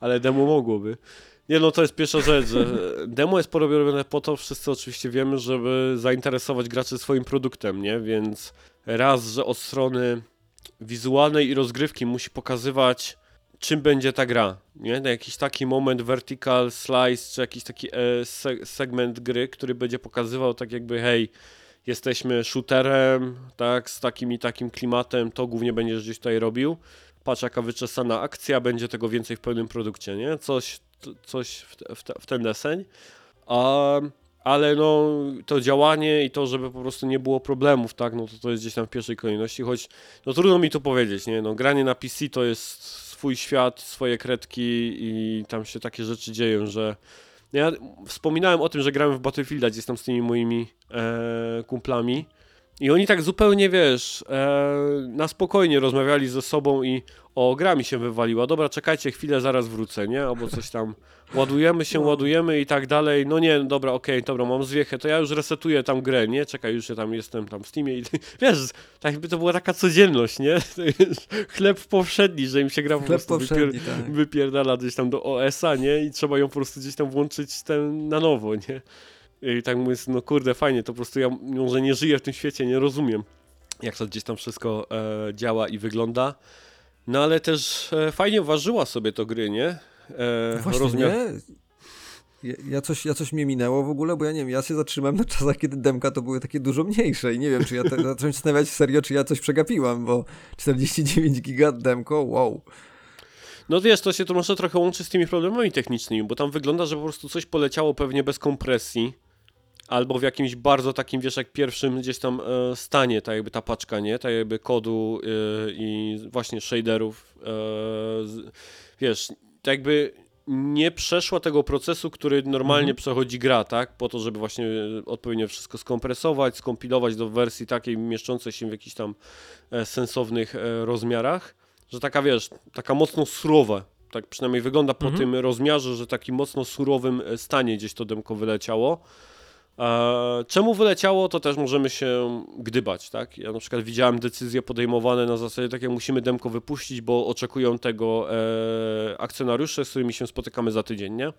ale demo mogłoby. Nie no, to jest pierwsza rzecz, że demo jest porobione po to, wszyscy oczywiście wiemy, żeby zainteresować graczy swoim produktem, nie? Więc raz, że od strony wizualnej i rozgrywki musi pokazywać czym będzie ta gra, nie? Na jakiś taki moment vertical slice, czy jakiś taki e, se segment gry, który będzie pokazywał tak jakby hej, jesteśmy shooterem, tak, z takim i takim klimatem, to głównie będziesz gdzieś tutaj robił. Patrz jaka wyczesana akcja, będzie tego więcej w pełnym produkcie, nie? Coś coś w, w, w ten deseń. A, ale no, to działanie i to, żeby po prostu nie było problemów, tak, no to to jest gdzieś tam w pierwszej kolejności, choć no trudno mi to powiedzieć, nie, no granie na PC to jest swój świat, swoje kredki i tam się takie rzeczy dzieją, że ja wspominałem o tym, że grałem w Battlefielda gdzieś tam z tymi moimi e, kumplami i oni tak zupełnie, wiesz, e, na spokojnie rozmawiali ze sobą i o, gra mi się wywaliła, dobra, czekajcie chwilę, zaraz wrócę, nie? Albo coś tam, ładujemy się, no. ładujemy i tak dalej, no nie, dobra, okej, okay, dobra, mam zwiechę, to ja już resetuję tam grę, nie? Czekaj, już ja tam jestem tam w Steamie i (laughs) wiesz, tak jakby to była taka codzienność, nie? (laughs) Chleb powszedni, że im się gra po Chleb prostu wypier tak. wypierdala gdzieś tam do OS-a, nie? I trzeba ją po prostu gdzieś tam włączyć ten na nowo, nie? I tak mówię, no kurde, fajnie, to po prostu ja może nie żyję w tym świecie, nie rozumiem, jak to gdzieś tam wszystko e, działa i wygląda. No ale też e, fajnie ważyła sobie to gry, nie? E, Właśnie, rozmiar... nie? Ja, ja, coś, ja coś mnie minęło w ogóle, bo ja nie wiem, ja się zatrzymałem na czasach, kiedy demka to były takie dużo mniejsze i nie wiem, czy ja te, (laughs) zacząłem się zastanawiać serio, czy ja coś przegapiłam, bo 49 giga demko, wow. No wiesz, to się to może trochę łączy z tymi problemami technicznymi, bo tam wygląda, że po prostu coś poleciało pewnie bez kompresji albo w jakimś bardzo takim, wiesz, jak pierwszym gdzieś tam e, stanie, tak jakby ta paczka, nie? Tak jakby kodu e, i właśnie shaderów, e, wiesz, tak jakby nie przeszła tego procesu, który normalnie mhm. przechodzi gra, tak? Po to, żeby właśnie odpowiednio wszystko skompresować, skompilować do wersji takiej mieszczącej się w jakichś tam sensownych rozmiarach, że taka, wiesz, taka mocno surowa, tak przynajmniej wygląda po mhm. tym rozmiarze, że takim mocno surowym stanie gdzieś to demko wyleciało. Czemu wyleciało, to też możemy się gdybać, tak? Ja na przykład widziałem decyzje podejmowane na zasadzie takie, musimy demko wypuścić, bo oczekują tego e, akcjonariusze, z którymi się spotykamy za tydzień, nie?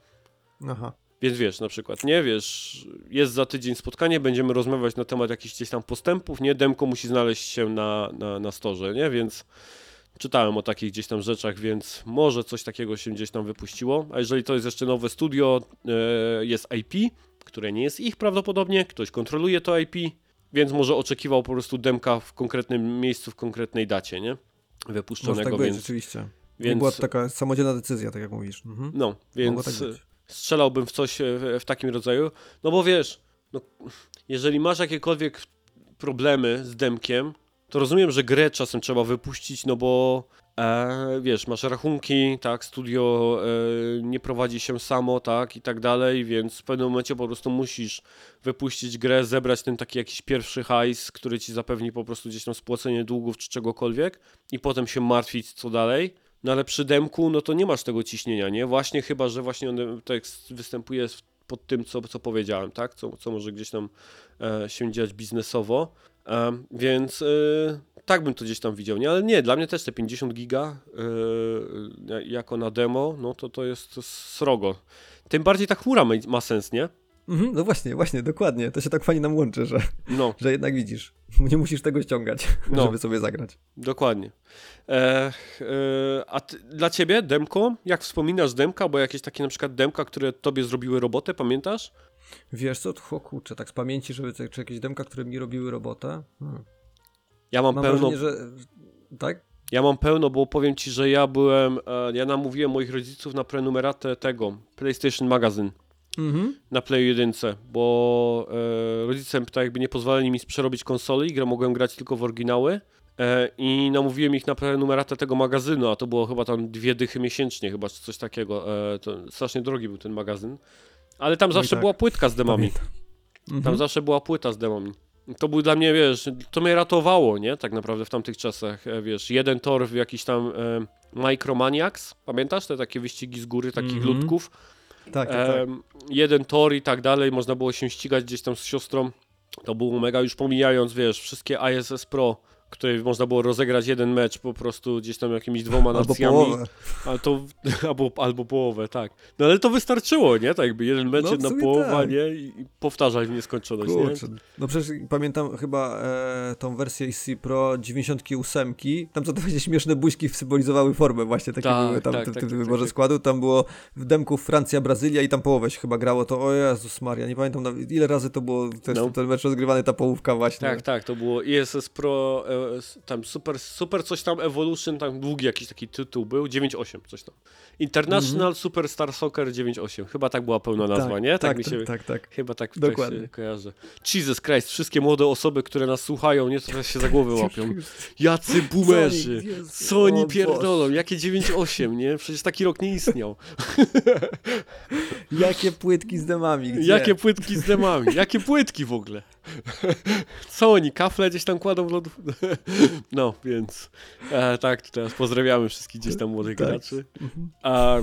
Aha. Więc wiesz, na przykład, nie wiesz, jest za tydzień spotkanie, będziemy rozmawiać na temat jakichś gdzieś tam postępów, nie? Demko musi znaleźć się na, na, na storze, nie? Więc czytałem o takich gdzieś tam rzeczach, więc może coś takiego się gdzieś tam wypuściło. A jeżeli to jest jeszcze nowe studio, e, jest IP, które nie jest ich prawdopodobnie, ktoś kontroluje to IP, więc może oczekiwał po prostu demka w konkretnym miejscu, w konkretnej dacie, nie? Wypuszczonego, może tak więc... Być, rzeczywiście. Więc... Nie była to taka samodzielna decyzja, tak jak mówisz. Mhm. No, więc tak strzelałbym w coś w, w, takim rodzaju, no bo wiesz, no, jeżeli masz jakiekolwiek problemy z demkiem, to rozumiem, że grę czasem trzeba wypuścić, no bo E, wiesz, masz rachunki, tak, studio e, nie prowadzi się samo, tak, i tak dalej, więc w pewnym momencie po prostu musisz wypuścić grę, zebrać ten taki jakiś pierwszy hajs, który ci zapewni po prostu gdzieś tam spłacenie długów czy czegokolwiek i potem się martwić co dalej. No ale przy demku, no to nie masz tego ciśnienia, nie? Właśnie chyba, że właśnie on tekst występuje pod tym, co, co powiedziałem, tak? Co, co może gdzieś tam e, się dziać biznesowo. Więc e, tak bym to gdzieś tam widział, nie? Ale nie, dla mnie też te 50 giga yy, jako na demo, no to to jest srogo. Tym bardziej ta chmura ma, ma sens, nie? Mhm, no właśnie, właśnie, dokładnie. To się tak fajnie nam łączy, że, no. (laughs) że jednak widzisz. (laughs) Nie musisz tego ściągać, (laughs) no. żeby sobie zagrać. Dokładnie. E, e, a ty, dla ciebie demko? Jak wspominasz demka, bo jakieś takie na przykład demka, które tobie zrobiły robotę, pamiętasz? Wiesz co, o kurczę, tak z pamięci, żeby czy jakieś demka, które mi robiły robotę? Hmm. Ja mam, Mam pełno... wrażenie, że... Tak? Ja mam pełno, bo powiem ci, że ja byłem, e, ja namówiłem moich rodziców na prenumeratę tego, PlayStation Magazine Mhm. na Play 1, bo e, rodzice tak jakby nie pozwalali mi przerobić konsoli, grę mogłem grać tylko w oryginały e, i namówiłem ich na prenumeratę tego magazynu, a to było chyba tam dwie dychy miesięcznie chyba, czy coś takiego, e, to strasznie drogi był ten magazyn, ale tam No zawsze tak. była płytka z demami, Pamiętam. tam Mhm. zawsze była płyta z demami. To był dla mnie, wiesz, to mnie ratowało, nie? Tak naprawdę w tamtych czasach, e, wiesz, jeden tor w jakiś tam e, Micromaniacs, pamiętasz te takie wyścigi z góry, takich Mhm. ludków? Tak, tak, tak. Jeden tor i tak dalej, można było się ścigać gdzieś tam z siostrą. To było mega, już pomijając, wiesz, wszystkie ISS Pro, które można było rozegrać jeden mecz po prostu gdzieś tam jakimiś dwoma Albo nacjami. połowę. Ale to, (laughs) albo, albo połowę, tak. No ale to wystarczyło, nie? Tak jakby jeden mecz, No, jedna połowa, tak. nie? I powtarzać w nieskończoność, nie? Kurczę. No przecież pamiętam chyba e, tą wersję AC Pro 98, tam co te właśnie śmieszne buźki symbolizowały formę właśnie, takie Tak, były tam tak, w, tak, tym tak, wyborze tak. składu, tam było w demku Francja, Brazylia i tam połowę się chyba grało, to o Jezus Maria, nie pamiętam ile razy to było ten, No. ten mecz rozgrywany, ta połówka właśnie. Tak, tak, to było ISS Pro, tam super, super coś tam Evolution, tam długi jakiś taki tytuł był, 9.8 coś tam. International Superstar Soccer 9.8, chyba tak była pełna nazwa, tak, nie? Tak, Tak, mi się, tak, tak, tak. chyba tak, tak Dokładnie. się kojarzy. Jesus Christ, wszystkie młode osoby, które nas słuchają, nie, teraz się za głowę (laughs) łapią. Jacy boomerzy, Co oni- pierdolą, jakie 9.8, nie? Przecież taki rok nie istniał. (laughs) Jakie płytki z demami, gdzie? Jakie płytki z demami? Jakie płytki w ogóle? (laughs) Co oni, kafle gdzieś tam kładą w lodów? (laughs) No, więc e, tak, teraz pozdrawiamy wszystkich gdzieś tam młodych Tak. graczy. A,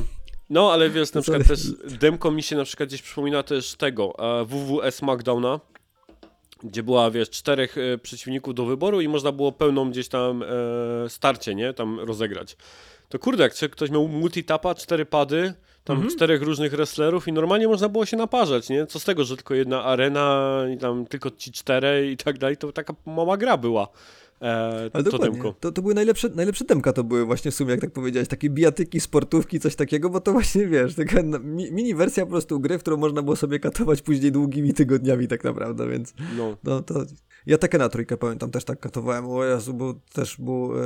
no, ale wiesz, na przykład też demko mi się na przykład gdzieś przypomina też tego, e, WWS SmackDowna, gdzie była, wiesz, czterech e, przeciwników do wyboru i można było pełną gdzieś tam e, starcie, nie, tam rozegrać. To kurde, jak ktoś miał multitapa, cztery pady, tam Mhm. czterech różnych wrestlerów i normalnie można było się naparzać, nie? Co z tego, że tylko jedna arena i tam tylko ci cztery i tak dalej, to taka mała gra była. E, Ale to dokładnie, demko. to, to były najlepsze, najlepsze demka to były właśnie w sumie, jak tak powiedziałeś, takie bijatyki, sportówki, coś takiego, bo to właśnie, wiesz, taka no, mi, mini wersja po prostu gry, w którą można było sobie katować później długimi tygodniami tak naprawdę, więc No. no to... Ja Tekena trójkę pamiętam, też tak katowałem, o Jezu, bo też był e,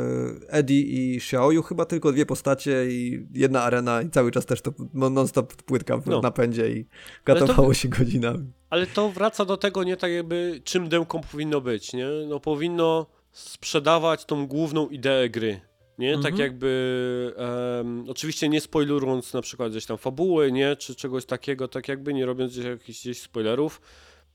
Eddie i Xiaoyu, chyba tylko dwie postacie i jedna arena i cały czas też to no, non-stop płytka w No. napędzie i Ale to- katowało się godzinami. Ale to wraca do tego nie tak jakby czym demką powinno być, nie? No powinno sprzedawać tą główną ideę gry. Nie? Tak Mhm. jakby em, oczywiście nie spoilując na przykład gdzieś tam fabuły, nie? Czy czegoś takiego, tak jakby nie robiąc gdzieś jakichś gdzieś spoilerów.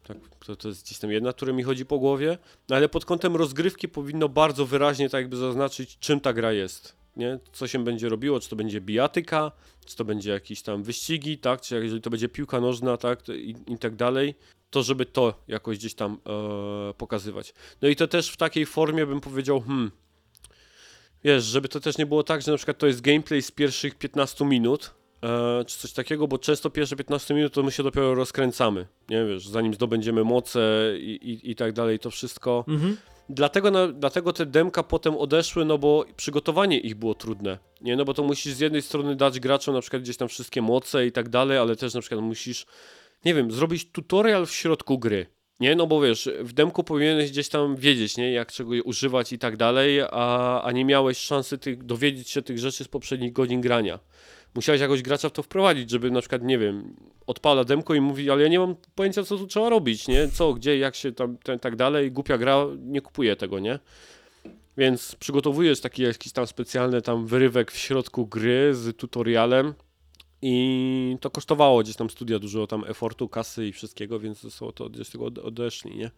Tak, to, to jest gdzieś tam jedna, która mi chodzi po głowie. No ale pod kątem rozgrywki powinno bardzo wyraźnie tak jakby zaznaczyć, czym ta gra jest. Nie? Co się będzie robiło, czy to będzie bijatyka, czy to będzie jakieś tam wyścigi, tak? Czy jeżeli to będzie piłka nożna, tak? I, I tak dalej. To żeby to jakoś gdzieś tam e, pokazywać. No i to też w takiej formie bym powiedział, hmm, wiesz, żeby to też nie było tak, że na przykład to jest gameplay z pierwszych 15 minut, e, czy coś takiego, bo często pierwsze 15 minut to my się dopiero rozkręcamy, nie wiesz, zanim zdobędziemy moce i, i, i tak dalej, to wszystko. Mhm. Dlatego, na, dlatego te demka potem odeszły, no bo przygotowanie ich było trudne, nie, no bo to musisz z jednej strony dać graczom na przykład gdzieś tam wszystkie moce i tak dalej, ale też na przykład musisz, nie wiem, zrobić tutorial w środku gry. Nie, no bo wiesz, w demku powinieneś gdzieś tam wiedzieć, nie, jak czego używać i tak dalej, a, a nie miałeś szansy tych, dowiedzieć się tych rzeczy z poprzednich godzin grania. Musiałeś jakoś gracza w to wprowadzić, żeby na przykład, nie wiem, odpala demko i mówi, ale ja nie mam pojęcia, co tu trzeba robić, nie, co, gdzie, jak się tam, ten, tak dalej, głupia gra, nie kupuje tego, nie. Więc przygotowujesz taki jakiś tam specjalny tam wyrywek w środku gry z tutorialem i to kosztowało gdzieś tam studia dużo tam efortu, kasy i wszystkiego, więc są to gdzieś tego ode- odeszli, nie?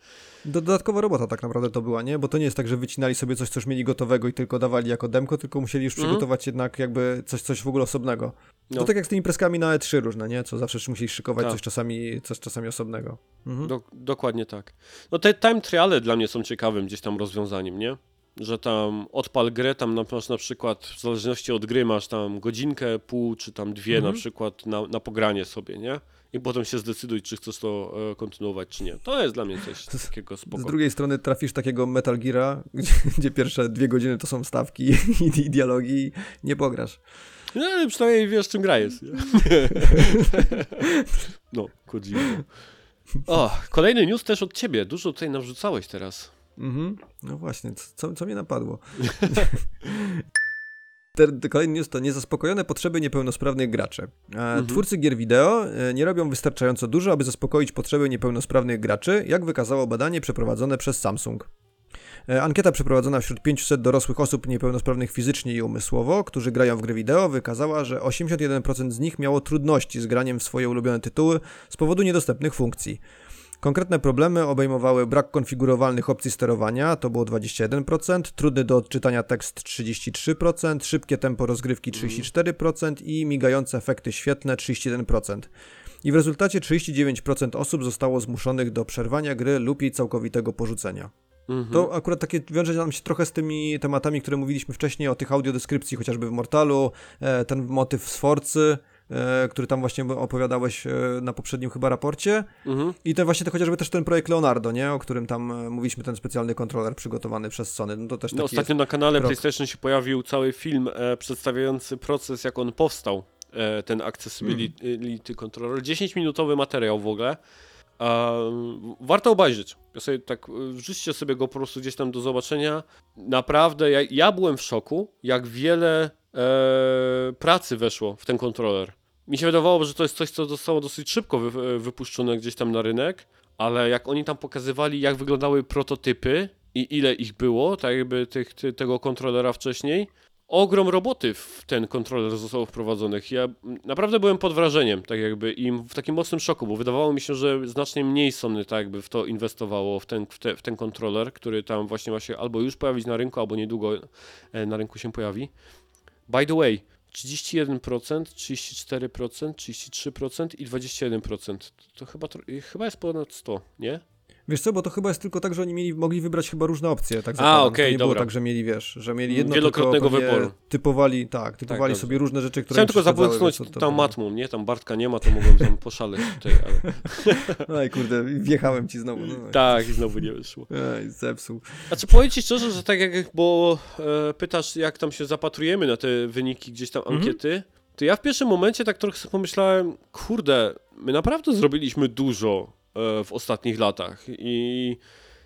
Dodatkowa robota tak naprawdę to była, nie? Bo to nie jest tak, że wycinali sobie coś, co już mieli gotowego i tylko dawali jako demko, tylko musieli już Mhm. przygotować jednak jakby coś, coś w ogóle osobnego. No. To tak jak z tymi preskami na E3 różne, nie? Co zawsze musieli szykować Tak. coś czasami, coś czasami osobnego. Mhm. Do, dokładnie tak. No te time triale dla mnie są ciekawym gdzieś tam rozwiązaniem, nie? Że tam odpal grę, tam masz na przykład, w zależności od gry, masz tam godzinkę, pół, czy tam dwie Mhm. na przykład na, na pogranie sobie, nie? I potem się zdecyduj, czy chcesz to e, kontynuować, czy nie. To jest dla mnie coś (laughs) Z- takiego Z spoko. drugiej strony trafisz takiego Metal Geara, (laughs) gdzie, gdzie pierwsze dwie godziny to są stawki (laughs) i, i dialogi i nie pograsz. No ale przynajmniej wiesz, czym gra jest. No, Kojima. O, kolejny news też od ciebie. Dużo tutaj narzucałeś teraz. Mhm. No właśnie, co, co mnie napadło? (laughs) Kolejny news to niezaspokojone potrzeby niepełnosprawnych graczy. E, mhm. Twórcy gier wideo e, nie robią wystarczająco dużo, aby zaspokoić potrzeby niepełnosprawnych graczy, jak wykazało badanie przeprowadzone przez Samsung. E, ankieta przeprowadzona wśród 500 dorosłych osób niepełnosprawnych fizycznie i umysłowo, którzy grają w gry wideo, wykazała, że 81% z nich miało trudności z graniem w swoje ulubione tytuły z powodu niedostępnych funkcji. Konkretne problemy obejmowały brak konfigurowalnych opcji sterowania, to było 21%, trudny do odczytania tekst 33%, szybkie tempo rozgrywki 34% i migające efekty świetne 31%. I w rezultacie 39% osób zostało zmuszonych do przerwania gry lub jej całkowitego porzucenia. Mhm. To akurat takie wiąże nam się trochę z tymi tematami, które mówiliśmy wcześniej o tych audiodeskrypcji, chociażby w Mortalu, e, ten motyw z Forcy, e, który tam właśnie opowiadałeś e, na poprzednim chyba raporcie. Mhm. I ten właśnie to chociażby też ten projekt Leonardo, nie? O którym tam mówiliśmy, ten specjalny kontroler przygotowany przez Sony. No to też no, ostatnio na kanale krok. PlayStation się pojawił cały film e, przedstawiający proces, jak on powstał, e, ten Accessibility mm. Controller. 10-minutowy materiał w ogóle. warto obejrzeć. Ja sobie tak, wrzućcie sobie go po prostu gdzieś tam do zobaczenia. Naprawdę, ja, ja byłem w szoku, jak wiele e, pracy weszło w ten kontroler. Mi się wydawało, że to jest coś, co zostało dosyć szybko wy, wypuszczone gdzieś tam na rynek, ale jak oni tam pokazywali, jak wyglądały prototypy i ile ich było, tak jakby tych, ty, tego kontrolera wcześniej, ogrom roboty w ten kontroler zostało wprowadzonych. Ja naprawdę byłem pod wrażeniem, tak jakby i w takim mocnym szoku, bo wydawało mi się, że znacznie mniej Sony tak jakby w to inwestowało, w ten, w, te, w ten kontroler, który tam właśnie ma się albo już pojawić na rynku, albo niedługo e, na rynku się pojawi. By the way, 31%, 34%, 33% i 21%. To chyba, chyba jest ponad 100, nie? Wiesz co, bo to chyba jest tylko tak, że oni mieli, mogli wybrać chyba różne opcje, tak A, okej, okay, nie dobra. było tak, że mieli, wiesz, że mieli jedno Wielokrotnego tylko, wyboru. Typowali, tak, typowali tak, sobie różne rzeczy, które Chciałem tylko zabłysnąć tam matmą, nie? Tam Bartka nie ma, to mogłem tam poszaleć tutaj, ale... (laughs) Oj, kurde, wjechałem ci znowu. No, tak, i znowu nie wyszło. (laughs) Ej, zepsuł. Znaczy, powiem ci szczerze, że tak jak, bo e, pytasz, jak tam się zapatrujemy na te wyniki gdzieś tam mhm. ankiety, to ja w pierwszym momencie tak trochę sobie pomyślałem, kurde, my naprawdę zrobiliśmy dużo w ostatnich latach. I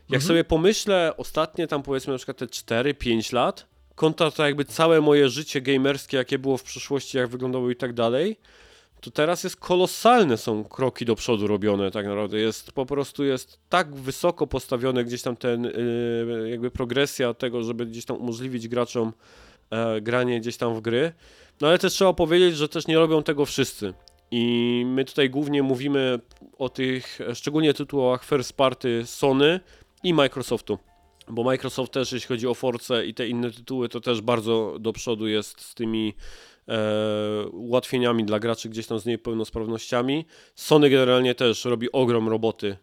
jak mhm. sobie pomyślę, ostatnie tam powiedzmy na przykład te 4-5 lat, kontra to jakby całe moje życie gamerskie, jakie było w przeszłości, jak wyglądało i tak dalej, to teraz jest kolosalne są kroki do przodu robione tak naprawdę. Jest po prostu jest tak wysoko postawione gdzieś tam ten yy, jakby progresja tego, żeby gdzieś tam umożliwić graczom e, granie gdzieś tam w gry. No ale też trzeba powiedzieć, że też nie robią tego wszyscy. I my tutaj głównie mówimy o tych szczególnie tytułach first party Sony i Microsoftu. Bo Microsoft też, jeśli chodzi o Force i te inne tytuły, to też bardzo do przodu jest z tymi e, ułatwieniami dla graczy gdzieś tam z niepełnosprawnościami. Sony generalnie też robi ogrom roboty e,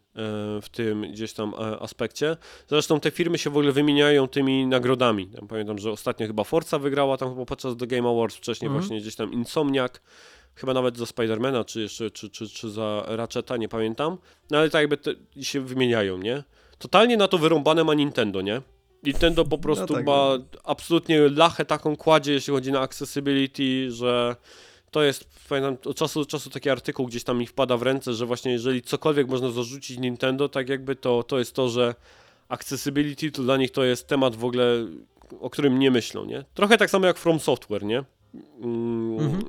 w tym gdzieś tam e, aspekcie. Zresztą te firmy się w ogóle wymieniają tymi nagrodami. Tam pamiętam, że ostatnio chyba Forza wygrała tam chyba podczas The Game Awards, wcześniej mm właśnie gdzieś tam Insomniac chyba nawet za Spidermana, czy jeszcze, czy, czy, czy za Ratcheta, nie pamiętam. No ale tak jakby te, się wymieniają, nie? Totalnie na to wyrąbane ma Nintendo, nie? Nintendo po prostu no tak, ma no. absolutnie lachę taką kładzie, jeśli chodzi na accessibility, że to jest, pamiętam, od czasu do czasu taki artykuł gdzieś tam mi wpada w ręce, że właśnie jeżeli cokolwiek można zarzucić Nintendo, tak jakby to, to jest to, że accessibility to dla nich to jest temat w ogóle, o którym nie myślą, nie? Trochę tak samo jak From Software, nie? Mm, mhm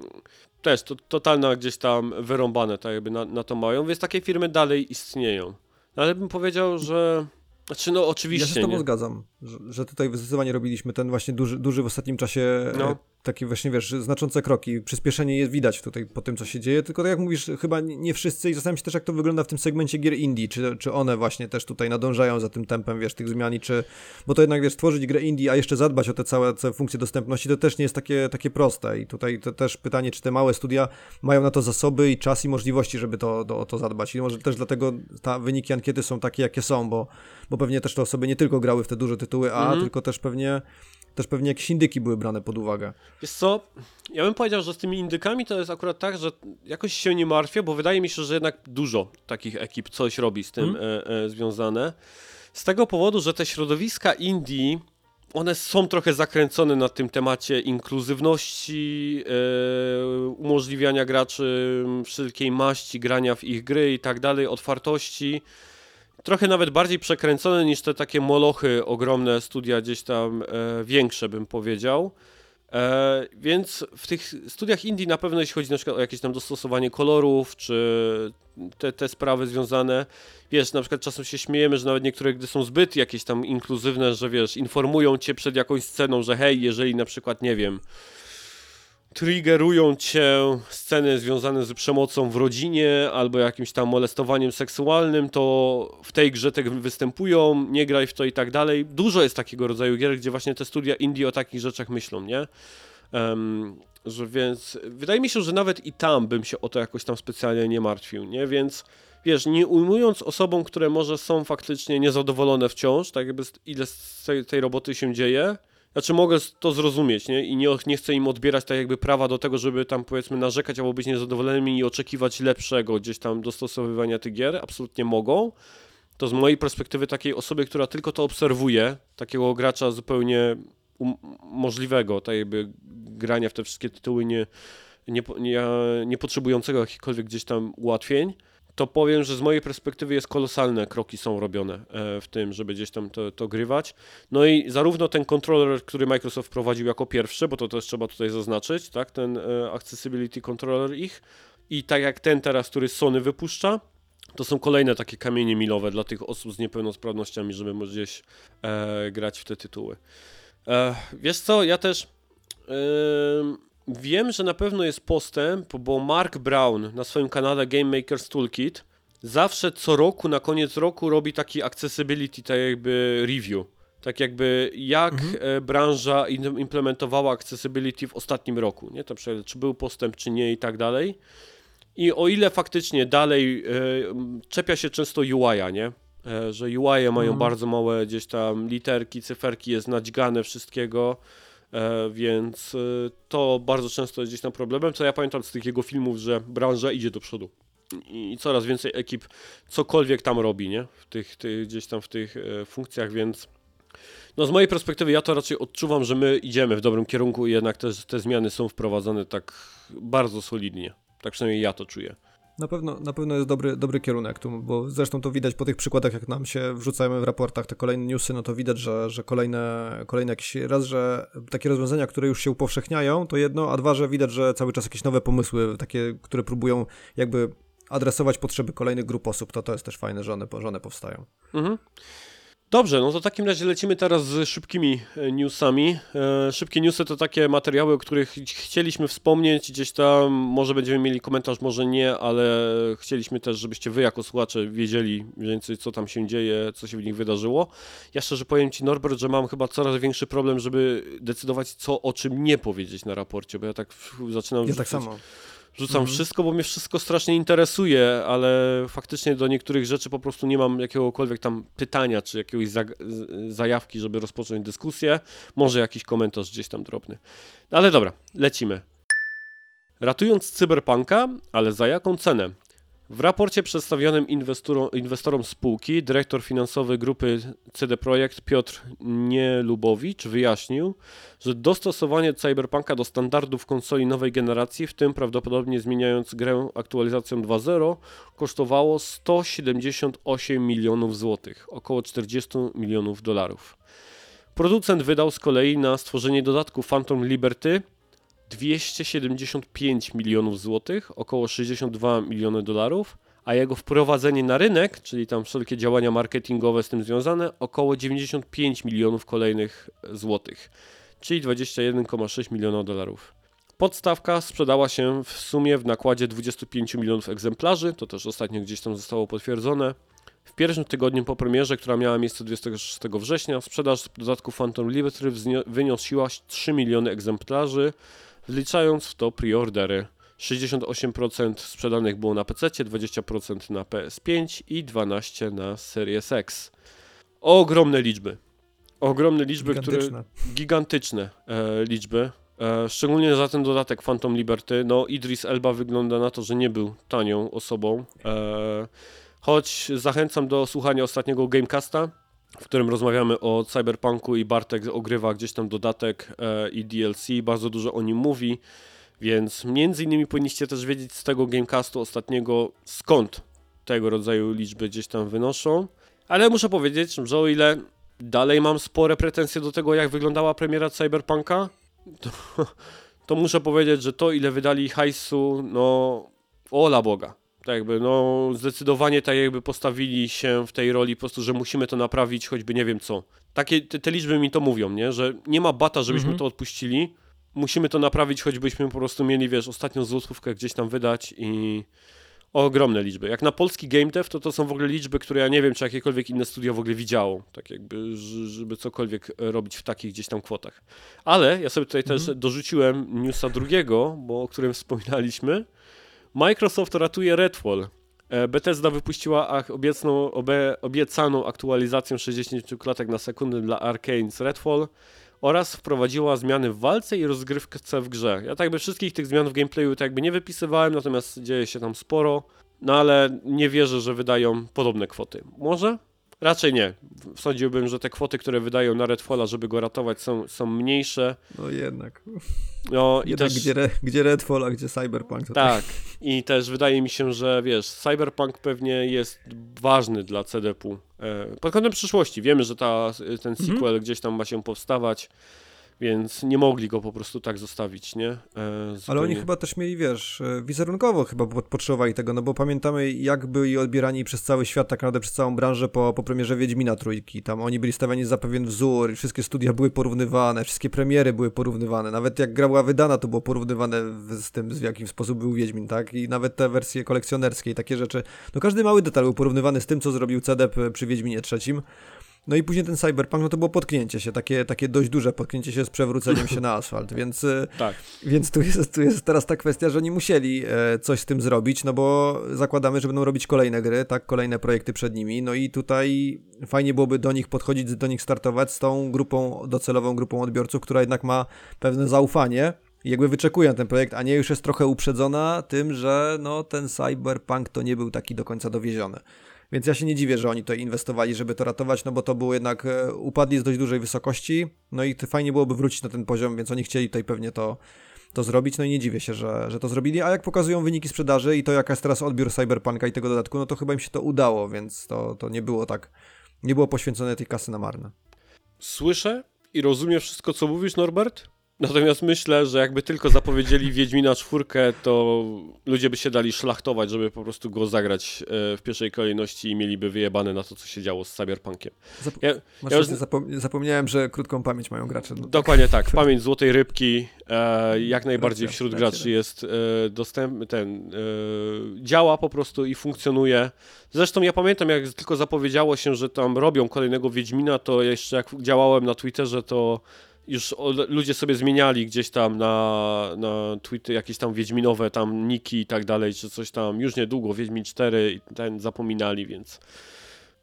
też to, totalna gdzieś tam wyrąbane, tak jakby na, na to mają, więc takie firmy dalej istnieją. No, ale bym powiedział, że znaczy, no oczywiście. Ja się z tobą nie. zgadzam, że, tutaj zdecydowanie robiliśmy ten właśnie duży, duży w ostatnim czasie no. takie właśnie, wiesz, znaczące kroki. Przyspieszenie jest widać tutaj po tym, co się dzieje, tylko tak jak mówisz, chyba nie wszyscy i zastanawiam się też, jak to wygląda w tym segmencie gier indie, czy, czy one właśnie też tutaj nadążają za tym tempem, wiesz, tych zmian i czy, bo to jednak, wiesz, tworzyć grę indie, a jeszcze zadbać o te całe, całe funkcje dostępności, to też nie jest takie, takie proste i tutaj to też pytanie, czy te małe studia mają na to zasoby i czas i możliwości, żeby to, do, o to zadbać i może też dlatego ta wyniki ankiety są takie, jakie są, bo, bo pewnie też te osoby nie tylko grały w te duże tytuły A, mm -hmm. tylko też pewnie też pewnie jakieś indyki były brane pod uwagę. Wiesz co, ja bym powiedział, że z tymi indykami to jest akurat tak, że jakoś się nie martwię, bo wydaje mi się, że jednak dużo takich ekip coś robi z tym mm. e, e, związane. Z tego powodu, że te środowiska indie one są trochę zakręcone na tym temacie inkluzywności, e, umożliwiania graczy wszelkiej maści, grania w ich gry i tak dalej, otwartości. Trochę nawet bardziej przekręcone niż te takie molochy, ogromne studia gdzieś tam e, większe, bym powiedział. E, więc w tych studiach indie na pewno jeśli chodzi na przykład o jakieś tam dostosowanie kolorów, czy te, te sprawy związane, wiesz, na przykład czasem się śmiejemy, że nawet niektóre gdy są zbyt jakieś tam inkluzywne, że wiesz, informują cię przed jakąś sceną, że hej, jeżeli na przykład, nie wiem, triggerują cię sceny związane z przemocą w rodzinie albo jakimś tam molestowaniem seksualnym, to w tej grze te występują, nie graj w to i tak dalej. Dużo jest takiego rodzaju gier, gdzie właśnie te studia indie o takich rzeczach myślą, nie? Um, że więc wydaje mi się, że nawet i tam bym się o to jakoś tam specjalnie nie martwił, nie? Więc wiesz, nie ujmując osobom, które może są faktycznie niezadowolone wciąż, tak jakby ile z tej, tej roboty się dzieje, znaczy mogę to zrozumieć, nie? I nie, nie chcę im odbierać tak jakby prawa do tego, żeby tam powiedzmy narzekać albo być niezadowolonymi i oczekiwać lepszego gdzieś tam dostosowywania tych gier. Absolutnie mogą. To z mojej perspektywy takiej osoby, która tylko to obserwuje, takiego gracza zupełnie um możliwego, tak jakby grania w te wszystkie tytuły nie, nie, nie, nie potrzebującego jakichkolwiek gdzieś tam ułatwień, to powiem, że z mojej perspektywy jest kolosalne kroki są robione e, w tym, żeby gdzieś tam to, to grywać. No i zarówno ten kontroler, który Microsoft wprowadził jako pierwszy, bo to też trzeba tutaj zaznaczyć, tak, ten e, Accessibility Controller ich i tak jak ten teraz, który Sony wypuszcza, to są kolejne takie kamienie milowe dla tych osób z niepełnosprawnościami, żeby gdzieś e, grać w te tytuły. E, wiesz co, ja też Wiem, że na pewno jest postęp, bo Mark Brown na swoim kanale Game Makers Toolkit zawsze co roku, na koniec roku robi taki accessibility, tak jakby review. Tak jakby jak mhm. E, branża implementowała accessibility w ostatnim roku, nie? To czy był postęp, czy nie i tak dalej. I o ile faktycznie dalej e, czepia się często UI-a, nie? E, że UI -e mają mhm. bardzo małe gdzieś tam literki, cyferki, jest nadźgane wszystkiego więc e, to bardzo często jest gdzieś tam problemem, co ja pamiętam z tych jego filmów, że branża idzie do przodu i coraz więcej ekip cokolwiek tam robi, nie? W tych, tych gdzieś tam w tych e, funkcjach, więc no z mojej perspektywy ja to raczej odczuwam, że my idziemy w dobrym kierunku i jednak te, te zmiany są wprowadzane tak bardzo solidnie. Tak przynajmniej ja to czuję. Na pewno, na pewno jest dobry, dobry kierunek, tu, bo zresztą to widać po tych przykładach, jak nam się wrzucamy w raportach te kolejne newsy, no to widać, że, że kolejne, kolejne jakieś, raz, że takie rozwiązania, które już się upowszechniają, to jedno, a dwa, że widać, że cały czas jakieś nowe pomysły, takie, które próbują jakby adresować potrzeby kolejnych grup osób, to to jest też fajne, że one, że one powstają. Mhm. Dobrze, no to w takim razie lecimy teraz z szybkimi e, newsami. E, szybkie newsy to takie materiały, o których chcieliśmy wspomnieć, gdzieś tam może będziemy mieli komentarz, może nie, ale chcieliśmy też, żebyście wy jako słuchacze wiedzieli mniej więcej co tam się dzieje, co się w nich wydarzyło. Ja szczerze powiem Ci Norbert, że mam chyba coraz większy problem, żeby decydować co o czym nie powiedzieć na raporcie, bo ja tak zaczynam... Ja tak samo Rzucam mhm. wszystko, bo mnie wszystko strasznie interesuje, ale faktycznie do niektórych rzeczy po prostu nie mam jakiegokolwiek tam pytania, czy jakiegoś za, zajawki, żeby rozpocząć dyskusję. Może jakiś komentarz gdzieś tam drobny. Ale dobra, lecimy. Ratując cyberpunka, ale za jaką cenę? W raporcie przedstawionym inwestorom spółki dyrektor finansowy grupy CD Projekt Piotr Nielubowicz wyjaśnił, że dostosowanie Cyberpunka do standardów konsoli nowej generacji, w tym prawdopodobnie zmieniając grę aktualizacją 2.0, kosztowało 178 milionów złotych, około 40 milionów dolarów. Producent wydał z kolei na stworzenie dodatku Phantom Liberty 275 milionów złotych, około 62 miliony dolarów, a jego wprowadzenie na rynek, czyli tam wszelkie działania marketingowe z tym związane, około 95 milionów kolejnych złotych, czyli 21,6 miliona dolarów. Podstawka sprzedała się w sumie w nakładzie 25 milionów egzemplarzy, to też ostatnio gdzieś tam zostało potwierdzone. W pierwszym tygodniu po premierze, która miała miejsce 26 września, sprzedaż dodatku Phantom Liberty wynosiła 3 miliony egzemplarzy, wliczając w to preordery. 68% sprzedanych było na PC, 20% na PS5 i 12% na Series X. Ogromne liczby. Ogromne liczby, gigantyczne. które. Gigantyczne e, liczby. E, szczególnie za ten dodatek Phantom Liberty. No, Idris Elba wygląda na to, że nie był tanią osobą. E, choć zachęcam do słuchania ostatniego Gamecasta w którym rozmawiamy o Cyberpunku i Bartek ogrywa gdzieś tam dodatek e, i DLC, bardzo dużo o nim mówi, więc między innymi powinniście też wiedzieć z tego Gamecastu ostatniego skąd tego rodzaju liczby gdzieś tam wynoszą. Ale muszę powiedzieć, że o ile dalej mam spore pretensje do tego, jak wyglądała premiera Cyberpunka, to, (laughs) to muszę powiedzieć, że to ile wydali hajsu, no ola Boga. Tak jakby, no zdecydowanie tak jakby postawili się w tej roli po prostu, że musimy to naprawić, choćby nie wiem co. Takie, te, te liczby mi to mówią, nie? Że nie ma bata, żebyśmy mhm. to odpuścili. Musimy to naprawić, choćbyśmy po prostu mieli, wiesz, ostatnią złotówkę gdzieś tam wydać i ogromne liczby. Jak na polski game dev, to to są w ogóle liczby, które ja nie wiem, czy jakiekolwiek inne studio w ogóle widziało, tak jakby, żeby cokolwiek robić w takich gdzieś tam kwotach. Ale ja sobie tutaj mhm. też dorzuciłem newsa drugiego, bo o którym wspominaliśmy. Microsoft ratuje Redfall. E, Bethesda wypuściła obiecną, obie, obiecaną aktualizację 60 klatek na sekundę dla Arkane Redfall oraz wprowadziła zmiany w walce i rozgrywce w grze. Ja tak jakby wszystkich tych zmian w gameplayu tak jakby nie wypisywałem, natomiast dzieje się tam sporo, no ale nie wierzę, że wydają podobne kwoty. Może? Raczej nie. Sądziłbym, że te kwoty, które wydają na Redfalla, żeby go ratować, są, są mniejsze. No jednak. No i jednak też... Gdzie, re, gdzie Redfall, a gdzie Cyberpunk? Tak. tak. I też wydaje mi się, że wiesz, Cyberpunk pewnie jest ważny dla CDP-u. E, pod kątem przyszłości. Wiemy, że ta, ten sequel mhm. gdzieś tam ma się powstawać więc nie mogli go po prostu tak zostawić, nie? E, Ale oni chyba też mieli, wiesz, e, wizerunkowo chyba potrzebowali tego, no bo pamiętamy jak byli odbierani przez cały świat, tak naprawdę przez całą branżę po, po premierze Wiedźmina Trójki. Tam oni byli stawiani za pewien wzór, wszystkie studia były porównywane, wszystkie premiery były porównywane, nawet jak gra była wydana, to było porównywane z tym, w jaki sposób był Wiedźmin, tak? I nawet te wersje kolekcjonerskie i takie rzeczy. No każdy mały detal był porównywany z tym, co zrobił CDP przy Wiedźminie trzecim. No i później ten Cyberpunk, no to było potknięcie się, takie, takie dość duże potknięcie się z przewróceniem się na asfalt, więc, e, (laughs) tak. więc tu, jest, tu jest teraz ta kwestia, że oni musieli e, coś z tym zrobić, no bo zakładamy, że będą robić kolejne gry, tak, kolejne projekty przed nimi, no i tutaj fajnie byłoby do nich podchodzić, do nich startować z tą grupą, docelową grupą odbiorców, która jednak ma pewne zaufanie, jakby wyczekuje na ten projekt, a nie już jest trochę uprzedzona tym, że no ten cyberpunk to nie był taki do końca dowieziony. Więc ja się nie dziwię, że oni to inwestowali, żeby to ratować, no bo to było jednak, e, upadli z dość dużej wysokości, no i fajnie byłoby wrócić na ten poziom, więc oni chcieli tutaj pewnie to, to zrobić, no i nie dziwię się, że, że to zrobili, a jak pokazują wyniki sprzedaży i to jaka jest teraz odbiór Cyberpunka i tego dodatku, no to chyba im się to udało, więc to, to nie było tak, nie było poświęcone tej kasy na marne. Słyszę i rozumiem wszystko, co mówisz, Norbert? Natomiast myślę, że jakby tylko zapowiedzieli Wiedźmina czwórkę, to ludzie by się dali szlachtować, żeby po prostu go zagrać e, w pierwszej kolejności i mieliby wyjebane na to, co się działo z Cyberpunkiem. Zap ja, ja już... zapomniałem, że krótką pamięć mają gracze. No. Dokładnie tak. (laughs) Pamięć złotej rybki e, jak najbardziej wśród graczy jest e, dostępny, ten e, działa po prostu i funkcjonuje. Zresztą ja pamiętam, jak tylko zapowiedziało się, że tam robią kolejnego Wiedźmina, to jeszcze jak działałem na Twitterze, to już ludzie sobie zmieniali gdzieś tam na, na tweety jakieś tam Wiedźminowe tam niki i tak dalej, czy coś tam, już niedługo Wiedźmin 4 i ten zapominali, więc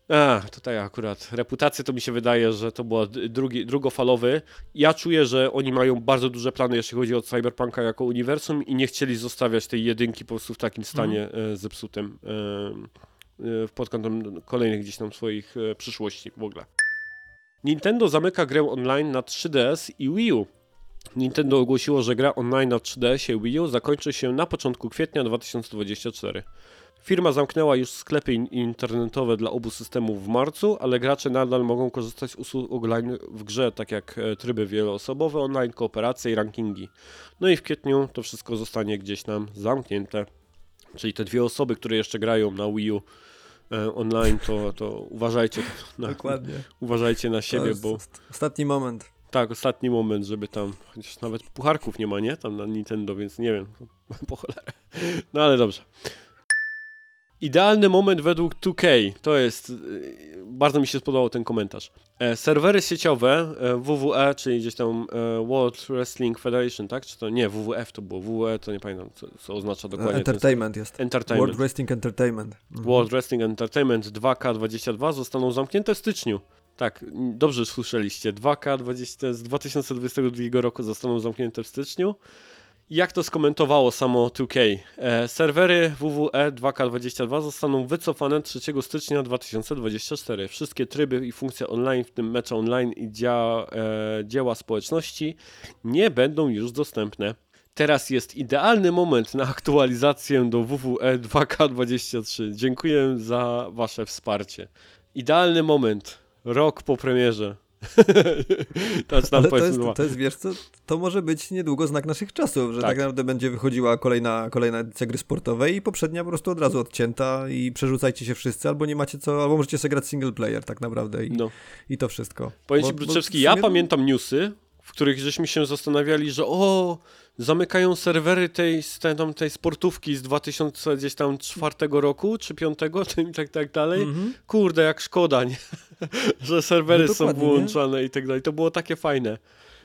a, tutaj akurat reputację to mi się wydaje, że to było drugi, drugofalowy. Ja czuję, że oni mają bardzo duże plany, jeśli chodzi o Cyberpunka jako uniwersum i nie chcieli zostawiać tej jedynki po prostu w takim stanie mm. zepsutym e, pod kątem kolejnych gdzieś tam swoich przyszłości w ogóle. Nintendo zamyka grę online na 3DS i Wii U. Nintendo ogłosiło, że gra online na 3DS i Wii U zakończy się na początku kwietnia 2024. Firma zamknęła już sklepy internetowe dla obu systemów w marcu, ale gracze nadal mogą korzystać z usług online w grze, tak jak e, tryby wieloosobowe, online, kooperacje i rankingi. No i w kwietniu to wszystko zostanie gdzieś tam zamknięte. Czyli te dwie osoby, które jeszcze grają na Wii U online, to, to uważajcie na, Dokładnie. uważajcie na siebie, bo... Ostatni moment. Tak, ostatni moment, żeby tam, chociaż nawet pucharków nie ma, nie? Tam na Nintendo, więc nie wiem, (laughs) po cholerę. No ale dobrze. Idealny moment według 2K to jest. Y, bardzo mi się spodobał ten komentarz. E, serwery sieciowe e, WWE, czyli gdzieś tam e, World Wrestling Federation, tak? Czy to nie, WWF to było. WWE to nie pamiętam, co, co oznacza dokładnie. Entertainment jest. Entertainment. World Wrestling Entertainment. Mhm. World Wrestling Entertainment 2K22 zostaną zamknięte w styczniu. Tak, dobrze słyszeliście. 2K20 z 2022 roku zostaną zamknięte w styczniu. Jak to skomentowało samo 2K? E, serwery WWE 2K22 zostaną wycofane 3 stycznia 2024. Wszystkie tryby i funkcje online, w tym mecze online i dzia, e, dzieła społeczności nie będą już dostępne. Teraz jest idealny moment na aktualizację do WWE 2K23. Dziękuję za Wasze wsparcie. Idealny moment. Rok po premierze. (laughs) Ale to jest, to jest, wiesz co, to może być niedługo znak naszych czasów, że tak, tak naprawdę będzie wychodziła kolejna, kolejna edycja gry sportowej i poprzednia po prostu od razu odcięta i przerzucajcie się wszyscy, albo nie macie co, albo możecie sobie grać single player tak naprawdę i, no. i to wszystko. Powiem Ci, Bruczewski, ja pamiętam newsy, których żeśmy się zastanawiali, że o, zamykają serwery tej, tej, tej sportówki z 2004 roku, czy 5, i (laughs) tak, tak dalej. -hmm. Kurde, jak szkoda, nie? (laughs) że serwery no są włączane nie? i tak dalej. To było takie fajne.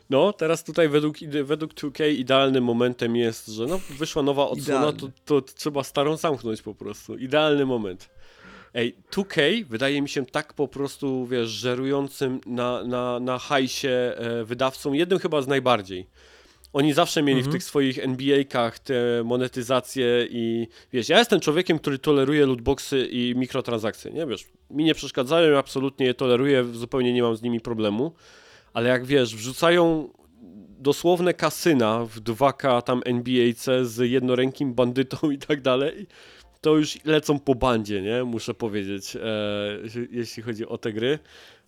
No, teraz tutaj według, według 2K idealnym momentem jest, że no, wyszła nowa odsłona, to, to, trzeba starą zamknąć po prostu. Idealny moment. Ej, 2K wydaje mi się tak po prostu, wiesz, żerującym na, na, na hajsie e, wydawcą, jednym chyba z najbardziej. Oni zawsze mieli mhm. w tych swoich NBA-kach te monetyzacje i wiesz, ja jestem człowiekiem, który toleruje lootboxy i mikrotransakcje, nie wiesz, mi nie przeszkadzają, absolutnie je toleruję, zupełnie nie mam z nimi problemu, ale jak wiesz, wrzucają dosłowne kasyna w 2K tam NBA-ce z jednorękim bandytą i tak dalej, to już lecą po bandzie, nie? Muszę powiedzieć, e, jeśli chodzi o te gry.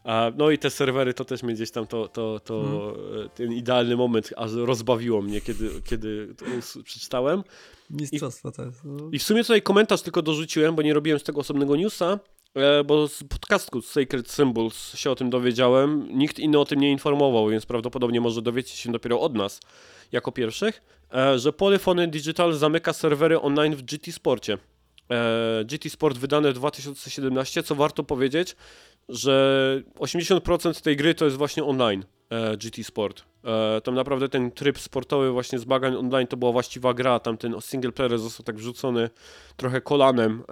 A, no i te serwery to też mnie gdzieś tam to, to, to hmm. ten idealny moment, aż rozbawiło mnie, kiedy, kiedy to przeczytałem. Mistrzostwo to jest. No. I w sumie tutaj komentarz tylko dorzuciłem, bo nie robiłem z tego osobnego newsa, e, bo z podcastu Sacred Symbols się o tym dowiedziałem. Nikt inny o tym nie informował, więc prawdopodobnie może dowiecie się dopiero od nas jako pierwszych, e, że Polyphony Digital zamyka serwery online w GT Sporcie. E, GT Sport wydane w 2017, co warto powiedzieć, że 80% tej gry to jest właśnie online e, GT Sport. E, tam naprawdę ten tryb sportowy właśnie z bagań online to była właściwa gra, tam ten single player został tak wrzucony trochę kolanem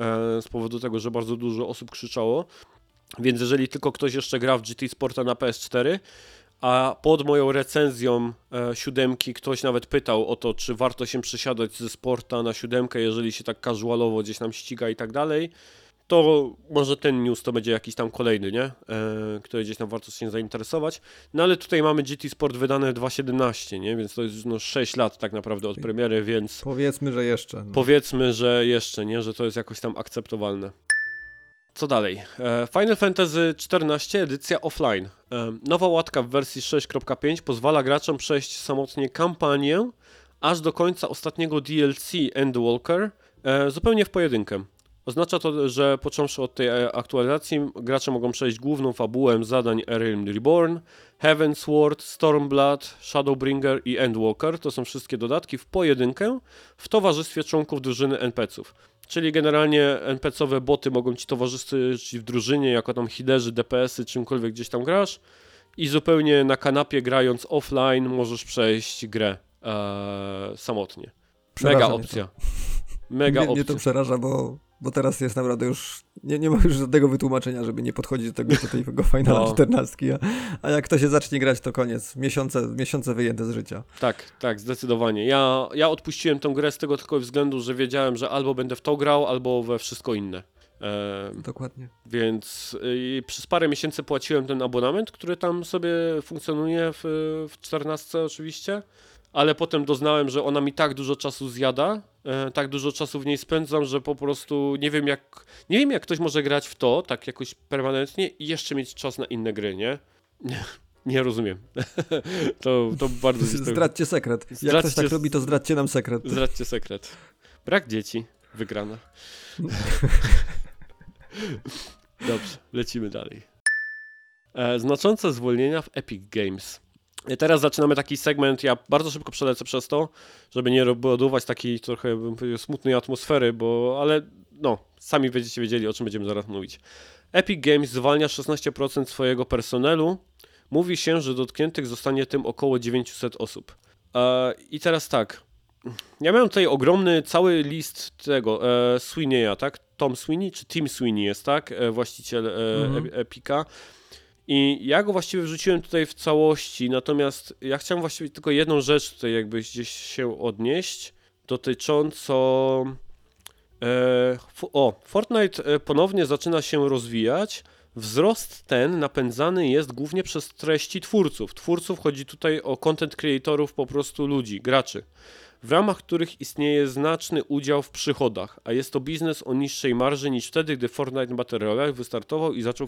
z powodu tego, że bardzo dużo osób krzyczało. Więc jeżeli tylko ktoś jeszcze gra w GT Sporta na PS4, a pod moją recenzją e, siódemki ktoś nawet pytał o to, czy warto się przesiadać ze sporta na siódemkę, jeżeli się tak casualowo gdzieś tam ściga i tak dalej, to może ten news to będzie jakiś tam kolejny, nie? E, który gdzieś tam warto się zainteresować. No ale tutaj mamy GT Sport wydane 2.17, nie? Więc to jest no 6 lat tak naprawdę od premiery, więc... Powiedzmy, że jeszcze. No. Powiedzmy, że jeszcze, nie? Że to jest jakoś tam akceptowalne. Co dalej? E, Final Fantasy XIV edycja offline. E, nowa łatka w wersji 6.5 pozwala graczom przejść samotnie kampanię aż do końca ostatniego DLC Endwalker e, zupełnie w pojedynkę. Oznacza to, że począwszy od tej aktualizacji gracze mogą przejść główną fabułę zadań Realm Reborn, Heavensward, Stormblood, Shadowbringer i Endwalker. To są wszystkie dodatki w pojedynkę w towarzystwie członków drużyny NPC-ów. Czyli generalnie NPC-owe boty mogą ci towarzyszyć w drużynie, jako tam healerzy, DPS-y, czymkolwiek gdzieś tam grasz i zupełnie na kanapie grając offline możesz przejść grę e, samotnie. Mega opcja. Mega mnie, opcja. (laughs) Mnie to przeraża, bo bo teraz jest naprawdę już, nie, nie ma już żadnego wytłumaczenia, żeby nie podchodzić do tego, do tego Finala no. 14, a, a jak to się zacznie grać, to koniec, miesiące, miesiące wyjęte z życia. Tak, tak, zdecydowanie. Ja, ja odpuściłem tę grę z tego tylko względu, że wiedziałem, że albo będę w to grał, albo we wszystko inne. E, Dokładnie. Więc y, przez parę miesięcy płaciłem ten abonament, który tam sobie funkcjonuje w, w 14 oczywiście ale potem doznałem, że ona mi tak dużo czasu zjada, e, tak dużo czasu w niej spędzam, że po prostu nie wiem jak, nie wiem jak ktoś może grać w to, tak jakoś permanentnie i jeszcze mieć czas na inne gry, nie? (laughs) Nie rozumiem. (laughs) to, to bardzo... Zdradźcie sekret. Zdradźcie... Jak ktoś tak robi, to zdradźcie nam sekret. Zdradźcie sekret. Brak dzieci. Wygrana. (laughs) Dobrze, lecimy dalej. E, znaczące zwolnienia w Epic Games. Teraz zaczynamy taki segment, ja bardzo szybko przelecę przez to, żeby nie budować takiej trochę, bym powiedział, smutnej atmosfery, bo, ale no, sami będziecie wiedzieli, o czym będziemy zaraz mówić. Epic Games zwalnia 16% swojego personelu. Mówi się, że dotkniętych zostanie tym około 900 osób. E, I teraz tak, ja miałem tutaj ogromny cały list tego e, Sweeney'a, tak? Tom Sweeney, czy Tim Sweeney jest, tak? E, właściciel e, mhm. Epika. I ja go właściwie wrzuciłem tutaj w całości, natomiast ja chciałem właściwie tylko jedną rzecz tutaj jakby gdzieś się odnieść, dotyczącą... E, o, Fortnite e, ponownie zaczyna się rozwijać. Wzrost ten napędzany jest głównie przez treści twórców. Twórców chodzi tutaj o content creatorów, po prostu ludzi, graczy w ramach których istnieje znaczny udział w przychodach, a jest to biznes o niższej marży niż wtedy, gdy Fortnite Battle wystartował i zaczął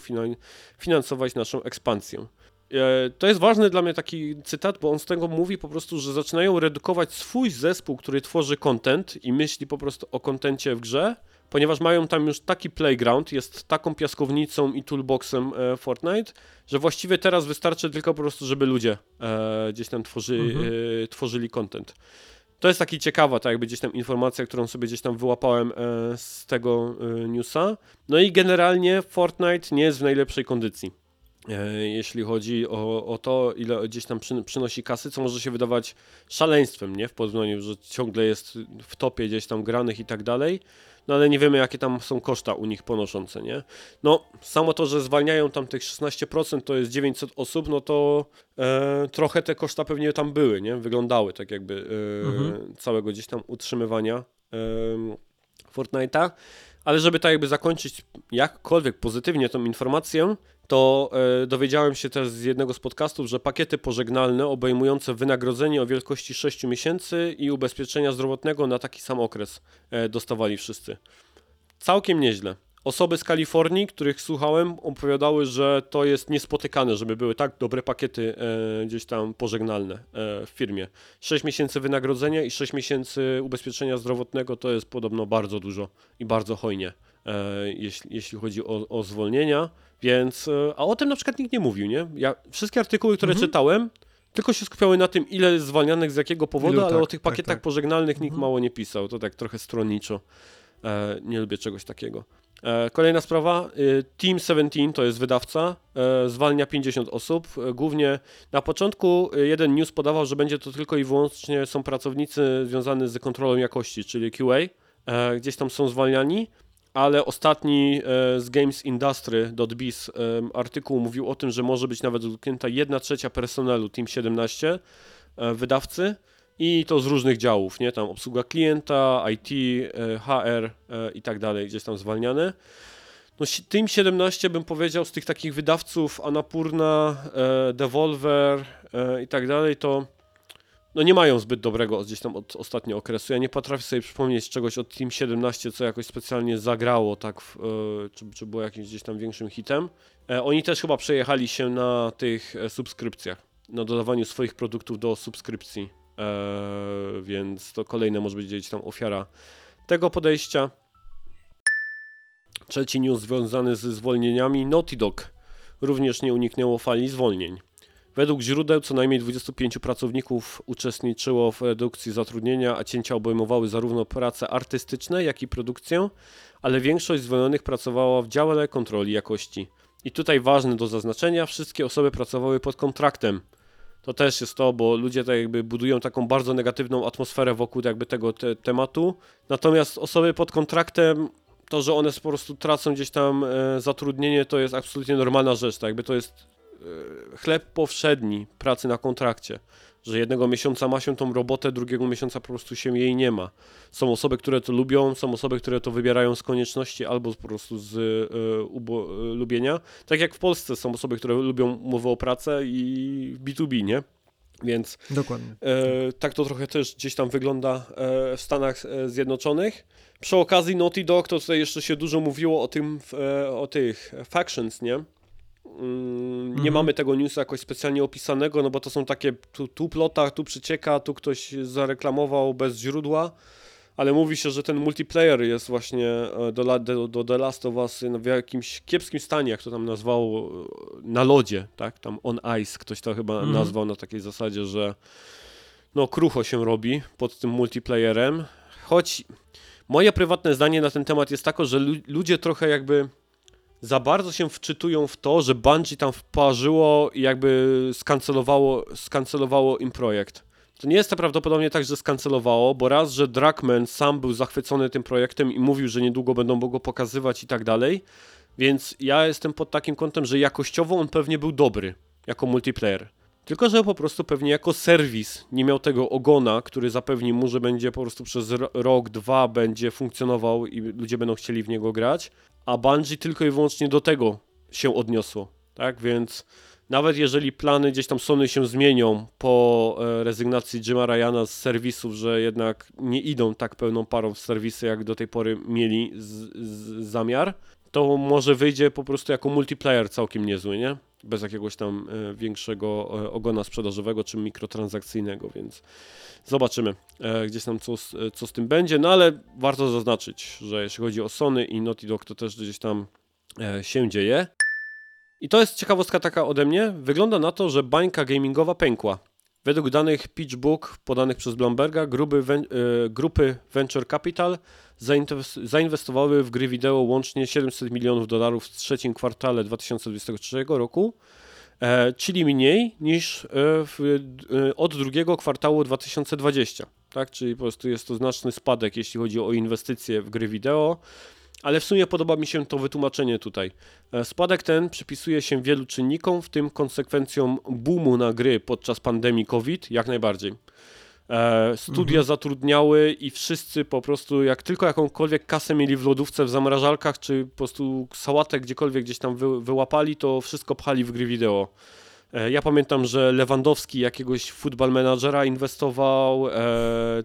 finansować naszą ekspansję. E, to jest ważny dla mnie taki cytat, bo on z tego mówi po prostu, że zaczynają redukować swój zespół, który tworzy content i myśli po prostu o kontencie w grze, ponieważ mają tam już taki playground, jest taką piaskownicą i toolboxem e, Fortnite, że właściwie teraz wystarczy tylko po prostu, żeby ludzie e, gdzieś tam tworzy, mhm. tworzyli content. To jest taki ciekawa, tak jakby gdzieś tam informacja, którą sobie gdzieś tam wyłapałem e, z tego e, newsa. No i generalnie Fortnite nie jest w najlepszej kondycji. E, jeśli chodzi o, o to, ile gdzieś tam przy, przynosi kasy, co może się wydawać szaleństwem, nie? W porównaniu, że ciągle jest w topie gdzieś tam granych i tak dalej no ale nie wiemy jakie tam są koszta u nich ponoszące, nie? No, samo to, że zwalniają tam tych 16%, to jest 900 osób, no to e, trochę te koszta pewnie tam były, nie? Wyglądały tak jakby e, mhm. całego gdzieś tam utrzymywania e, Fortnite'a. Ale żeby tak jakby zakończyć jakkolwiek pozytywnie tą informację, to e, dowiedziałem się też z jednego z podcastów, że pakiety pożegnalne obejmujące wynagrodzenie o wielkości 6 miesięcy i ubezpieczenia zdrowotnego na taki sam okres e, dostawali wszyscy. Całkiem nieźle. Osoby z Kalifornii, których słuchałem, opowiadały, że to jest niespotykane, żeby były tak dobre pakiety e, gdzieś tam pożegnalne e, w firmie. 6 miesięcy wynagrodzenia i 6 miesięcy ubezpieczenia zdrowotnego to jest podobno bardzo dużo i bardzo hojnie, jeśli, jeśli chodzi o, o zwolnienia. Więc, e, a o tym na przykład nikt nie mówił, nie? Ja, wszystkie artykuły, które mhm. czytałem, tylko się skupiały na tym, ile jest zwalnianych, z jakiego powodu, Ilu, ale tak, o tych tak, pakietach tak, pożegnalnych nikt mhm. mało nie pisał. To tak trochę stronniczo. E, nie lubię czegoś takiego. E, kolejna sprawa, e, Team 17 to jest wydawca, e, zwalnia 50 osób. E, głównie na początku jeden news podawał, że będzie to tylko i wyłącznie są pracownicy związani z kontrolą jakości, czyli QA. Gdzieś tam są zwalniani ale ostatni e, z Games Industry.biz e, artykuł mówił o tym, że może być nawet dotknięta 1 trzecia personelu Team 17 e, wydawcy i to z różnych działów, nie? Tam obsługa klienta, IT, HR i tak dalej, gdzieś tam zwalniane. No, Team 17 bym powiedział z tych takich wydawców Anapurna, Devolver i tak dalej, to no nie mają zbyt dobrego gdzieś tam od ostatniego okresu. Ja nie potrafię sobie przypomnieć czegoś od Team 17, co jakoś specjalnie zagrało, tak, w, e, czy, czy było jakimś gdzieś tam większym hitem. E, oni też chyba przejechali się na tych e, subskrypcjach, na dodawaniu swoich produktów do subskrypcji, więc to kolejne może być gdzieś tam ofiara tego podejścia. Trzeci news związany ze zwolnieniami. Naughty Dog również nie uniknęło fali zwolnień. Według źródeł co najmniej 25 pracowników uczestniczyło w redukcji zatrudnienia, a cięcia obejmowały zarówno prace artystyczne, jak i produkcję, ale większość zwolnionych pracowała w dziale kontroli jakości. I tutaj ważne do zaznaczenia, wszystkie osoby pracowały pod kontraktem. To też jest to, bo ludzie tak jakby budują taką bardzo negatywną atmosferę wokół jakby tego te tematu. Natomiast osoby pod kontraktem, to, że one po prostu tracą gdzieś tam e, zatrudnienie, to jest absolutnie normalna rzecz. Tak jakby to jest chleb powszedni pracy na kontrakcie, że jednego miesiąca ma się tą robotę, drugiego miesiąca po prostu się jej nie ma. Są osoby, które to lubią, są osoby, które to wybierają z konieczności albo po prostu z y, ubo, y, lubienia. Tak jak w Polsce są osoby, które lubią umowę o pracę i B2B, nie? Więc Dokładnie. E, tak to trochę też gdzieś tam wygląda e, w Stanach Zjednoczonych. Przy okazji Naughty Dog to tutaj jeszcze się dużo mówiło o tym, e, o tych factions, nie? Mm, nie mhm. mamy tego newsa jakoś specjalnie opisanego, no bo to są takie tu, tu plota, tu przycieka, tu ktoś zareklamował bez źródła, ale mówi się, że ten multiplayer jest właśnie e, do, do, do The Last of Us w jakimś kiepskim stanie, jak to tam nazwał, e, na lodzie, tak, tam on ice, ktoś to chyba mhm. nazwał na takiej zasadzie, że no krucho się robi pod tym multiplayerem, choć moje prywatne zdanie na ten temat jest tako, że ludzie trochę jakby za bardzo się wczytują w to, że Bungie tam wparzyło i jakby skancelowało, skancelowało im projekt. To nie jest to prawdopodobnie tak, że skancelowało, bo raz, że Dragman sam był zachwycony tym projektem i mówił, że niedługo będą go pokazywać i tak dalej. Więc ja jestem pod takim kątem, że jakościowo on pewnie był dobry jako multiplayer. Tylko, że po prostu pewnie jako serwis nie miał tego ogona, który zapewni mu, że będzie po prostu przez rok, dwa będzie funkcjonował i ludzie będą chcieli w niego grać, a Bungie tylko i wyłącznie do tego się odniosło, tak? Więc nawet jeżeli plany gdzieś tam Sony się zmienią po e, rezygnacji Jima Ryana z serwisów, że jednak nie idą tak pełną parą w serwisy, jak do tej pory mieli z, z, zamiar, to może wyjdzie po prostu jako multiplayer całkiem niezły, nie? Bez jakiegoś tam e, większego e, ogona sprzedażowego czy mikrotransakcyjnego, więc zobaczymy gdzieś tam co, co z tym będzie, no ale warto zaznaczyć, że jeśli chodzi o Sony i Naughty Dog, to też gdzieś tam się dzieje. I to jest ciekawostka taka ode mnie. Wygląda na to, że bańka gamingowa pękła. Według danych PitchBook podanych przez Bloomberga, gruby, y, grupy Venture Capital zainwestowały w gry wideo łącznie 700 milionów dolarów w trzecim kwartale 2023 roku, e, czyli mniej niż e, w, e, od drugiego kwartału 2020. Tak? Czyli po prostu jest to znaczny spadek, jeśli chodzi o inwestycje w gry wideo. Ale w sumie podoba mi się to wytłumaczenie tutaj. E, spadek ten przypisuje się wielu czynnikom, w tym konsekwencjom boomu na gry podczas pandemii COVID, jak najbardziej. E, studia mhm. zatrudniały i wszyscy po prostu, jak tylko jakąkolwiek kasę mieli w lodówce, w zamrażalkach, czy po prostu sałatę gdziekolwiek gdzieś tam wy, wyłapali, to wszystko pchali w gry wideo. E, ja pamiętam, że Lewandowski jakiegoś football managera inwestował, e,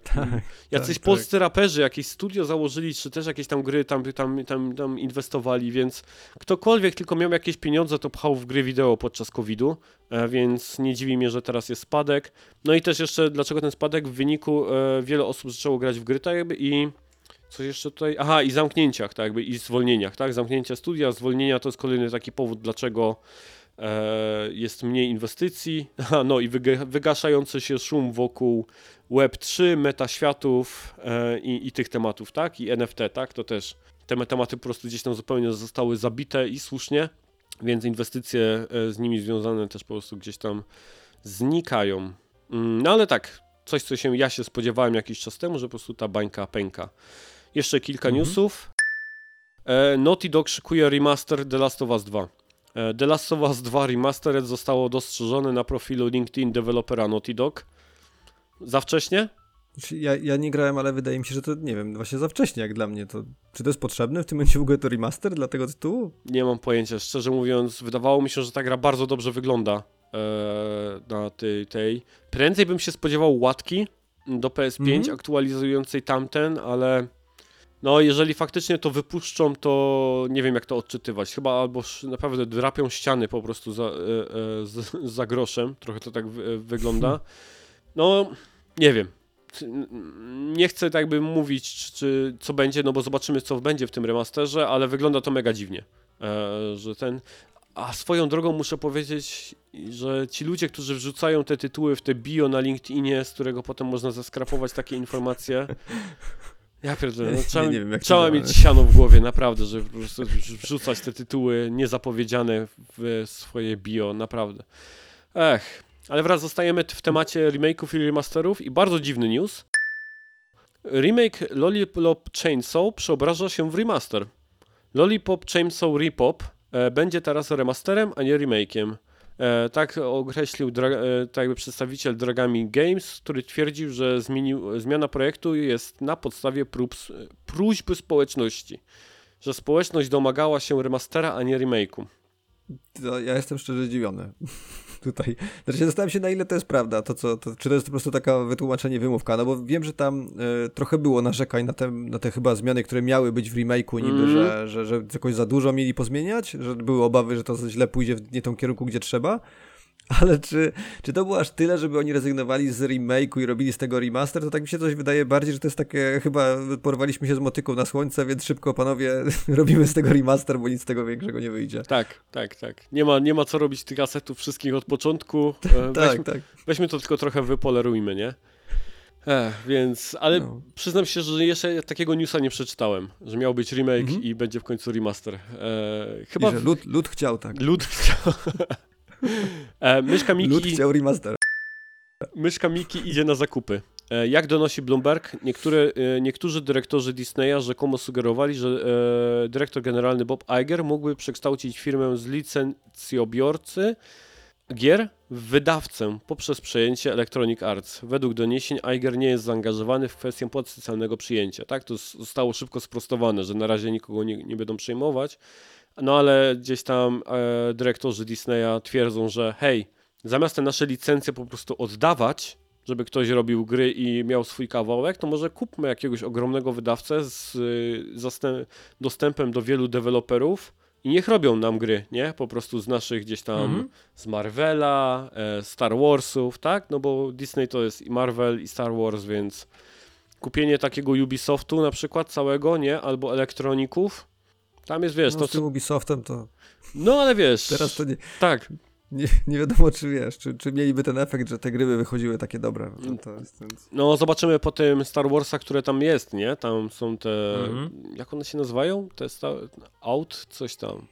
(laughs) tak, jacyś tak, polscy tak. raperzy jakieś studio założyli, czy też jakieś tam gry tam, tam, tam, tam inwestowali, więc ktokolwiek tylko miał jakieś pieniądze, to pchał w gry wideo podczas COVID-u, e, więc nie dziwi mnie, że teraz jest spadek. No i też jeszcze, dlaczego ten spadek? W wyniku e, wiele osób zaczęło grać w gry tak jakby i coś jeszcze tutaj, aha i zamknięciach tak jakby i zwolnieniach, tak, zamknięcia studia, zwolnienia to jest kolejny taki powód, dlaczego jest mniej inwestycji, (laughs) no i wygaszający się szum wokół Web3, metaświatów e, i, i tych tematów, tak? I NFT, tak? To też te tematy po prostu gdzieś tam zupełnie zostały zabite i słusznie, więc inwestycje e, z nimi związane też po prostu gdzieś tam znikają. Mm, no ale tak, coś co się ja się spodziewałem jakiś czas temu, że po prostu ta bańka pęka. Jeszcze kilka mhm. newsów. Naughty Dog szykuje remaster The Last of Us 2. E, The Last of Us 2 Remastered zostało dostrzeżone na profilu LinkedIn dewelopera Naughty Dog. Za wcześnie? Ja, ja nie grałem, ale wydaje mi się, że to, nie wiem, właśnie za wcześnie jak dla mnie. To, czy to jest potrzebne w tym momencie w ogóle to remaster dla tego tytułu? Nie mam pojęcia. Szczerze mówiąc, wydawało mi się, że ta gra bardzo dobrze wygląda e, na tej, tej. Prędzej bym się spodziewał łatki do PS5 mm -hmm. aktualizującej tamten, ale no, jeżeli faktycznie to wypuszczą, to nie wiem jak to odczytywać. Chyba albo naprawdę drapią ściany po prostu za, e, e, (laughs) za groszem. Trochę to tak wygląda. No, nie wiem. Nie chcę tak by mówić, czy, czy, co będzie, no bo zobaczymy, co będzie w tym remasterze, ale wygląda to mega dziwnie. E, że ten. A swoją drogą muszę powiedzieć, że ci ludzie, którzy wrzucają te tytuły w te bio na LinkedInie, z którego potem można zaskrapować takie informacje, ja pierdolę, no, (laughs) trzeba, nie, nie wiem, trzeba mieć siano w głowie, naprawdę, że po prostu wrzucać te tytuły niezapowiedziane w swoje bio, naprawdę. Ech, ale wraz zostajemy w temacie remake'ów i remasterów i bardzo dziwny news. Remake Lollipop Chainsaw przeobraża się w remaster. Lollipop Chainsaw Repop e, będzie teraz remasterem, a nie remake'iem. E, tak określił e, tak jakby przedstawiciel Dragami Games, który twierdził, że zmienił, zmiana projektu jest na podstawie prób, próśby społeczności, że społeczność domagała się remastera, a nie remake'u. ja jestem szczerze zdziwiony tutaj. Znaczy zastanawiam się, na ile to jest prawda, to co, to, czy to jest po prostu taka wytłumaczenie, wymówka, no bo wiem, że tam y, trochę było narzekań na te, na te chyba zmiany, które miały być w remake'u niby, mm. że, że, że jakoś za dużo mieli pozmieniać, że były obawy, że to źle pójdzie w nie tą kierunku, gdzie trzeba, (laughs) ale czy, czy to było aż tyle, żeby oni rezygnowali z remake'u i robili z tego remaster, to tak mi się coś wydaje bardziej, że to jest takie, chyba porwaliśmy się z motyką na słońce, więc szybko panowie (laughs) robimy z tego remaster, bo nic z tego większego nie wyjdzie. Tak, tak, tak. Nie ma, nie ma co robić tych asetów wszystkich od początku. (laughs) E, tak, weźmy, tak. Weźmy to tylko trochę wypolerujmy, nie? Ech, więc, ale no. przyznam się, że jeszcze takiego newsa nie przeczytałem, że miał być remake mhm. i będzie w końcu remaster. E, chyba I że lud, lud chciał tak. Lud chciał. E, myszka Miki... Lud chciał remaster. Myszka Miki idzie na zakupy. E, jak donosi Bloomberg, niektóre, e, niektórzy dyrektorzy Disneya rzekomo sugerowali, że e, dyrektor generalny Bob Iger mógłby przekształcić firmę z licencjobiorcy gier w wydawcę poprzez przejęcie Electronic Arts. Według doniesień Iger nie jest zaangażowany w kwestię potencjalnego przyjęcia. Tak, to zostało szybko sprostowane, że na razie nikogo nie, nie będą przejmować. No ale gdzieś tam e, dyrektorzy Disneya twierdzą, że hej, zamiast te nasze licencje po prostu oddawać, żeby ktoś robił gry i miał swój kawałek, to może kupmy jakiegoś ogromnego wydawcę z y, dostępem do wielu deweloperów i niech robią nam gry, nie? Po prostu z naszych gdzieś tam, mhm. z Marvela, e, Star Warsów, tak? No bo Disney to jest i Marvel i Star Wars, więc kupienie takiego Ubisoftu na przykład całego, nie? Albo elektroników, tam jest, wiesz, no, to... Z tym Ubisoftem to... No, ale wiesz... Teraz to nie... Tak nie, nie wiadomo, czy wiesz, czy, czy mieliby ten efekt, że te gry by wychodziły takie dobre. No, to jest, więc... no zobaczymy po tym Star Warsa, które tam jest, nie? Tam są te, mhm. jak one się nazywają? Te sta... Out, coś tam.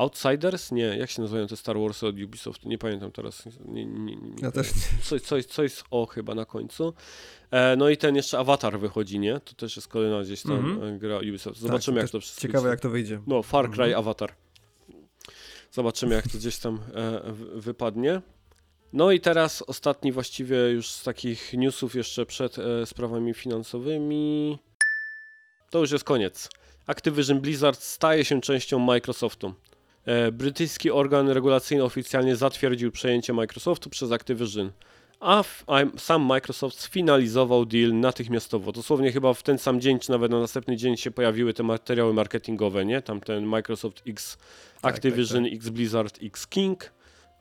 Outsiders? Nie, jak się nazywają te Star Warsy od Ubisoft? Nie pamiętam teraz. Nie, nie, nie, ja też nie. Coś, coś, coś z O chyba na końcu. E, no i ten jeszcze Avatar wychodzi, nie? To też jest kolejna gdzieś tam mhm. gra Ubisoft. Zobaczymy tak, jak to wszystko Ciekawe jak to wyjdzie. No, Far Cry mhm. Avatar. Zobaczymy, jak to gdzieś tam e, wypadnie. No i teraz ostatni właściwie już z takich newsów jeszcze przed e, sprawami finansowymi. To już jest koniec. Activision Blizzard staje się częścią Microsoftu. E, brytyjski organ regulacyjny oficjalnie zatwierdził przejęcie Microsoftu przez Activision a, a, sam Microsoft sfinalizował deal natychmiastowo. Dosłownie chyba w ten sam dzień, czy nawet na następny dzień się pojawiły te materiały marketingowe, nie? Tam ten Microsoft X tak, Activision, tak, tak. X Blizzard, X King.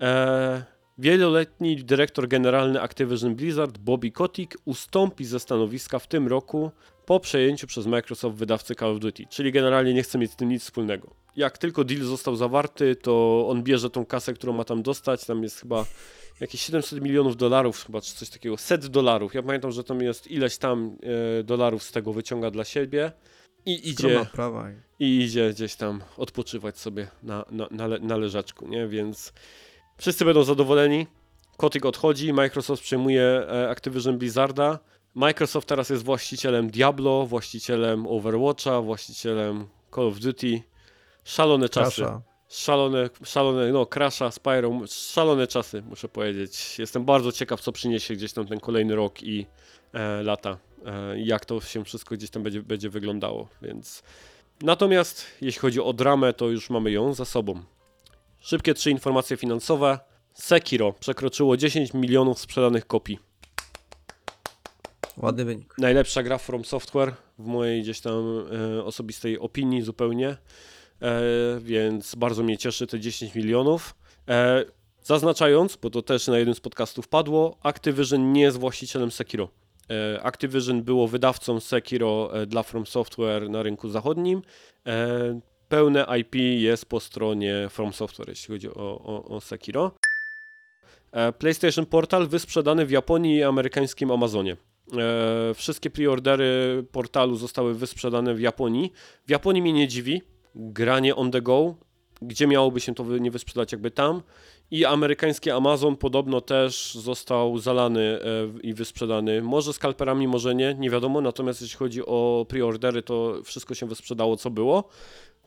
E, wieloletni dyrektor generalny Activision Blizzard, Bobby Kotick, ustąpi ze stanowiska w tym roku po przejęciu przez Microsoft wydawcy Call of Duty, czyli generalnie nie chce mieć z tym nic wspólnego. Jak tylko deal został zawarty, to on bierze tą kasę, którą ma tam dostać, tam jest chyba jakieś 700 milionów dolarów chyba, czy coś takiego, set dolarów. Ja pamiętam, że tam jest ileś tam e, dolarów z tego wyciąga dla siebie i idzie, i idzie gdzieś tam odpoczywać sobie na, na, na, le, na leżaczku, nie? Więc wszyscy będą zadowoleni. Kotyk odchodzi, Microsoft przejmuje e, Activision Blizzarda. Microsoft teraz jest właścicielem Diablo, właścicielem Overwatcha, właścicielem Call of Duty. Szalone czasy. Kasza szalone, szalone, no, Crasha, Spyro, szalone czasy, muszę powiedzieć. Jestem bardzo ciekaw, co przyniesie gdzieś tam ten kolejny rok i e, lata, e, jak to się wszystko gdzieś tam będzie, będzie wyglądało, więc... Natomiast jeśli chodzi o dramę, to już mamy ją za sobą. Szybkie trzy informacje finansowe. Sekiro przekroczyło 10 milionów sprzedanych kopii. Ładny wynik. Najlepsza gra From Software w mojej gdzieś tam e, osobistej opinii zupełnie. E, więc bardzo mnie cieszy te 10 milionów. E, zaznaczając, bo to też na jednym z podcastów padło, Activision nie jest właścicielem Sekiro. E, Activision było wydawcą Sekiro dla From Software na rynku zachodnim. Pełne IP jest po stronie From Software, jeśli chodzi o, o, o Sekiro. PlayStation Portal wysprzedany w Japonii i amerykańskim Amazonie. Wszystkie preordery portalu zostały wysprzedane w Japonii. W Japonii mnie nie dziwi, granie on the go, gdzie miałoby się to nie wysprzedać jakby tam. I amerykański Amazon podobno też został zalany e, i wysprzedany. Może skalperami, może nie, nie wiadomo. Natomiast jeśli chodzi o preordery, to wszystko się wysprzedało, co było.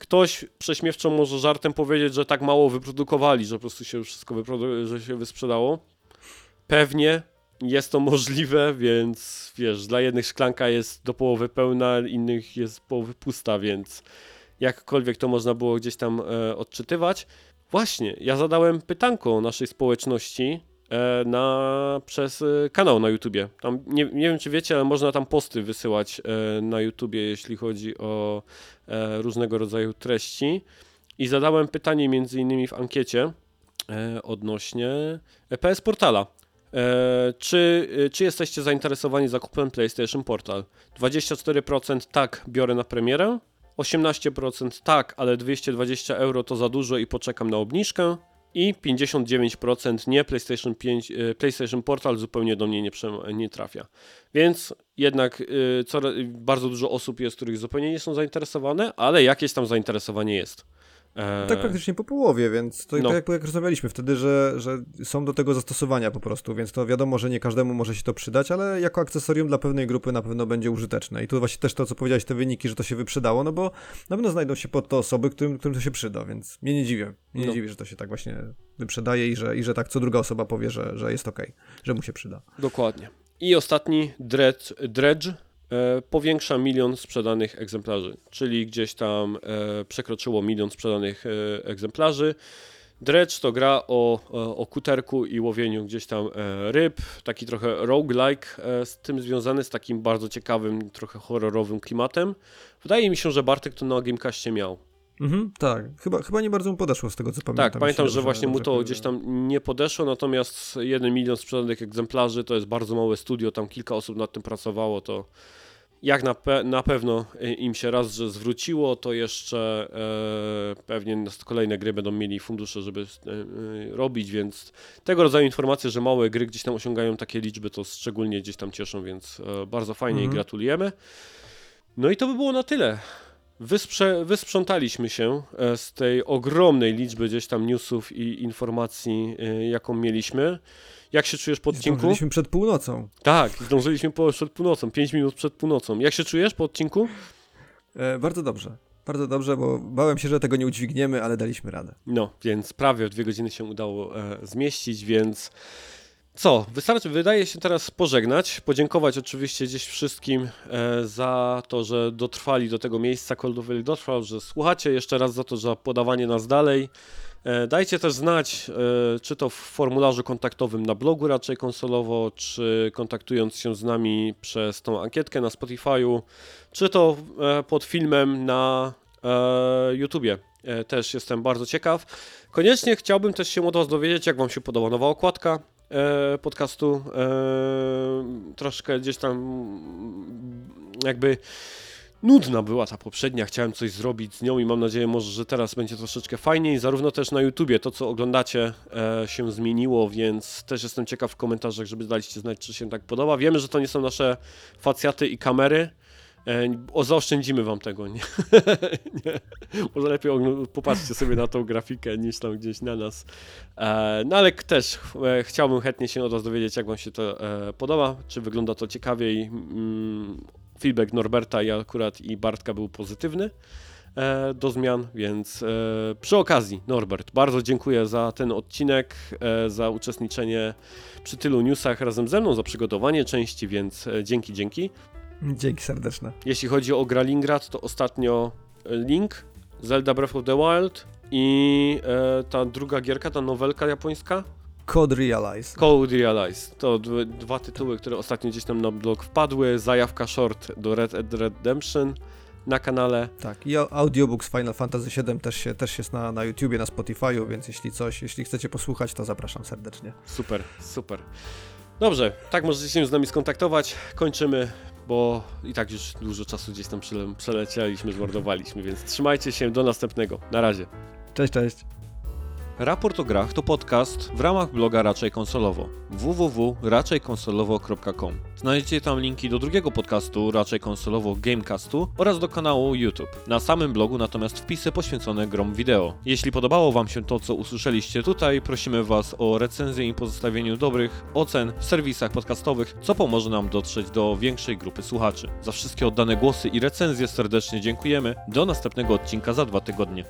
Ktoś prześmiewczo może żartem powiedzieć, że tak mało wyprodukowali, że po prostu się wszystko że się wysprzedało. Pewnie jest to możliwe, więc wiesz, dla jednych szklanka jest do połowy pełna, innych jest połowy pusta, więc jakkolwiek to można było gdzieś tam e, odczytywać. Właśnie, ja zadałem pytanko naszej społeczności na, przez e, kanał na YouTubie. Tam, nie, nie wiem, czy wiecie, ale można tam posty wysyłać e, na YouTubie, jeśli chodzi o e, różnego rodzaju treści. I zadałem pytanie między innymi w ankiecie e, odnośnie PS Portala. czy, czy jesteście zainteresowani zakupem PlayStation Portal? 24% tak, biorę na premierę. 18% tak, ale 220 euro to za dużo i poczekam na obniżkę. I 59% nie, PlayStation 5, e, PlayStation Portal zupełnie do mnie nie, nie trafia. Więc jednak y, coraz, bardzo dużo osób jest, których zupełnie nie są zainteresowane, ale jakieś tam zainteresowanie jest. E, Tak praktycznie po połowie, więc to No. tak jak, jak rozmawialiśmy wtedy, że, że są do tego zastosowania po prostu, więc to wiadomo, że nie każdemu może się to przydać, ale jako akcesorium dla pewnej grupy na pewno będzie użyteczne. I tu właśnie też to, co powiedziałeś, te wyniki, że to się wyprzedało, no bo na pewno znajdą się pod to osoby, którym, którym to się przyda, więc mnie nie dziwię. Mnie No. nie dziwi, że to się tak właśnie wyprzedaje i że, i że tak co druga osoba powie, że, że jest okej, że mu się przyda. Dokładnie. I ostatni, Dredge, Dredge powiększa milion sprzedanych egzemplarzy, czyli gdzieś tam e, przekroczyło milion sprzedanych e, egzemplarzy. Dredge to gra o, o, kuterku i łowieniu gdzieś tam e, ryb, taki trochę roguelike e, z tym związany, z takim bardzo ciekawym, trochę horrorowym klimatem. Wydaje mi się, że Bartek to na Gamecastie miał. Mhm, tak, chyba, chyba nie bardzo mu podeszło z tego, co pamiętam. Tak, pamiętam, że właśnie mu to gdzieś tam nie podeszło, natomiast 1 milion sprzedanych egzemplarzy to jest bardzo małe studio, tam kilka osób nad tym pracowało, to jak na, pe na pewno y, im się raz, że zwróciło, to jeszcze e, pewnie kolejne gry będą mieli fundusze, żeby e, e, robić, więc tego rodzaju informacje, że małe gry gdzieś tam osiągają takie liczby, to szczególnie gdzieś tam cieszą, więc e, bardzo fajnie i Mhm. gratulujemy. No i to by było na tyle. Wysprze, wysprzątaliśmy się e, z tej ogromnej liczby gdzieś tam newsów i informacji, e, jaką mieliśmy. Jak się czujesz po odcinku? Zdążyliśmy przed północą. Tak, zdążyliśmy po, przed północą, 5 minut przed północą. Jak się czujesz po odcinku? E, bardzo dobrze. Bardzo dobrze, bo bałem się, że tego nie udźwigniemy, ale daliśmy radę. No, więc prawie w dwie godziny się udało e, zmieścić, więc co? Wystarczy, wydaje się teraz pożegnać, podziękować oczywiście gdzieś wszystkim e, za to, że dotrwali do tego miejsca, Coldoville dotrwał, że słuchacie, jeszcze raz za to, za podawanie nas dalej. E, dajcie też znać, e, czy to w formularzu kontaktowym na blogu raczej konsolowo, czy kontaktując się z nami przez tą ankietkę na Spotify'u, czy to e, pod filmem na YouTubie. Też jestem bardzo ciekaw. Koniecznie chciałbym też się od Was dowiedzieć, jak Wam się podoba nowa okładka podcastu. Troszkę gdzieś tam jakby nudna była ta poprzednia, chciałem coś zrobić z nią i mam nadzieję może, że teraz będzie troszeczkę fajniej. Zarówno też na YouTubie to, co oglądacie e, się zmieniło, więc też jestem ciekaw w komentarzach, żeby daliście znać, czy się tak podoba. Wiemy, że to nie są nasze facjaty i kamery, E, o, zaoszczędzimy wam tego, nie? (laughs) nie. Może lepiej popatrzcie sobie na tą grafikę niż tam gdzieś na nas. E, no ale też e, chciałbym chętnie się od was dowiedzieć, jak wam się to e, podoba, czy wygląda to ciekawiej. Mm, feedback Norberta i akurat i Bartka był pozytywny e, do zmian, więc e, przy okazji Norbert, bardzo dziękuję za ten odcinek, e, za uczestniczenie przy tylu newsach razem ze mną, za przygotowanie części, więc dzięki, dzięki. Dzięki serdeczne. Jeśli chodzi o Gralingrad, to ostatnio Link, Zelda Breath of the Wild i ta druga gierka, ta nowelka japońska, Code Realize. Code Realize. To dwa tytuły, które ostatnio gdzieś tam na blog wpadły. Zajawka short do Red Dead Redemption na kanale. Tak, i au- audiobooks Final Fantasy VII też, się, też jest na, na YouTubie, na Spotify'u, więc jeśli coś, jeśli chcecie posłuchać, to zapraszam serdecznie. Super, super. Dobrze, tak możecie się z nami skontaktować. Kończymy, bo i tak już dużo czasu gdzieś tam przele- przelecieliśmy, zmordowaliśmy, więc trzymajcie się, do następnego. Na razie. Cześć, cześć. Raport o grach to podcast w ramach bloga Raczej Konsolowo www.raczejkonsolowo.com. Znajdziecie tam linki do drugiego podcastu Raczej Konsolowo Gamecastu oraz do kanału YouTube. Na samym blogu natomiast wpisy poświęcone grom wideo. Jeśli podobało Wam się to, co usłyszeliście tutaj, prosimy Was o recenzję i pozostawieniu dobrych ocen w serwisach podcastowych, co pomoże nam dotrzeć do większej grupy słuchaczy. Za wszystkie oddane głosy i recenzje serdecznie dziękujemy. Do następnego odcinka za dwa tygodnie.